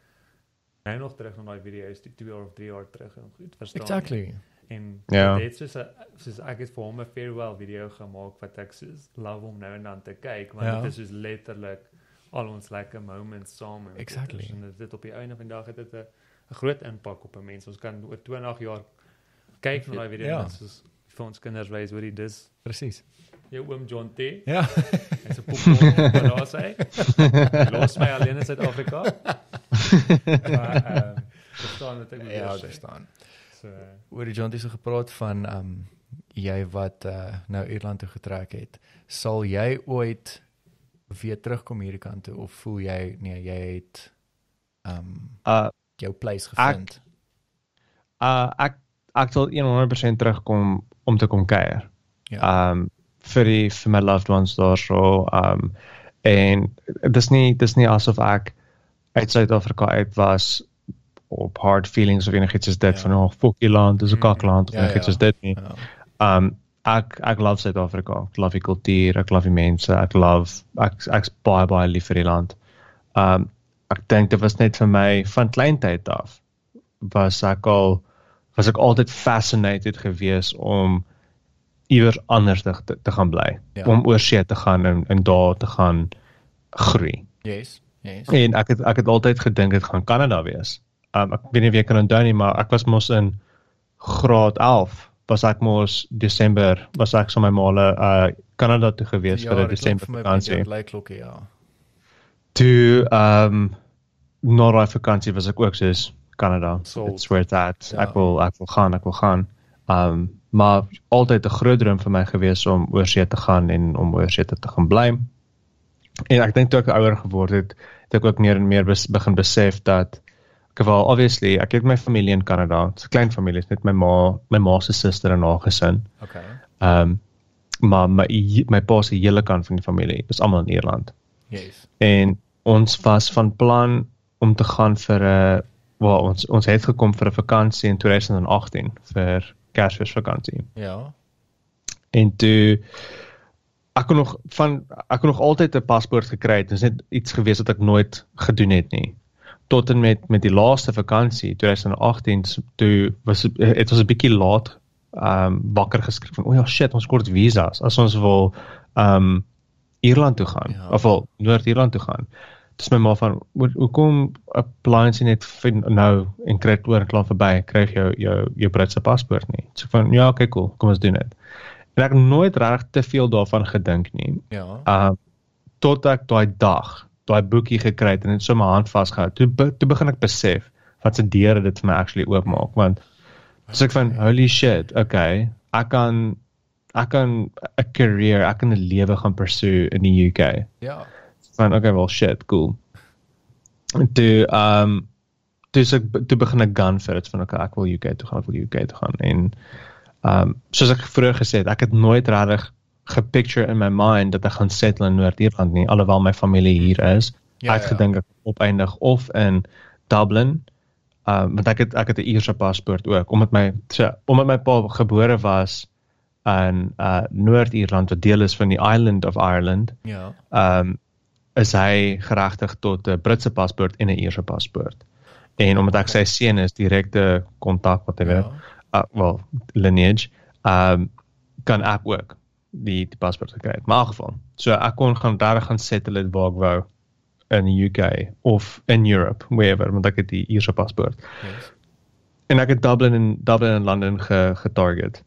nou nog terug na daai video's die 2 of 3 jaar terug en goed, verstaan. Exactly. En Ja. dit is soos 'n soos ek het vir hom 'n farewell video gemaak wat ek soos love om nou en dan te kyk want Ja. dit is soos letterlik al ons lekker moments saam. en Exactly. En dit- dit op die einde van die dag het dit 'n 'n groot impak op 'n mens. Ons kan oor 20 jaar kyk na daai video Ja. en soos vir ons kinders wys hoe dit is. Presies. Jou oom John T. Ja. Hy's 'n poepel wat daar sê. Los my alleen in Suid-Afrika. maar ehm verstaan wat ek bedoel. ja, daar staan. So Oor die Jonty se gepraat van ehm um, jy wat uh, nou Ierland toe getrek het. Sal jy ooit weer terugkom hierdie kant toe of voel jy nee, jy het ehm um, Uh jou place gevind? uh ek ek sal 100% terugkom om te kom kuier. Ja. Um vir die vir my loved ones daar so um en dis nie dis nie asof ek uit Suid-Afrika uit was op hard feelings of enigiets soos dit Ja. van oh fuck die land, dis 'n Mm. kakland of Ja, enigiets ja. soos dit nie. ja. Um ek ek love Suid-Afrika. Ek love die kultuur, ek love die mense, ek love ek ek's baie baie lief vir die land. Um ek dink dit was net vir my van kleintyd af was ek al was ek altyd fascinated gewees om iewers anders te, te, te gaan bly. Ja. Om oor see te gaan en en daar te gaan groei. Yes. Yes. En ek het ek het altyd gedink dit gaan Kanada wees. Um ek weet nie of jy kan onthou nie, maar ek was mos in graad 11 was ek mos Desember was ek so my maale uh Kanada toe gewees vir 'n dit Desember vakansie. bietjie Lyk klokke ja. Toe um na daai vakansie was ek ook soos Kanada. Sold. It's where it's at. Ja. Ek wil ek wil gaan, ek wil gaan. Um maar altyd 'n groot droom vir my gewees om oor see te gaan en om oor see te, te gaan bly. En ek dink toe ek ouer geword het, het ek ook meer en meer bes, begin besef dat wel obviously ek het my familie in Kanada. Dit's 'n klein familie, net my ma, my ma se suster en haar gesin. Okay. Um maar my my pa se hele kant van die familie is almal in Ierland Yes. en ons was van plan om te gaan vir 'n wel ons ons het gekom vir 'n vakansie in 2018 vir Kersfeesvakansie. Ja. En toe ek kon nog van ek kon nog altyd 'n paspoort gekry het. Dit is net iets gewees wat ek nooit gedoen het nie. Tot en met met die laaste vakansie 2018 s- toe was dit was 'n bietjie laat um, wakker geskrik van o ja shit ons kort visas as ons wil um, Ierland toe gaan Ja. of wel Noord-Ierland toe gaan. Dis my ma van "Hoe- hoekom apply ons net nou en kry dit oor en klaar verby kry jy jou jou jou Britse paspoort nie. So van ja okay cool kom ons doen dit. En ek het nooit regtig te veel daarvan gedink nie. Ja. Uh tot ek daai dag daai boekie gekry het en dit so my hand vasgehou. Toe be, toe begin ek besef wat se deure dit vir my actually oopmaak want so ek van holy shit, okay, ek kan ek kan 'n career, ek kan 'n lewe gaan pursue in die UK. Ja. Van okay, well shit, cool. En toe um toe ek toe begin ek gun vir dit van okay, ek wil UK toe gaan, ek wil UK toe gaan en um soos ek vroeër gesê het, ek het nooit regtig gepicture in my mind dat ek gaan settle in Noord-Ierland nie, alhoewel my familie hier is. Ja, ek het gedink ek opeindig of in Dublin. Um want ek het ek het 'n Ierse paspoort ook omdat my so omdat my pa gebore was in uh Noord-Ierland wat deel is van die island of Ireland Ja. um is hy geregtig tot 'n Britse paspoort en 'n Ierse paspoort. En omdat ek sy seun is, direkte kontak wat hy weet, Ja. uh, well, lineage, um kan ek ook die die paspoort gekry het. Maar in elk geval, so ek kon gaan daar gaan settle het waar ek wou in die UK of in Europe, wherever, want ek het die Ierse paspoort. Yes. En ek het Dublin en Dublin en London ge, getarget.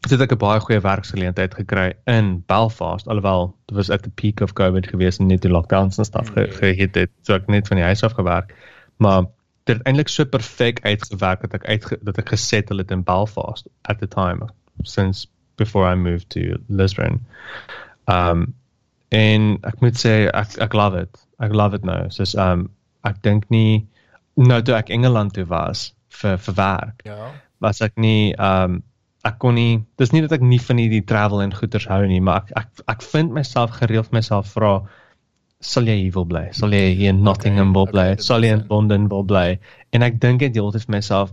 Dit het ek 'n baie goeie werksgeleentheid gekry in Belfast, alhoewel dit was at the peak of COVID gewees en net die lockdowns en stuff ge, Mm. gehit het, so ek net van die huis af gewerk. Maar dit het eintlik so perfek uitgewerk dat ek uit dat ek gesettle het in Belfast at the time since before I moved to Lisbon. Um en ek moet sê ek ek love it. Ek love it nou. Soos um ek dink nie nou toe ek Engeland toe was vir vir werk Ja. was ek nie um ek kon nie dis nie dat ek nie van hierdie travel en goeders hou nie maar ek ek ek vind myself gereeld myself vra sal jy hier wil bly sal jy hier in Nottingham wil okay, bly dit sal jy in. Londen wil bly en ek dink dit heeltyd vir myself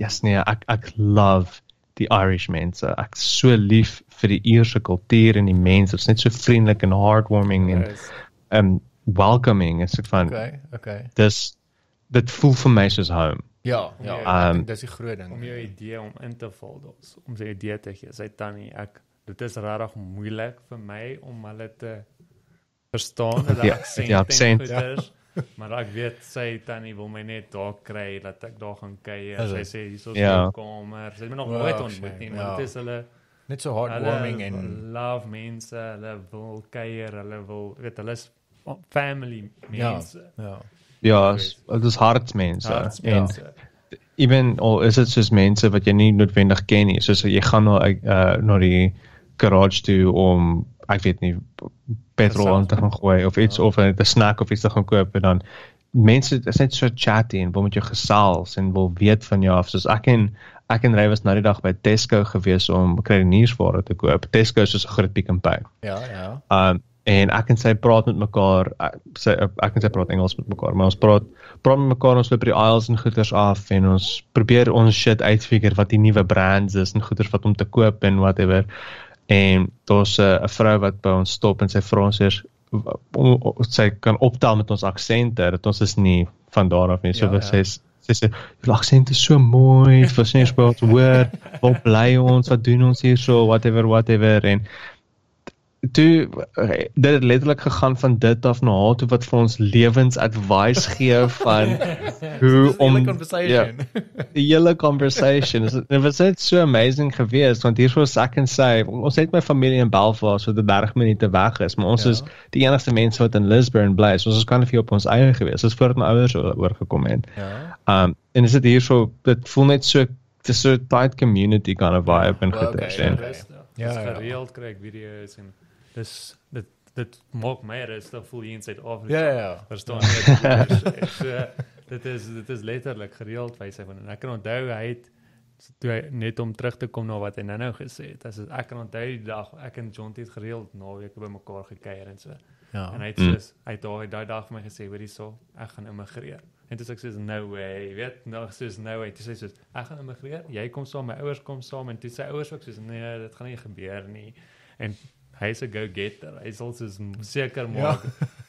yes nee ek ek love die Irish mense. Ek so lief vir die Ierse kultuur en die mense. Dit is net so vriendelik en heartwarming en Yes. um welcoming. Is ek van Okay, okay. dis dit voel vir my soos home. Ja, ja. Jou- dink dis die groot ding. om jou idee om in te val dus om sy idee te gee. Sy tannie, ek dit is regtig moeilik vir my om hulle te verstaan dat Ja, aksent die aksent, en goeders, maar ek weet sy tannie wil my net daar kry dat ek daar gaan kuier. Sy sê hierso Ja. is kamer. Sy het my nog Wow, nooit ontmoet nie, ja. maar dit is hulle Net so heartwarming en love mense, hulle wil kuier, hulle wil weet hulle is family ja, mense. ja. Ja, s- dit is hartsmense. En ewen al is dit soos mense wat jy nie noodwendig ken nie. Soos jy gaan na uh, na die garage toe om ek weet nie petrol aan te gaan gooi of iets Ja. of 'n snack of iets te gaan koop en dan mense is net so chatty en wil met jou gesels en wil weet van jou af. Soos ek en ek en Ray was nou die dag by Tesco gewees om krediniersware te koop. Tesco is soos 'n groot Pick n Pay. Ja, ja. Um en ek en sy praat met mekaar ek, sy ek en sy praat Engels met mekaar maar ons praat praat met mekaar ons loop by die aisles en goeders af en ons probeer ons shit uitfigure wat die nuwe brands is en goeders wat om te koop en whatever en daar's 'n 'n vrou wat by ons stop en sy vra ons eers sy kan optel met ons aksente dat ons is nie van daar af nie. So Ja, ja, ja. sy sê sy sê die aksent is so mooi sins by ons hoor waar bly ons? Wat doen ons hier so whatever whatever. En toe dit het letterlik gegaan van dit af na haar toe wat vir ons lewensadvies gee van hoe om conversation. die hele conversation is dit was net so amazing geweest want hier was ek en sy ons het my familie in Belfast so 'n 30 minute weg is maar ons Ja. is die enigste mense wat in Lisburn bly so ons is kan of hier op ons eie geweest ons voordat my ouers oor- oorgekom het Ja. um en is dit hier so dit voel net so is so tight community kind of vibe en okay, en okay. rustig. Ja, Ja, ja. gereeld kry ek video's en dis dit dit maak my rustig voel hier in Suid-Afrika. Ja, ja, ja. Verstaan jy? Dit is, so, dit is dit is letterlik gereeld wys hy van en ek kan onthou hy het toe hy net om terug te kom na wat hy nou-nou gesê het. As ek kan onthou die dag ek en John het gereeld naweke by mekaar gekuier en so. Ja. En hy het Mm. soos hy daai daai dag vir my gesê, "Hoorie so, ek gaan immigreer." En toe sê ek soos no way, weet, nou soos no way. Toe sê ek gaan immigreer. Jy kom saam, my ouers kom saam en toe sy ouers ook soos nee, dit gaan nie gebeur nie. En hy's 'n go-getter. Hy sal soos seker maak.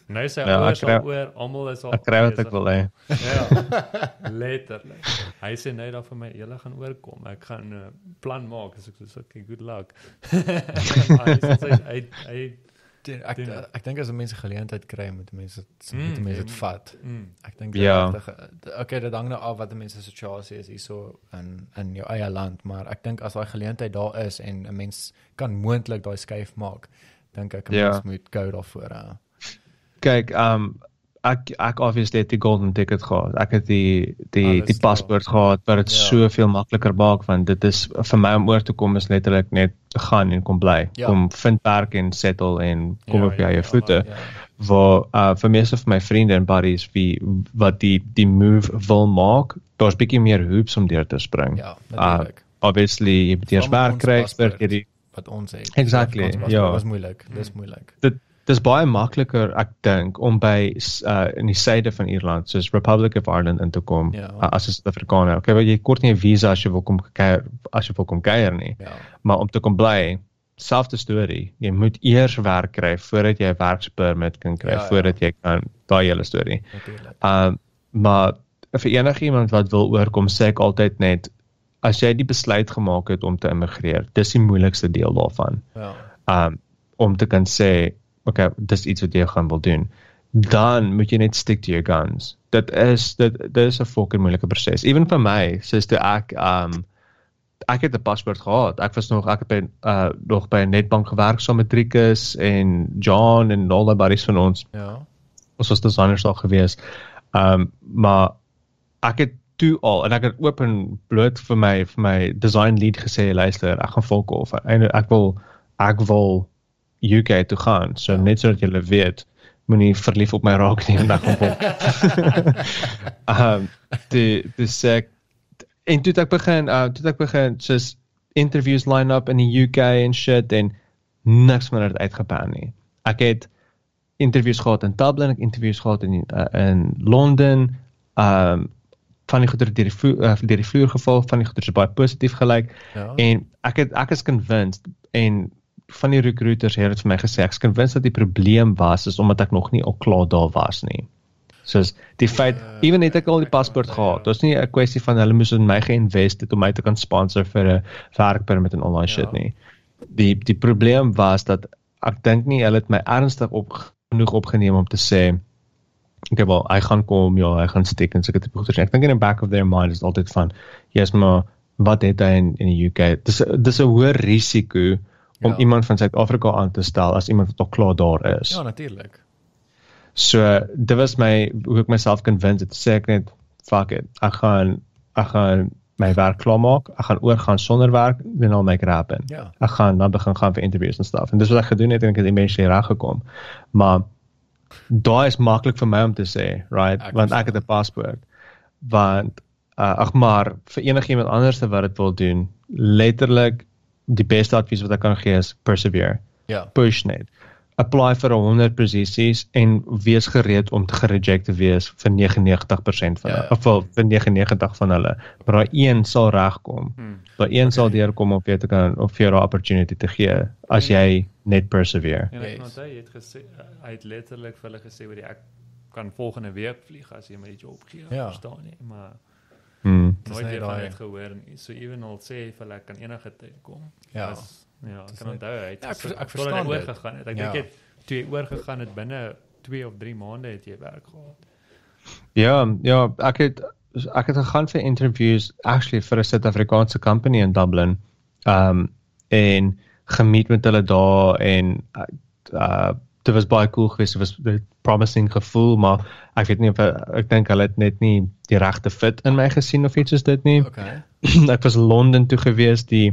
Nou sy Ja, ouers al oor, almal is al ek kry wat ek wil hê Ja. Letterlik. Hy sê nou daar vir my, julle gaan oorkom. Ek gaan uh, plan maak. As ek sê okay, good luck. hy sê hy hy Ek Doen- ek dink as mense geleentheid kry moet mense dit Mm, moet mense dit mm. vat. mm, Ek dink Ja. regtig, okay, dit hang nou af wat 'n mens se situasie is hierso in in jou eie land, maar ek dink as daai geleentheid daar is en 'n mens kan moontlik daai skuif maak, dink ek 'n Ja. mens moet go daarvoor. Uh. kyk um ek ek obviously het die golden ticket gehad. Ek het die die Alles die paspoort gehad wat dit Ja. soveel makliker maak want dit is vir my om oor te kom is letterlik net gaan en kom bly. Ja. Kom vind werk en settle en kom Ja, op jou ja, eie ja, voete. Ja. Waar uh vir meeste van my vriende en buddies wie wat die die move wil maak, daar's bietjie meer hoops om deur te spring. Ja, natuurlik. Obviously jy moet eers werk ons kry, vir jy die wat ons het. Exactly, Suid-Afrikaanse ja. paspoort, Dis moeilik, dis moeilik. dit dis baie makliker ek dink om by uh in die suide van Ierland soos Republic of Ireland in te kom Ja. uh, as 'n Suid-Afrikaner. Okay, wel jy kort nie 'n visa as jy wil kom kuier as jy wil kom kuier nie, Ja. maar om te kom bly selfde storie. Jy moet eers werk kry voordat jy 'n werkspermit kan kry, Ja, ja. voordat jy kan daai hele storie. Natuurlik. Um maar vir enigiemand wat wil oorkom, sê ek altyd net as jy die besluit gemaak het om te immigreer, dis die moeilikste deel daarvan Ja. um om te kan sê okay dis iets wat jy gaan wil doen. Dan moet jy net stick to your guns. Dit is dit dit is 'n fucking moeilike proses. Ewen vir my soos toe ek um ek het 'n paspoort gehad. Ek was nog ek het by uh nog by 'n netbank gewerk saam met Trikus en John en al die buddies van ons. Ja. ons was designers daar gewees. Um maar ek het toe al en ek het open bloot vir my vir my design lead gesê luister, ek gaan volk of en ek wil ek wil UK toe gaan. So Ja. net sodat julle weet, moenie verlief op my raak nie ek gaan volk. um die die sê en toe ek begin uh toe ek begin soos interviews line up in die UK en shit en niks meer het uitgepan nie. Ek het interviews gehad in Dublin, ek interviews gehad in uh, in Londen, um van die goeder deur die vloer, uh, deur die vloer geval, van die goeder is baie positief gelyk. Ja. En ek het ek is convinced en van die recruiters het dit vir my gesê ek is convinced dat die probleem was is omdat ek nog nie al klaar daar was nie. Soos die feit Ja, ewen het ek al die ek paspoort weet, gehad. ja. Dit was nie 'n kwessie van hulle moes in my geïnvest het om my te kan sponsor vir 'n werkpermit en daai Ja. shit nie. Die die probleem was dat ek dink nie hulle het my ernstig op genoeg opgeneem om te sê okay wel hy gaan kom ja hy gaan steek en sulke tipe goeders. Ek dink in the back of their mind is altyd van jy's maar wat het hy in in die UK? Dis dis 'n hoër risiko om Ja. iemand van Suid-Afrika aan te stel as iemand wat al klaar daar is. Ja, natuurlik. So dit was my hoe ek myself convince het sê ek net fuck it. Ek gaan ek gaan my werk klaar maak. Ek gaan oorgaan sonder werk en al my crap in. Ja. Ek gaan dan begin gaan vir interviews en stuff. En dis wat ek gedoen het en ek het eventually reg gekom. Maar daai is maklik vir my om te sê, right? Ek Want ek het 'n paspoort. Want uh, ag maar vir enigiemand anders wat dit wil doen, letterlik die beste advies wat ek kan gee is persevere Ja. push net. Apply vir 100 posisies en wees gereed om te gereject te wees vir 99% van Ja, hulle. ja. Of wel vir 99 van hulle. Maar daai een sal regkom. Hmm. Daai een sal deurkom om vir jou te kan of vir jou 'n opportunity te gee as jy net persevere. Ek Yes. yes. hy het gesê hy het letterlik vir hulle gesê hoe ek kan volgende week vlieg as jy my die job gee. Ja. Verstaan nie, maar Dis nooit weer van daai- dit gehoor nie. So ewen al sê vir hulle ek kan enige tyd kom. Ja. Was, ja, ek kan onthou hy het Ja, ek ver- ek tot verstaan hy dit. oorgegaan het. Ek Ja. dink het toe jy oorgegaan het binne 2 of 3 maande het jy werk gehad. Ja, ja, ek het ek het gegaan vir interviews actually vir 'n Suid-Afrikaanse company in Dublin. Um en gemeet met hulle daar en uh dit was baie cool geweest. Dit was 'n promising gevoel, maar ek weet nie of ek dink hulle het net nie die regte fit in my gesien of iets soos dit nie. Okay. ek was Londen toe gewees die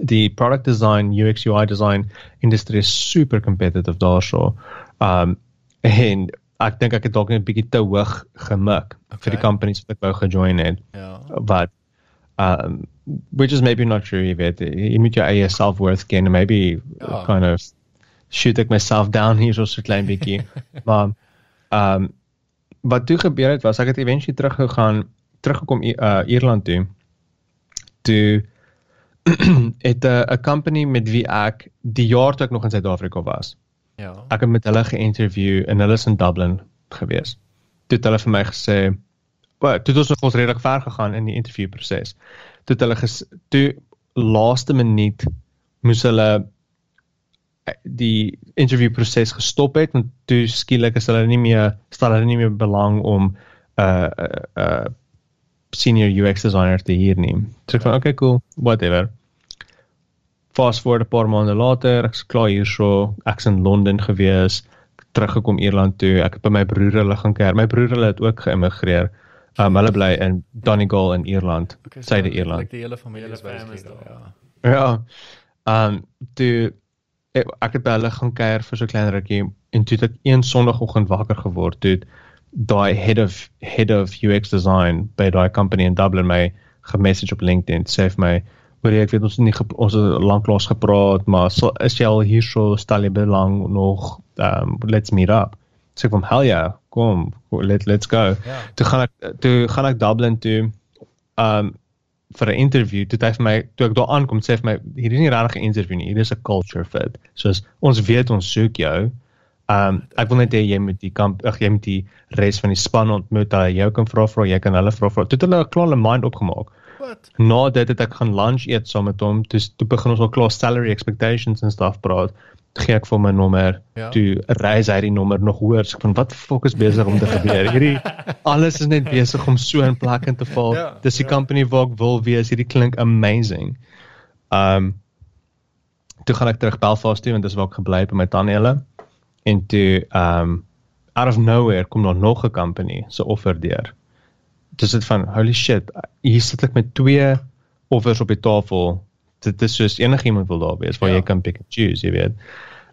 die product design UX UI design industrie is super competitive daarso. Um en ek dink ek het dalk net 'n bietjie te hoog gemik okay. vir die companies wat ek wou gejoin het. Ja. But um which is maybe not true jy weet jy moet jou eie self-worth ken and maybe Ja. kind of shoot ek myself down hier so 'n klein bietjie. maar um wat toe gebeur het was ek het eventually teruggegaan teruggekom uh Ierland toe toe het 'n 'n company met wie ek die jaar toe ek nog in Suid-Afrika was. Ja. Ek het met hulle geïnterview en hulle is in Dublin gewees. Toe het hulle vir my gesê, "Wel, toe het ons nog ons redelik ver gegaan in die interviewproses." Toe het hulle ges, toe laaste minuut moes hulle eh, die interviewproses gestop het want toe skielik is hulle nie meer stel hulle nie meer belang om 'n uh, 'n uh, uh, senior UX designer te hier neem. So ek van okay cool, whatever. Fast forward 'n paar maande later, ek's klaar hierso, ek's in Londen gewees, teruggekom Ierland toe. Ek het by my broer hulle gaan kuier. My broer hulle het ook geïmmigreer. Um hulle bly in Donegal in Ierland, Okay, so Suide Ierland. Like die hele familie is by daar. ja. Ja. Um toe ek, ek het by hulle gaan kuier vir so 'n klein rukkie en toe het ek een sonoggend wakker geword toe daai head of head of UX design by daai company in Dublin my gemessage op LinkedIn sê vir my hoor jy ek weet ons het nie ons het lanklaas gepraat maar so, is jy al hier so stel jy belang nog um let's meet up sê ek van hell yeah kom let let's go Ja. toe gaan ek toe gaan ek Dublin toe um vir 'n interview toe hy vir my toe ek daar aankom sê hy vir my hier is nie regtig 'n interview nie hier is 'n culture fit. Soos ons weet ons soek jou. Um ek wil net hê jy moet die kamp ag jy moet die res van die span ontmoet dat jy jou kan vra vra jy kan hulle vra vra toe het hulle 'n klaar hulle mind opgemaak. Wat? na dit het ek gaan lunch eet saam met hom toe toe begin ons al klaar salary expectations en stuff praat gee ek vir 'n nommer. Ja. toe reis hy die nommer nog hoër so ek van wat fok is besig om te gebeur? Hierdie alles is net besig om so in plek in te val. Ja, dis die ja. company waar ek wil wees. Hierdie klink amazing. Um toe gaan ek terug Belfast toe want dis waar ek gebly het by my tannie hulle en toe um out of nowhere kom daar nog 'n company se offer deur. Dis dit van holy shit hier sit ek met twee offers op die tafel dit is soos enigiemand wil daar wees waar Ja. jy kan pick and choose jy weet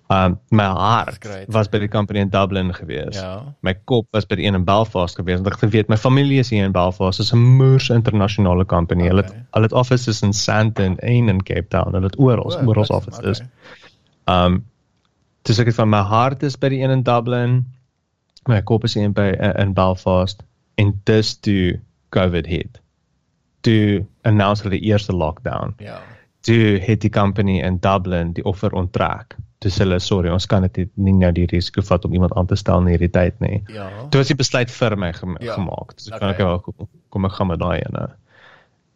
um my hart was by die company in Dublin gewees Ja. my kop was by die een in Belfast gewees want ek geweet my familie is hier in Belfast dis 'n moers internasionale company hulle het Okay. hulle het offices in Sandton en in Cape Town hulle het oral O, oral offices okay. Um dis ek het van my hart is by die een in Dublin. My kop is hier in by in Belfast en dis toe COVID hit. Toe announce hulle die eerste lockdown. Ja. Toe het die company in Dublin die offer onttrek. Sê hulle sorry, ons kan dit nie- nou die risiko vat om iemand aan te stel in hierdie tyd nie. Ja. Toe was die besluit vir my gem Ja, gemaak. Ek okay. kan ek wel kom, kom ek gaan met daai ene.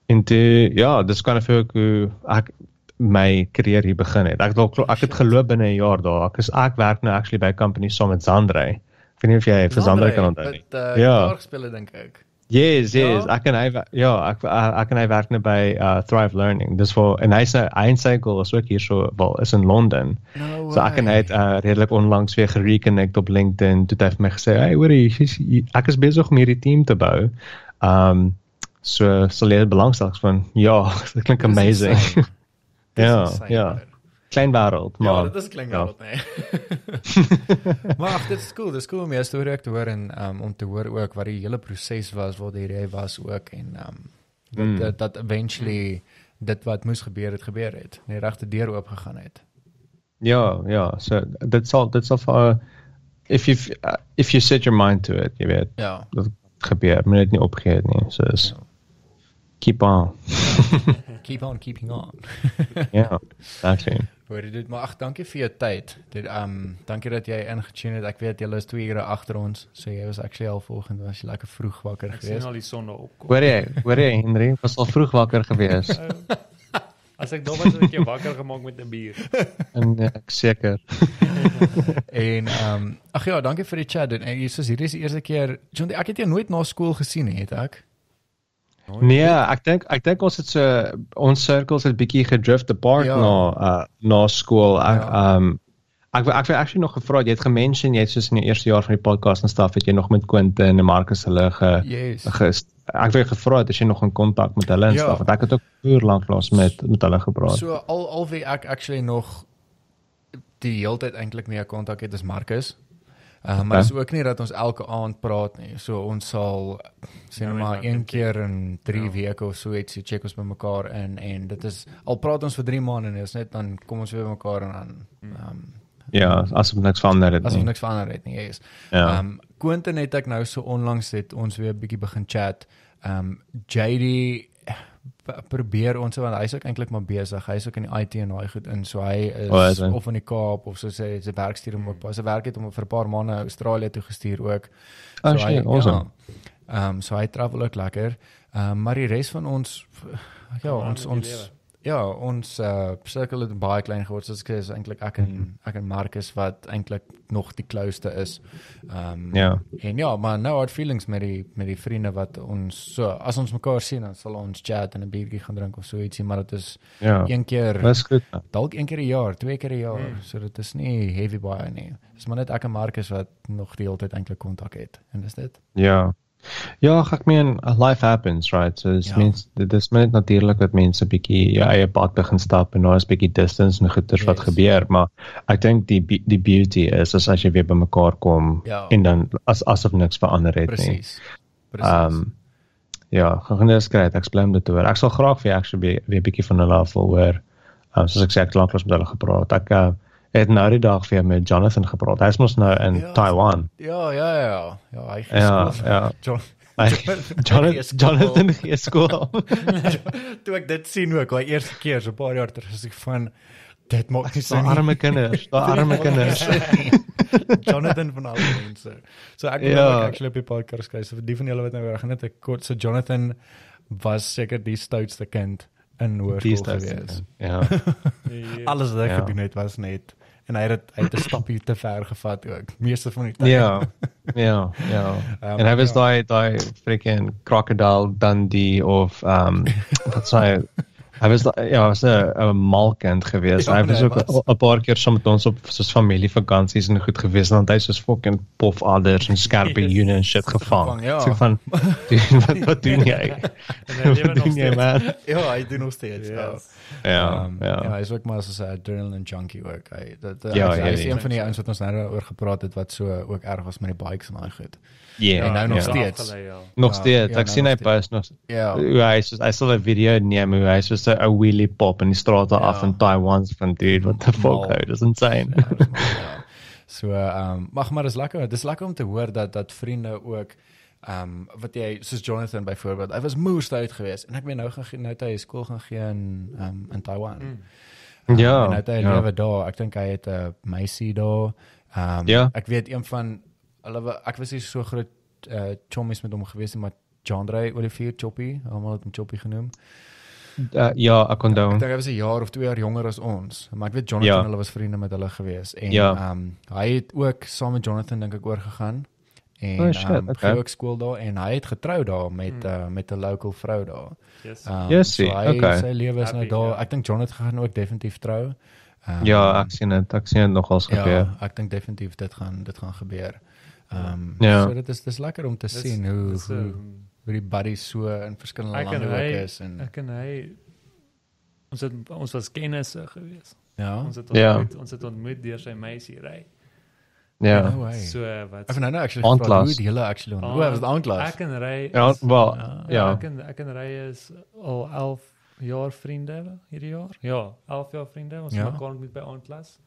En toe ja, dis kan ek hoe ek my carrière hier begin het. Ek glo- ek het geloop binne 'n jaar daar. Ek is ek werk nou actually by 'n company saam met Zandrey. Ek weet nie of jy vir Zandrey kan onthou nie. Met uh, Ja. ja. spele dink ek. Yes, yes. Ja? Ek en hy ja, ek ek en hy werk nou by uh Thrive Learning. Dis vir en hy's nou hy en sy girl is ook hier so wel is in Londen. No So ek en hy het uh, redelik onlangs weer gereconnect op LinkedIn. Toe het hy vir my gesê, "Hey, hoorie, ek is besig om hierdie team te bou." Um so sal jy belangstel van ja, dit klink amazing. ja, ja. Klein wêreld, Ja, maar dit is klink ja. wel nee. maar ag, dit is cool. Dit is cool om jou storie ook te hoor en um, om te hoor ook wat die hele proses was waar jy was ook en um dat, Mm. dat dat eventually dit wat moes gebeur het gebeur het. Die regte deur oop gegaan het. Ja, ja, so dit sal dit sal vir uh, if you uh, if you set your mind to it, jy weet, Ja. dit gebeur, moet dit nie opgee nie. So is keep on. Keep on keeping on. Ja, exactly. Hoor dit maar ag, dankie vir jou tyd. Dit um dankie dat jy ingetune het. Ek weet jy is 2 ure agter ons, so jy was actually al volgende was jy lekker vroeg wakker Ek sien geweest. al die son opkom. Hoor jy, hoor jy Henry, was al vroeg wakker gewees. As ek dom was, het ek jou wakker gemaak met 'n bier. en uh, ek seker. En ehm um, ag ja, dankie vir die chat. En hier is hierdie is die eerste keer, John, ek het jou nooit na skool gesien nie, het ek? Nee, ek dink ek dink ons het so ons circles het bietjie gedrift apart Ja. na uh, na skool. Ek Ja. um ek ek het actually nog gevra, jy het gemention jy het soos in die eerste jaar van die podcast en stuff het jy nog met Quentin en Marcus hulle ge, Yes. ge ek het gevra het as jy nog in kontak met hulle en Ja. stuff want ek het ook uur lank lank met met hulle gepraat. So al al wie ek actually nog die hele tyd eintlik mee kontak het is Marcus. Uh, maar Okay. dis ook nie dat ons elke aand praat nie. So ons sal sê nou Nou, maar maar een keer in 3 Ja. weke of so ietsie check ons by mekaar in en dit is al praat ons vir 3 maande en is net dan kom ons weer by mekaar en dan ehm um, ja, asof niks verander het asof nie. niks verander het nie. Yes. Ja. Ehm um, Quentin het ek nou so onlangs het ons weer 'n bietjie begin chat. Ehm um, JD probeer ons want hy's ook eintlik maar besig. Hy's ook in die IT en daai goed in. So hy is Oh, is hy? of in die Kaap of so sê sy werk stuur hom ook. Sy werk het hom vir 'n paar maande Australië toe gestuur ook. Oh, shit, awesome. ja. Ehm um, so hy travel ook lekker. Ehm um, maar die res van ons ja, ons ons. Ja, ons uh sirkel het baie klein geword. Soos ek sê, is eintlik ek en Mhm. ek en Marcus wat eintlik nog die closeste is. Ehm um, Ja. En ja, maar nou hard feelings met die met die vriende wat ons so as ons mekaar sien dan sal ons chat en 'n biertjie gaan drink of so ietsie, maar dit is Ja. een keer Dis goed. dalk een keer 'n jaar, twee keer 'n jaar. Hmm. So dit is nie heavy baie nie. Dis maar net ek en Marcus wat nog die hele tyd eintlik kontak het. En dis dit. Ja. Ja, ek meen life happens, right? So dis Ja. mens dit is net natuurlik dat mense bietjie jou eie pad begin stap en daar is bietjie distance en goeters wat Yes. gebeur, maar ek dink die die beauty is as as jy weer bymekaar kom Ja. en dan as asof niks verander het nie. Presies. Presies. Ehm um, ja, gaan dis great. Ek bly om dit te hoor. Ek sal graag vir jou actually weer, bietjie van hulle af wil hoor. Um, soos ek sê ek het lanklaas met hulle gepraat. Ek uh, het nou die dag weer met Jonathan gepraat. Hy's mos nou in Ja. Taiwan. ja, ja, ja. Ja, hy Ja, geskool. ja. John Hy- Jonathan Gee skool. Jonathan gee skool. toe ek dit sien ook, daai eerste keer so 'n paar jaar terug, is ek van dit maak nie So sin. arme kinders, so arme kinders. Jonathan van al die mense. So ek wil Ja. ook actually op die podcast kyk. So vir die van julle wat nou gaan net 'n kort so Jonathan was seker die stoutste kind in Die hoërskool stats. gewees. Ja. Alles wat hy Ja. gedoen het was net en hy het dit- hy het 'n stapie te ver gevat ook. Meeste van die tyd. Ja. Ja, ja. Um, En hy was ja. daai daai freaking crocodile Dundee of um wat sê hy was ja, was 'n malkind geweest. Ja, hy was nee, ook. 'n paar keer saam met ons op soos familievakansies en goed geweest want hy soos fucking pofadders en skerpe Yes. joene en shit gevang. Ja. So van dude, wat wat doen jy? En hy lewe nog doen steeds. Ja, hy doen nog steeds. Ja. Yes. Ja, Um, ja. ja, hy is ook maar soos 'n adrenaline junkie ook. Hy dat uh, Ja, hy, ja, hy is ja. een van die ouens wat ons nou oor gepraat het wat so ook erg was met die bikes en daai goed. Ja, en nou nog ja. steeds. Afgelei, ja. Nog Ja, steeds. ja, Ek nou sien hy nog post nog Ja. hy soos hy sal 'n video neem hoe hy soos 'n wheelie pop in die strate Ja. af in Taiwan van dude what the fuck Mal. how dis insane. Ja, dis maar, ja. So ehm um, mag maar dis lekker. Dis lekker om te hoor dat dat vriende ook Ehm um, wat jy soos Jonathan byvoorbeeld, hy was moes uit geweest en ek weet nou gaan nou hy skool gaan gee in ehm um, in Taiwan. Mm. Um, Ja, en nou het hy ja. lewe daar. Ek dink hy het 'n meisie daar. Ehm um, Ja. ek weet een van hulle ek was nie so groot uh chommies met hom geweest maar Jandre Olivier Choppy, almal het hom Choppy genoem. Uh, ja, ek onthou. Ek dink hy was 'n jaar of 2 jaar jonger as ons, maar ek weet Jonathan Ja. hulle was vriende met hulle gewees en Ja. ehm um, hy het ook saam met Jonathan dink ek oorgegaan en Oh, shit, um, okay. ook skool daar en hy het getrou daar met Hmm. uh, met 'n local vrou daar. Yes. Um, Yes, so hy okay. sy lewe is nou daar. ja. Ek dink Jonathan gaan ook definitief trou. Um, Ja, ek sien dit. Ek sien dit nogals gebeur. Ja, ek dink definitief dit gaan dit gaan gebeur. Ehm um, Ja. so dit is dis lekker om te Dis- sien hoe dis, hoe ehm, hoe die buddies so in verskillende lande ook is en Ek en hy ons het ons was kennisse gewees. ja. Ons het Ja. ontmoet, ons het ontmoet deur sy meisie ry. Ja. No way. So wat Ek het nou nou actually gevra hoe het julle actually. Ah, Oh, was dit aandklas? Ek en ry Ja, wel, Ja. ja, ja. ek en ek en ry is al 11 jaar vriende hierdie jaar. Ja, 11 jaar vriende. Ons Ja. ja. mekaar ontmoet by Aandklas.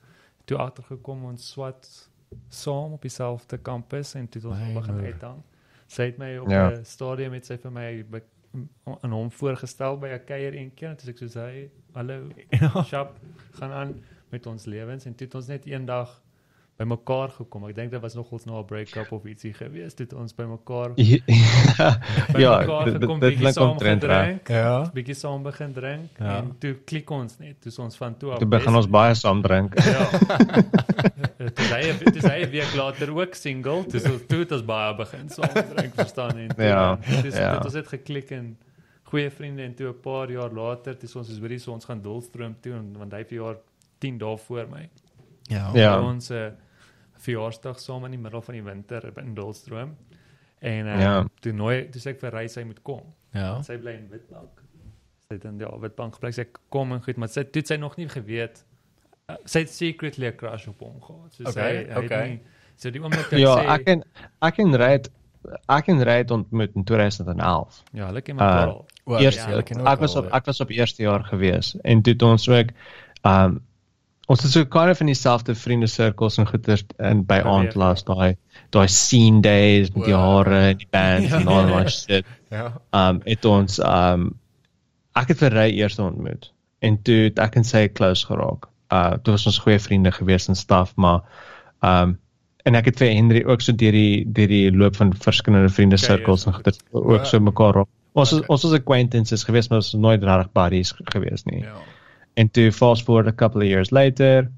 Toe agtergekom ons swat saam op dieselfde kampus en toe het ons begin moer. uithang. Sy het my op 'n Ja. stadium met sy vir my aan hom voorgestel by 'n kuier een keer en toe ek soos hy, hallo, Ja. Shap gaan aan met ons lewens en toe het ons net eendag by mekaar gekom. Ek dink dit was nogals nou 'n break-up of ietsie gewees. Toe het ons by mekaar by ja, mekaar dit- gekom, dit bietjie klink saam omtrent reg. gedrink, Ja. bietjie saam begin drink Ja. en toe klik ons net. Toe is ons van toe af. Toe begin ons baie saam drink. Ja. Toe hy toe hy 'n week later ook single, toe so toe het ons baie begin saam drink verstaan en toe, Ja, toe, ja. toe het ons het geklik en goeie vriende en toe 'n paar jaar later, toe ons is hoorie so ons gaan Dolstroom toe en want hy vir jaar 10 dae voor my. Ja. Ja. Ons uh, verjaarsdag saam in die middel van die winter in Dolstroom. En uh, Ja. toe nooi toe sê ek vir Ry sy moet kom. Ja. Sy bly in Witbank. Sy het in ja, Witbank gebly. Sy kom en goed, maar sy toe het sy nog nie geweet. Uh, sy het secretly 'n crush op hom gehad. So Okay, sy okay. het nie so die oomblik dat Ja, sy ek en ek en Ryd ek en Ryd ontmoet in 2011. ja, hulle ken mekaar Uh, al. O, Eers ja, ook ek was op ek was op eerste jaar gewees en toe het ons ook um ons het so kind of in dieselfde vriende sirkels en goeters in by Beweeg, aandlas daai daai scene days met die hare en die band en al daai shit. Ja. Um het ons um ek het vir Ry eers ontmoet en toe het ek en sy close geraak. Uh toe was ons goeie vriende gewees en stuff, maar um en ek het vir Henry ook so deur die deur die loop van verskillende vriende Kuier, cirkels en goed. goeters ook so mekaar raak. Ons Okay. okay. ons was acquaintances geweest, maar ons was nooit regtig buddies ge- gewees nie. Ja. En toe fast forward a couple of years later,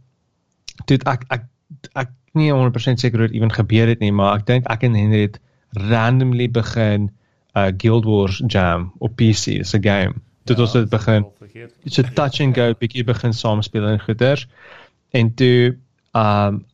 toe ek ek ek nie 100% seker hoe dit ewen gebeur het nie, maar ek dink ek en Henry het randomly begin uh Guild Wars jam op PC, dis 'n game. Toe het ons dit begin vergeet. so touch and go bietjie begin saam speel en goeters. En toe um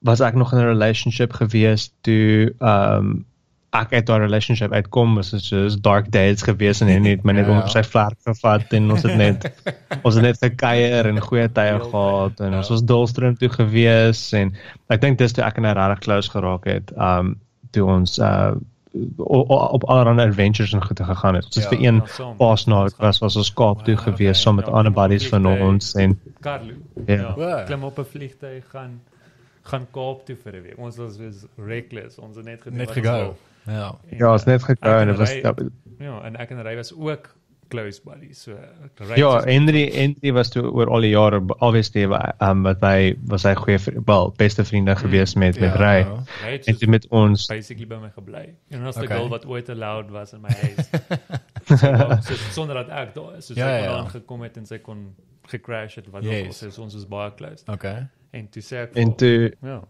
was ek nog in 'n relationship gewees toe um ek uit daai relationship uitkom was dit soos dark days gewees en hy het my net Ja. om op sy vlerk gevat en ons het net ons het net gekuier en goeie tye gehad en Ja. ons was Dolstroom toe gewees en ek dink dis toe ek en hy regtig close geraak het um toe ons uh o- o- op allerlei adventures en goede gegaan het. Ons het Ja, vir een Ja, paasnaweek was was ons Kaap toe Wow, gewees okay. saam met Ja, ander buddies van ons en Carlo. Ja. Ja. Klim op 'n vliegtuig gaan gaan Kaap toe vir 'n week. Ons was reckless. Ons het net gedoen Net wat ons gegou. Ja. Ja, uh, net ek en dit was ja, Ja, en ek en Ry was ook close buddies. So Ry ja, is- Henry Henry was toe oor al die jare obviously um wat hy was hy goeie wel beste vriende gewees met met Ry. Ja. Het En toe met ons basically by my gebly. En ons die Okay. girl wat ooit allowed was in my huis. so, so, sonder dat ek daar is. So sy Ja, kon ja, ja. aangekom het en sy kon gecrash het wat Yes. ook al. So, ons was baie close. Okay. En toe sê ek en toe ja.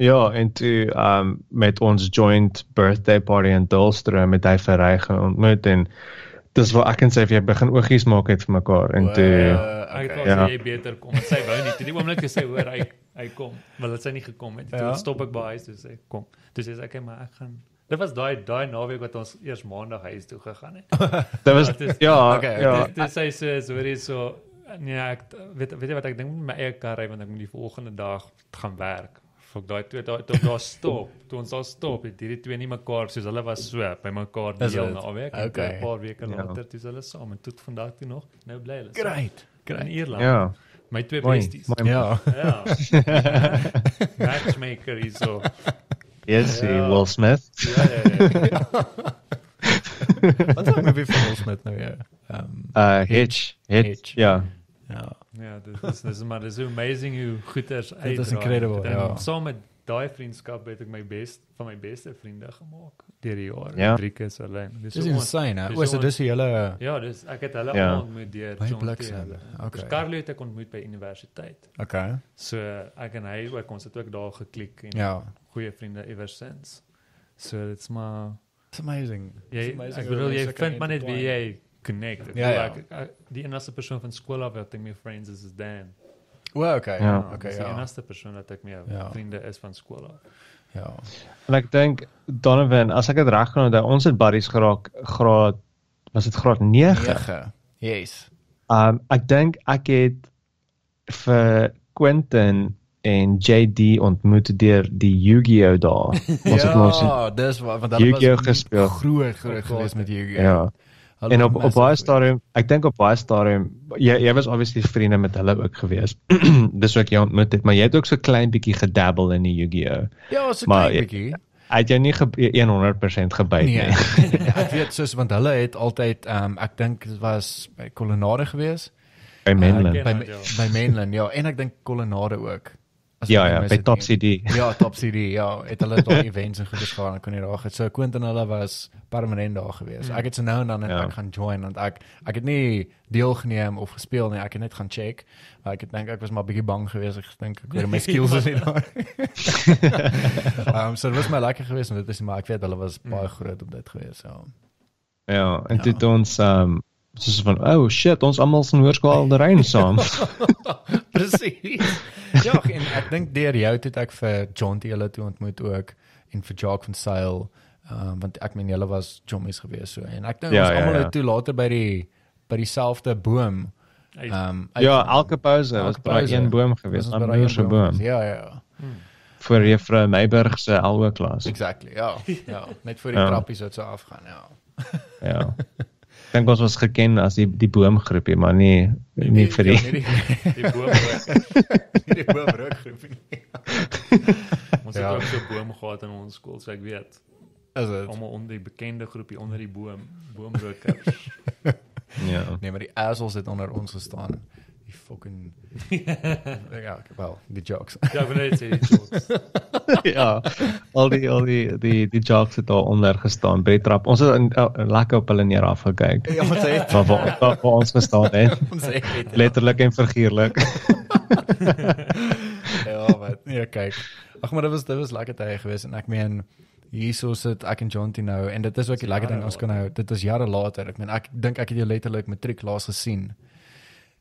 Ja, en toe um met ons joint birthday party in Dulstroom met hy vir Ry ontmoet en dis waar ek en sy weer begin oogies maak het vir mekaar en toe Wow. Ek okay. wou Ja. jy beter kom. Want sy wou nie. Toe die oomblik sy hoor hy hy kom, maar dit sy nie gekom het. Toe Ja. stop ek by huis toe sê kom. Toe sê sy okay, maar ek gaan Dit was daai daai naweek wat ons eers maandag huis toe gegaan het. dit was Dit is- ja, Okay, ja, Dis dis sy sê so hoorie so nee ek weet weet jy wat ek dink met my eie kar ry want ek moet die volgende dag gaan werk. Fok daai twee daai toe daar stop. Toe ons daar stop het hierdie twee nie mekaar soos hulle was so by mekaar hele dit? naweek. En toe Okay. 'n paar weke Ja. later toe is hulle saam en tot vandag toe nog. Nou bly hulle. saam. Great. In Great. Ierland. ja. My twee besties. Ja. Ja. Matchmaker is so. Yes, Ja. Will Smith. Ja ja ja. Wat nou weer van Will Smith nou ja? Ehm Uh Hitch, Hitch. Hitch. Ja. Ja. Ja, dit is dis maar dis amazing hoe goeders uit. is incredible, ja. Saam met daai vriendskap het ek my best van my beste vriende gemaak deur die jare. Ja. Drie keer so lank. Dis Dis insane. dis O, so dis die hele Ja, dis ek het hulle Ja. ontmoet deur John. Taylor. Okay. Okay. Carlo het ek ontmoet by universiteit. Okay. So ek en hy ook ons het ook daar geklik en Ja. goeie vriende ever since. So dit's maar It's amazing. jy It's amazing ek bedoel jy vind maar net wie jy connect. Ek Ja, bedoel, ja. Ek, ek, die enigste persoon van skool af wat ek mee friends is is Dan. O, okay. Ja. Okay, dis die ja. enigste persoon wat ek mee Ja. vriende is van skool af. Ja. En ek dink Donovan, as ek dit reg kan onthou, ons het buddies geraak graad was dit graad 9. 9. Yes. Um ek dink ek het vir Quentin en JD ontmoet deur die Yu-Gi-Oh daar. Ons het mos Ja, dis wat want hulle Yu-Gi-Oh was. Groot groot geweest met Yu-Gi-Oh. ja. Hulle En op op baie stadium, ek dink op baie stadium jy jy was obviously vriende met hulle ook gewees. Dis wat jy ontmoet het, maar jy het ook so klein bietjie gedabble in die Yu-Gi-Oh. Ja, so Maar klein jy- bietjie. Hy jou nie ge 100% gebyt Nee, nie. nee, nee, ek weet soos want hulle het altyd ehm um, ek dink dit was by Kolonade geweest. By Menlyn. ken- By het, ja. by Mainland, ja, en ek dink Kolonade ook. As Ja nie ja, by Top nie. CD. Ja, Top CD, ja, het hulle daai events en goeie gaan, ek kon nie daar gaan. So Quentin hulle was permanent daar gewees. Mm. Ek het so nou en dan net Ja. ek gaan join want ek ek het nie deelgeneem of gespeel nie, ek het net gaan check. Maar ek het dink ek was maar bietjie bang geweest. Ek dink ek weet my skills is nie daar. Ehm um, so dit was my lekker geweest en dit is maar ek weet hulle was baie groot op dit geweest, ja. Ja, en Ja. het ons um soos van oh shit, ons almal se hoërskool al rein saam. Presies. ja, en ek dink deur jou het ek vir John T hulle toe ontmoet ook en vir Jacques van Sail, um, want ek meen julle was jommies geweest so en ek dink Ja, ons ja, almal ja. het toe later by die by dieselfde boom um ja, elke pouse was Elke by een boom gewees, daai Moer se boom. geweest. Ja, ja. Vir juffrou Meiburg se LO klas. Exactly. Ja. Ja, net voor die Ja. trappies wat so afgaan, ja. Ja. Ek dink ons was geken as die die boomgroepie, maar nie nie vir die ja, nie die, die boom nie die boomrookgroep nie. ons Ja. het ook so boom gehad in ons skool, so ek weet. Is dit? Almal onder die bekende groepie onder die boom, boomrokers. ja. Nee, maar die assholes het onder ons gestaan. Die fucking ja, wel, die jokes. ja, ek wil net sê die jokes. ja. Al die al die die die jocks het daar onder gestaan by die trap. Ons het in, uh, lekker op hulle neer afgekyk. ja, ons het Maar waar waar waar ons gestaan het, ons het letterlik en figuurlik. ja, wat nee, kyk. Ag maar dit was dit was lekker tye geweest en ek meen hierso sit ek en Jonty nou en dit is ook die lekker ding ons kan nou dit is jare later. Ek meen ek dink ek het jou letterlik matriek laas gesien.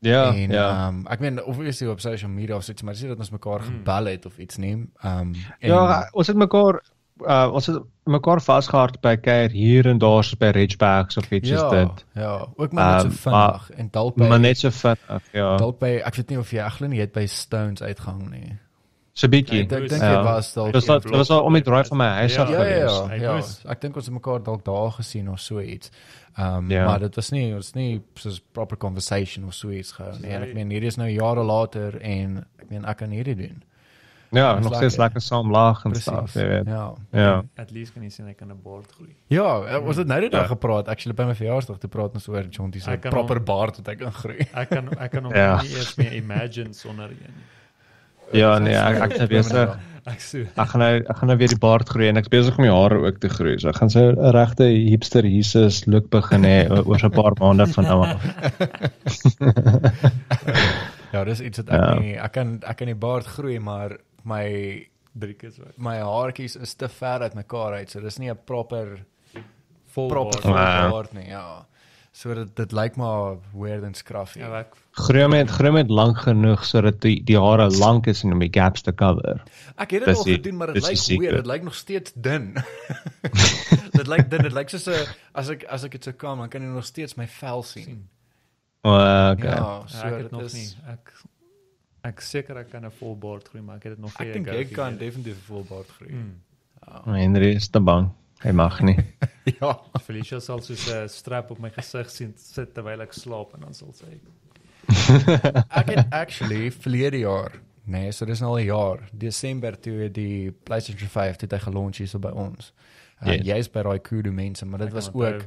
Ja, en ja. ehm ek meen obviously op social media of so iets maar dis nie dat ons mekaar Hmm. gebel het of iets nie. Ehm en Ja, ons het mekaar uh, ons het mekaar vasgehard by kuier hier en daar so by Ridgebacks of iets soos ja, dit. ja, ook maar net so Ehm, maar- vinnig en dalk by Maar net so vinnig, ja. dalk by ek weet nie of jy eintlik nie het by Stones uitgehang nie. So bietjie. Ek dink Ja. jy was dalk Dit was dat- dit was al om die draai van my huis Ja, af Ja ja ja, Hy ja. Ek dink ons het mekaar dalk daar gesien of so iets. Ehm um, Ja. maar dit was nie ons nie soos proper conversation of so iets gehou nie. En ek Nee. meen hierdie is nou jare later en ek meen ek kan hierdie doen. Ja, nog steeds lekker. saam lag en stuff, jy weet. Ja. Ja. At least kan jy sien hy kan 'n baard groei. Ja, eh, ons het nou net Ja. daar gepraat actually by my verjaarsdag te praat ons oor Jonty se Ek proper baard wat ek kan groei. Ek kan ek kan hom Ja. nie eers meer imagine sonder een. Ja, nee, ek ek is besig. Ek so Ek gaan nou ek gaan nou weer die baard groei en ek's besig om my hare ook te groei. So ek gaan so 'n regte hipster Jesus look begin hê oor so 'n paar maande van nou af. Ja, dis iets wat ek Ja. nie ek kan ek kan die baard groei maar my drie keer so. my haartjies is te ver uit mekaar uit. So dis nie 'n proper Vol baard. Ja. baard nie, ja. So dit lyk maar weird en scruffy. Ja, ek Groei met groei met lank genoeg sodat die die hare lank is en om die gaps te cover. Ek het dit al gedoen, maar dit lyk secret. weird. Dit lyk nog steeds dun. dit lyk dun. Dit lyk soos 'n as ek as ek dit so kan, dan kan jy nog steeds my vel sien. O, okay. Ja, so ja, ek het nog is nie. Ek ek seker ek kan 'n vol baard groei, maar ek het dit nog ek nie dink go jy kan gegee. definitief 'n vol baard groei. Mm. Ja. Henry is te bang. Hy mag nie. ja. Felicia sal soos 'n strap op my gesig sien sit terwyl ek slaap en dan sal sy Ek het actually verlede jaar Nee, so dis nou al 'n jaar. Desember toe die PlayStation 5 het hy gelunch hier so by ons. Uh, Yes. Jy's by daai kudu mense, maar dit Ek was ook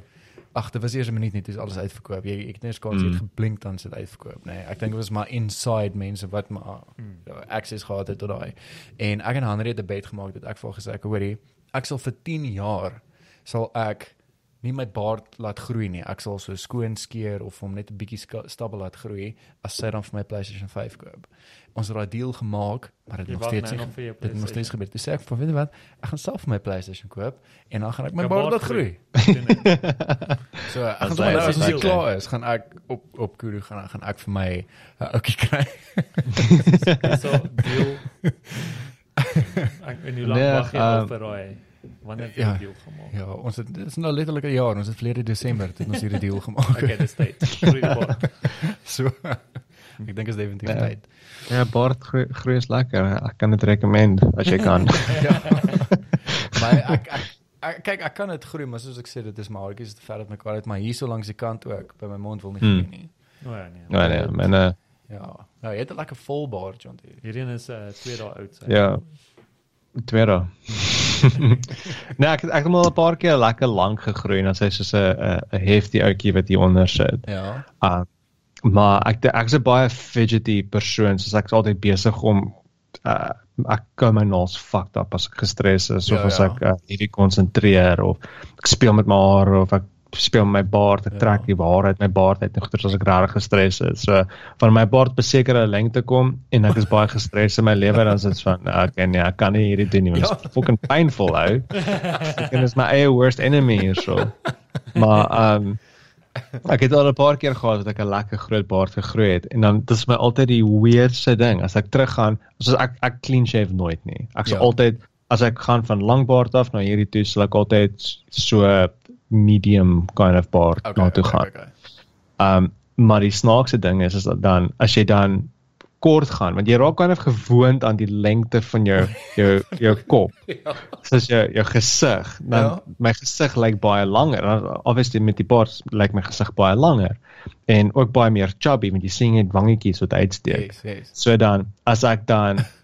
Ag, dit was eers 'n minuut net toe is alles uitverkoop. Jy ek het net kans mm. Het geblink dan sit uitverkoop, nee. Ek dink dit was maar inside mense wat maar Mm. access gehad het tot daai. En ek en Henry het 'n bet gemaak dat ek vir gesê ek hoorie, ek sal vir 10 jaar sal ek nie my baard laat groei nie. Ek sal so skoon skeer of hom net 'n bietjie stabbel laat groei as sy dan vir my PlayStation 5 koop. Ons het daai deal gemaak, maar dit nog steeds nou nie. Dit het nog steeds gebeur. Dis sê ek vir weet wat, ek gaan self vir my PlayStation koop en dan gaan ek my baard laat groei. So ek gaan As sommer hy- nou as ons klaar is, gaan ek op op Kudu gaan gaan ek vir my 'n ouetjie kry. So deel. Ek en hoe lank Nee, wag jy al um, vir daai? Wanneer het jy ja. die deal gemaak? Ja, ons het dit is nou letterlik 'n jaar. Ons het verlede Desember het ons hierdie deal gemaak. Okay, dis tyd. So ek dink is definitief Ja. tyd. Ja, baard groei, groei is lekker. Ek kan dit recommend as jy kan. Ja. maar ek, ek ek kyk ek kan dit groei, maar soos ek sê dit is maar haartjies te ver uit mekaar uit, maar hier so langs die kant ook by my mond wil nie Hmm. groei nie. O ja nee. nee nee, myne Ja. Nou, jy het 'n lekker vol baard, John. Hierdie een is uh 2 dae oud sy. Ja. tweede. nee, ek het ek het al 'n paar keer lekker lank gegroei en dan sy soos 'n 'n 'n hefty ouetjie wat hier onder sit. Ja. Uh maar ek ek's 'n baie fidgety persoon, soos ek's altyd besig om uh ek kan my naels fucked up as ek gestres is of Ja, as ja. ek uh, hierdie konsentreer of ek speel met my hare of ek speel met my baard, ek Ja. trek die hare uit my baard uit en goeie as ek regtig gestres is. So van my baard besekerde lengte kom en ek is baie gestres in my lewe dan is dit van okay nee, ek kan nie hierdie doen nie, want dit Ja. is fucking painful ou. Dit is my eie worst enemy hier so. Maar um Ek het al 'n paar keer gehad dat ek 'n lekker groot baard gegroei het en dan dis my altyd die weirdste ding as ek teruggaan, soos ek ek clean shave nooit nie. Ek sal Ja. altyd as ek gaan van lang baard af na hierdie toe, sal ek altyd so medium kind of baard Okay. na toe okay, gaan. okay. Um maar die snaakse ding is is dat dan as jy dan kort gaan want jy raak kind of gewoond aan die lengte van jou jou jou kop Ja. soos jou jou gesig dan Ja. my gesig lyk baie langer dan obviously met die baard lyk my gesig baie langer en ook baie meer chubby want jy sien net wangetjies wat uitsteek Yes, yes. so dan as ek dan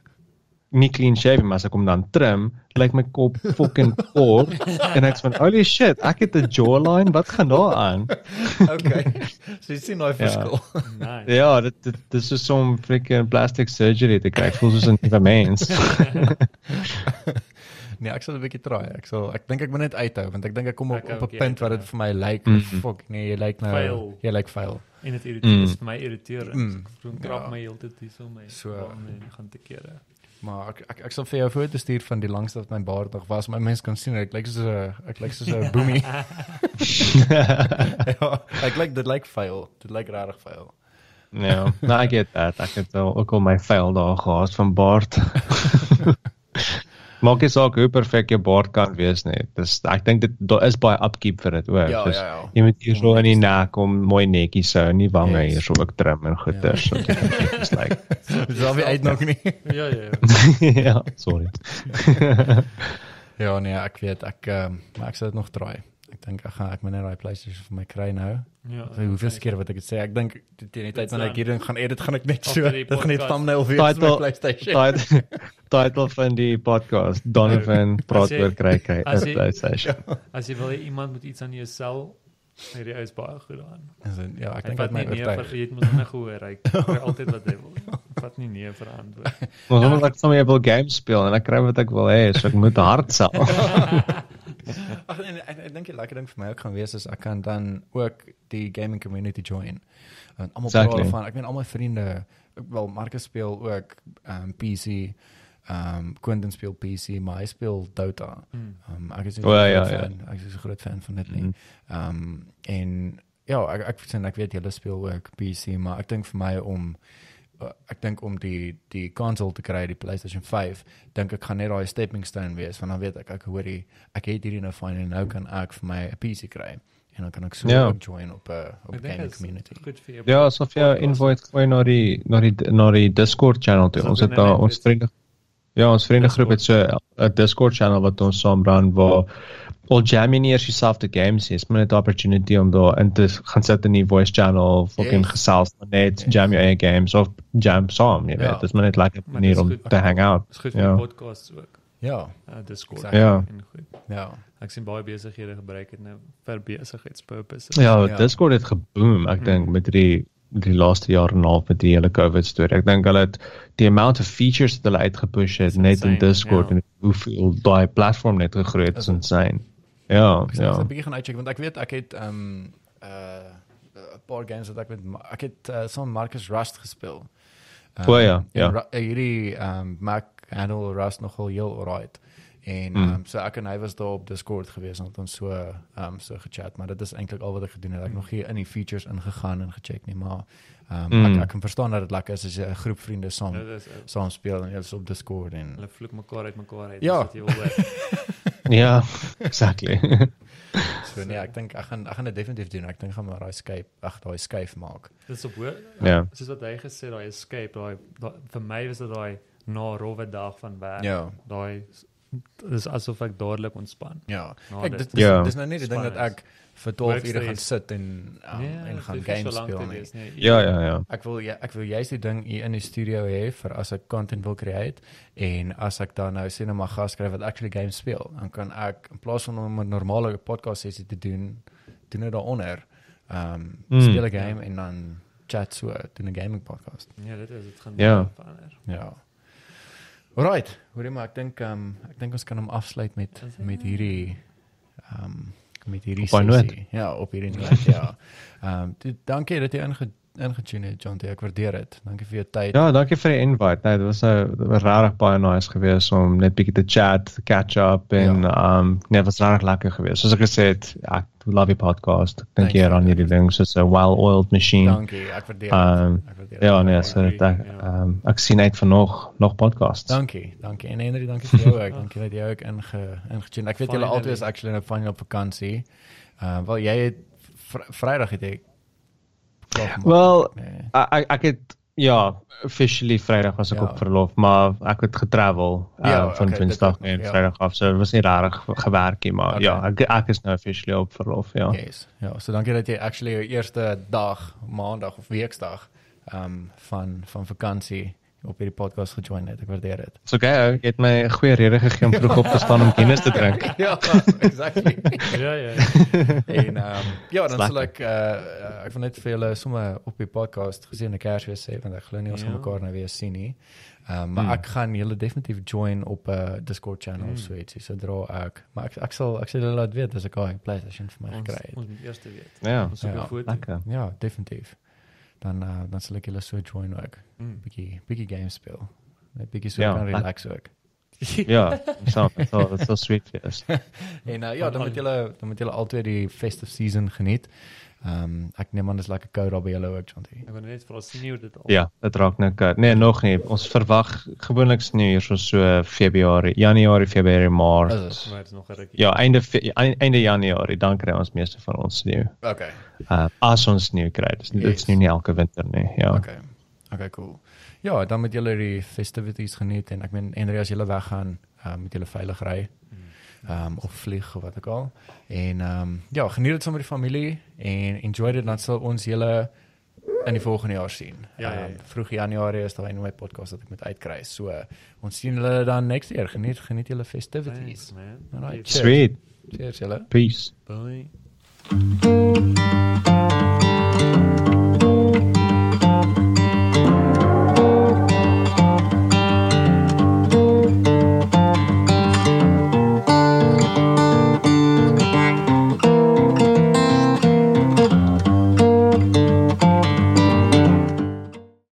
nie clean shave maar as ek hom dan trim lyk my kop fucking kort en ek's van holy shit ek het 'n jawline wat gaan daar aan Okay. so jy sien daai verskil. Nice. Ja, dit dit dis is so 'n freaking plastic surgery te kry. Voel soos 'n nuwe mens. nee, ek sal 'n bietjie try. Ek sal ek dink ek moet net uithou want ek dink ek kom op Ek op 'n ja, punt waar dit ja. vir my lyk Mhm. fuck nee, jy lyk nou Vuil. jy lyk vuil. En dit irriteer Mm. is vir my irriterend. Mm. Ek krap Ja. my heeltyd hier so my So- baan en gaan te kere. Maar ek ek, ek sal vir jou 'n foto stuur van die langste wat my baard nog was. My mense kan sien ek lyk soos 'n ek lyk soos 'n boomie. ja, ek lyk dit lyk vuil. Dit lyk regtig vuil. ja, nou ek get that. Ek het al ook al my vuil daar gehad van baard. Maak nie saak hoe perfek jou baard kan wees nie. Dis ek dink dit daar is baie upkeep vir dit ook. Ja, ja, ja. Jy moet hier so in die nek om mooi netjies hou en die wange Yes. hier so ook trim en goeters. Ja. So dit is like Dis al weer uit nog nie. Ja, ja. ja. ja, sorry. ja, nee, ek weet ek maar ek sal dit nog try. Ek dink ek gaan ek moet net daai PlayStation vir my kry nou. Ja. So, hoeveel keer wat ek dit sê? Ek dink teen die tyd wanneer ek hierin gaan edit, gaan ek net so die dit gaan net thumbnail wees vir my Title- PlayStation. Title title van die podcast Donovan praat As jy- oor kry kry as jy- PlayStation. As jy wil iemand moet iets aan jou sel, hierdie ou is baie goed. As in, ja, ek dink dit my nee oortuig. vir jy mos net gehoor, hy kry altyd wat hy wil. Vat nie nee vir antwoord. Maar omdat ek sommer wil games speel en ek kry wat ek wil hê, so ek moet hard sal. Ag en ek, ek dink die lekker ding vir my ook gaan wees is ek kan dan ook die gaming community join. Want almal Exactly. praat van, ek meen almal vriende, ek wel Marcus speel ook um PC, um Quentin speel PC, maar hy speel Dota. Um ek is 'n O, ja, ja, ja. fan, ek is 'n groot fan van dit nie. Mhm. Um en ja, ek ek sien ek weet julle speel ook PC, maar ek dink vir my om ek dink om die die console te kry, die PlayStation 5, dink ek gaan net daai stepping stone wees, want dan weet ek ek hoorie, ek het hierdie nou fyn en nou kan ek vir my 'n PC kry en dan kan ek so Ja. ook join op 'n op Ek 'n gaming community. Ja, 'n podcast. invite gooi na die na die na die Discord channel toe. Ons het daar ons vriende Ja, ons vriendegroep het so 'n Discord channel wat ons saam run waar al jam jy nie eers jouself te games is, maar net 'n opportunity om daar in te gaan sit in die voice channel of fucking Yes. gesels maar net Yes. jam jou eie games of jam saam, jy Ja. weet. Dis maar net lekker Maar manier om te hang out. Dis goed vir Ja. ja. podcasts ook. Ja, Uh, Discord. Exactly. Ja. En goed. ja. Ek sien baie besighede gebruik dit nou vir besigheidspurposes. Ja, Ja. Discord het geboom, ek Mm. dink met die die laaste jaar en 'n half met die hele COVID storie. Ek dink hulle het die amount of features wat hulle uitgepush het Is net in insane, Discord ja. en hoeveel daai platform net gegroei het, Is insane. Ja, Ek sal ja. 'n bietjie gaan uitcheck want ek weet ek het ehm um, uh 'n paar games wat ek met ek het uh, saam Marcus Rust gespeel. Um, O ja, en ja. Ru- uh, hierdie ehm um, Mac handle Rust nogal heel alright. En Mm. ehm um, so ek en hy was daar op Discord gewees en het ons so ehm um, so gechat, maar dit is eintlik al wat ek gedoen het. Ek het nog hier in die features ingegaan en gecheck nie, maar ehm um, Mm. ek ek kan verstaan dat dit lekker is as jy 'n groep vriende saam Dit is uh, saam speel en jy is op Discord en hulle vloek mekaar uit mekaar uit. Ja. as wat jy wil hoor. Ja, exactly. so nee, ek dink ek gaan ek gaan dit definitief doen. Ek dink gaan maar daai Skype, ag daai skuif maak. Dis op hoor. Ja. Soos wat hy gesê daai escape, daai vir my was dit daai na rowwe dag van werk. Ja. Daai dis asof ek dadelik ontspan. Ja. Ek dit. dit dis, Ja. dis nou nie die ding dat ek vir 12 ure gaan sit en um, en gaan games so speel nie. wees nie. Ja, ja, ja. Ek wil ja, ek wil juist die ding hier in die studio hê vir as ek content wil create en as ek dan nou sê nou maar gas skryf wat actually games speel, dan kan ek in plaas van om 'n normale podcast sessie te doen, doen dit daaronder. Ehm um, Mm. speel 'n game en dan chat so, doen 'n gaming podcast. Ja, dit is dit gaan Ja. baie verander. Ja. Alright, hoorie maar ek dink ehm um, ek dink ons kan hom afsluit met met hierdie ehm um, met hierdie Op sessie. Ja, op hierdie noot, ja. Ehm um, dankie dat jy inge ingetune het, John. Ek waardeer dit. Dankie vir jou tyd. Ja, dankie vir die invite. Nee, dit was 'n regtig baie nice geweest om net bietjie te chat, catch up en Ja. um nee, was regtig lekker geweest. Soos ek gesê het, ek love your podcast. Ek dink hier aan hierdie ding soos 'n well-oiled machine. Dankie. Ek waardeer dit. Ehm, Ek waardeer Ja, dit. nee, Ek so ek, ja. um, ek sien uit vir nog nog podcasts. Dankie, dankie. En Henry, dankie vir jou ook. dankie dat jy ook inge ingetune. Ek weet julle altyd is actually nou van op vakansie. Ehm uh, wel jy het vr Vrydag het ek Wel, nee. Ek ek- ek het ja, officially Vrydag was ek Ja. op verlof, maar ek het getravel uh, Ja, van okay, Dinsdag dit ook nog, en ja. Vrydag af. So dit was nie regtig gewerk nie, maar Okay. ja, ek ek is nou officially op verlof, ja. Yes. Ja, so dankie dat jy actually jou eerste dag, maandag of weksdag ehm um, van van vakansie op hierdie podcast gejoin het. Ek waardeer dit. So okay, ou, jy het my 'n goeie rede gegee om vroeg op te staan om kennis te drink. ja, exactly. Ja, ja. en ehm um, ja, dan Dis sal ek uh, ek wil net vir julle sommer op die podcast gesien 'n Kersfees sê want ek glo nie ons gaan Ja. mekaar nou weer sien nie. Ehm um, maar Hmm. ek gaan julle definitief join op 'n uh, Discord channel Hmm. so ietsie sodra ek maar ek ek sal ek sal julle laat weet as ek 'n PlayStation vir my gekry het. ons moet eers weet. Ja, Ons soek 'n Ja, foto. lekker. Ja, definitief. Dan uh, dan sal ek julle so join ook. Mm. Bietjie bietjie games speel. Net bietjie so Ja, kan relax ook. Ja, so so so sweet yes. En uh, ja, dan moet julle dan moet julle altyd die festive season geniet. Ehm um, ek neem aan dis lekker koud daar by julle ook, Chanty. Ek wil net vra sneeu dit al. Ja, dit raak nou koud. Nee, nog nie. Ons verwag gewoonlik sneeu hier so so Februarie, Januarie, Februarie, Maart. Is dit? Maar dit is nog 'n rukkie. Ja, einde Fe- einde Januarie dan kry ons meeste van ons sneeu. Okay. Uh as ons sneeu kry. Dis dit Yes. is nie nie elke winter nie. Ja. Okay. Okay, cool. Ja, dan moet julle die festivities geniet en ek meen en as julle weggaan, ehm um, moet julle veilig ry. Ehm um, of vlieg of wat ook al. En ehm um, ja, geniet dit saam met die familie en enjoy dit dan sal ons julle in die volgende jaar sien. Ja, ja, ja. Ehm, vroeg Januarie is daar 'n nuwe podcast wat ek moet uitkry. So ons sien julle dan next year. Geniet geniet julle festivities. Thanks, man. Alright. Cheers. Sweet. Cheers julle. Peace. Bye.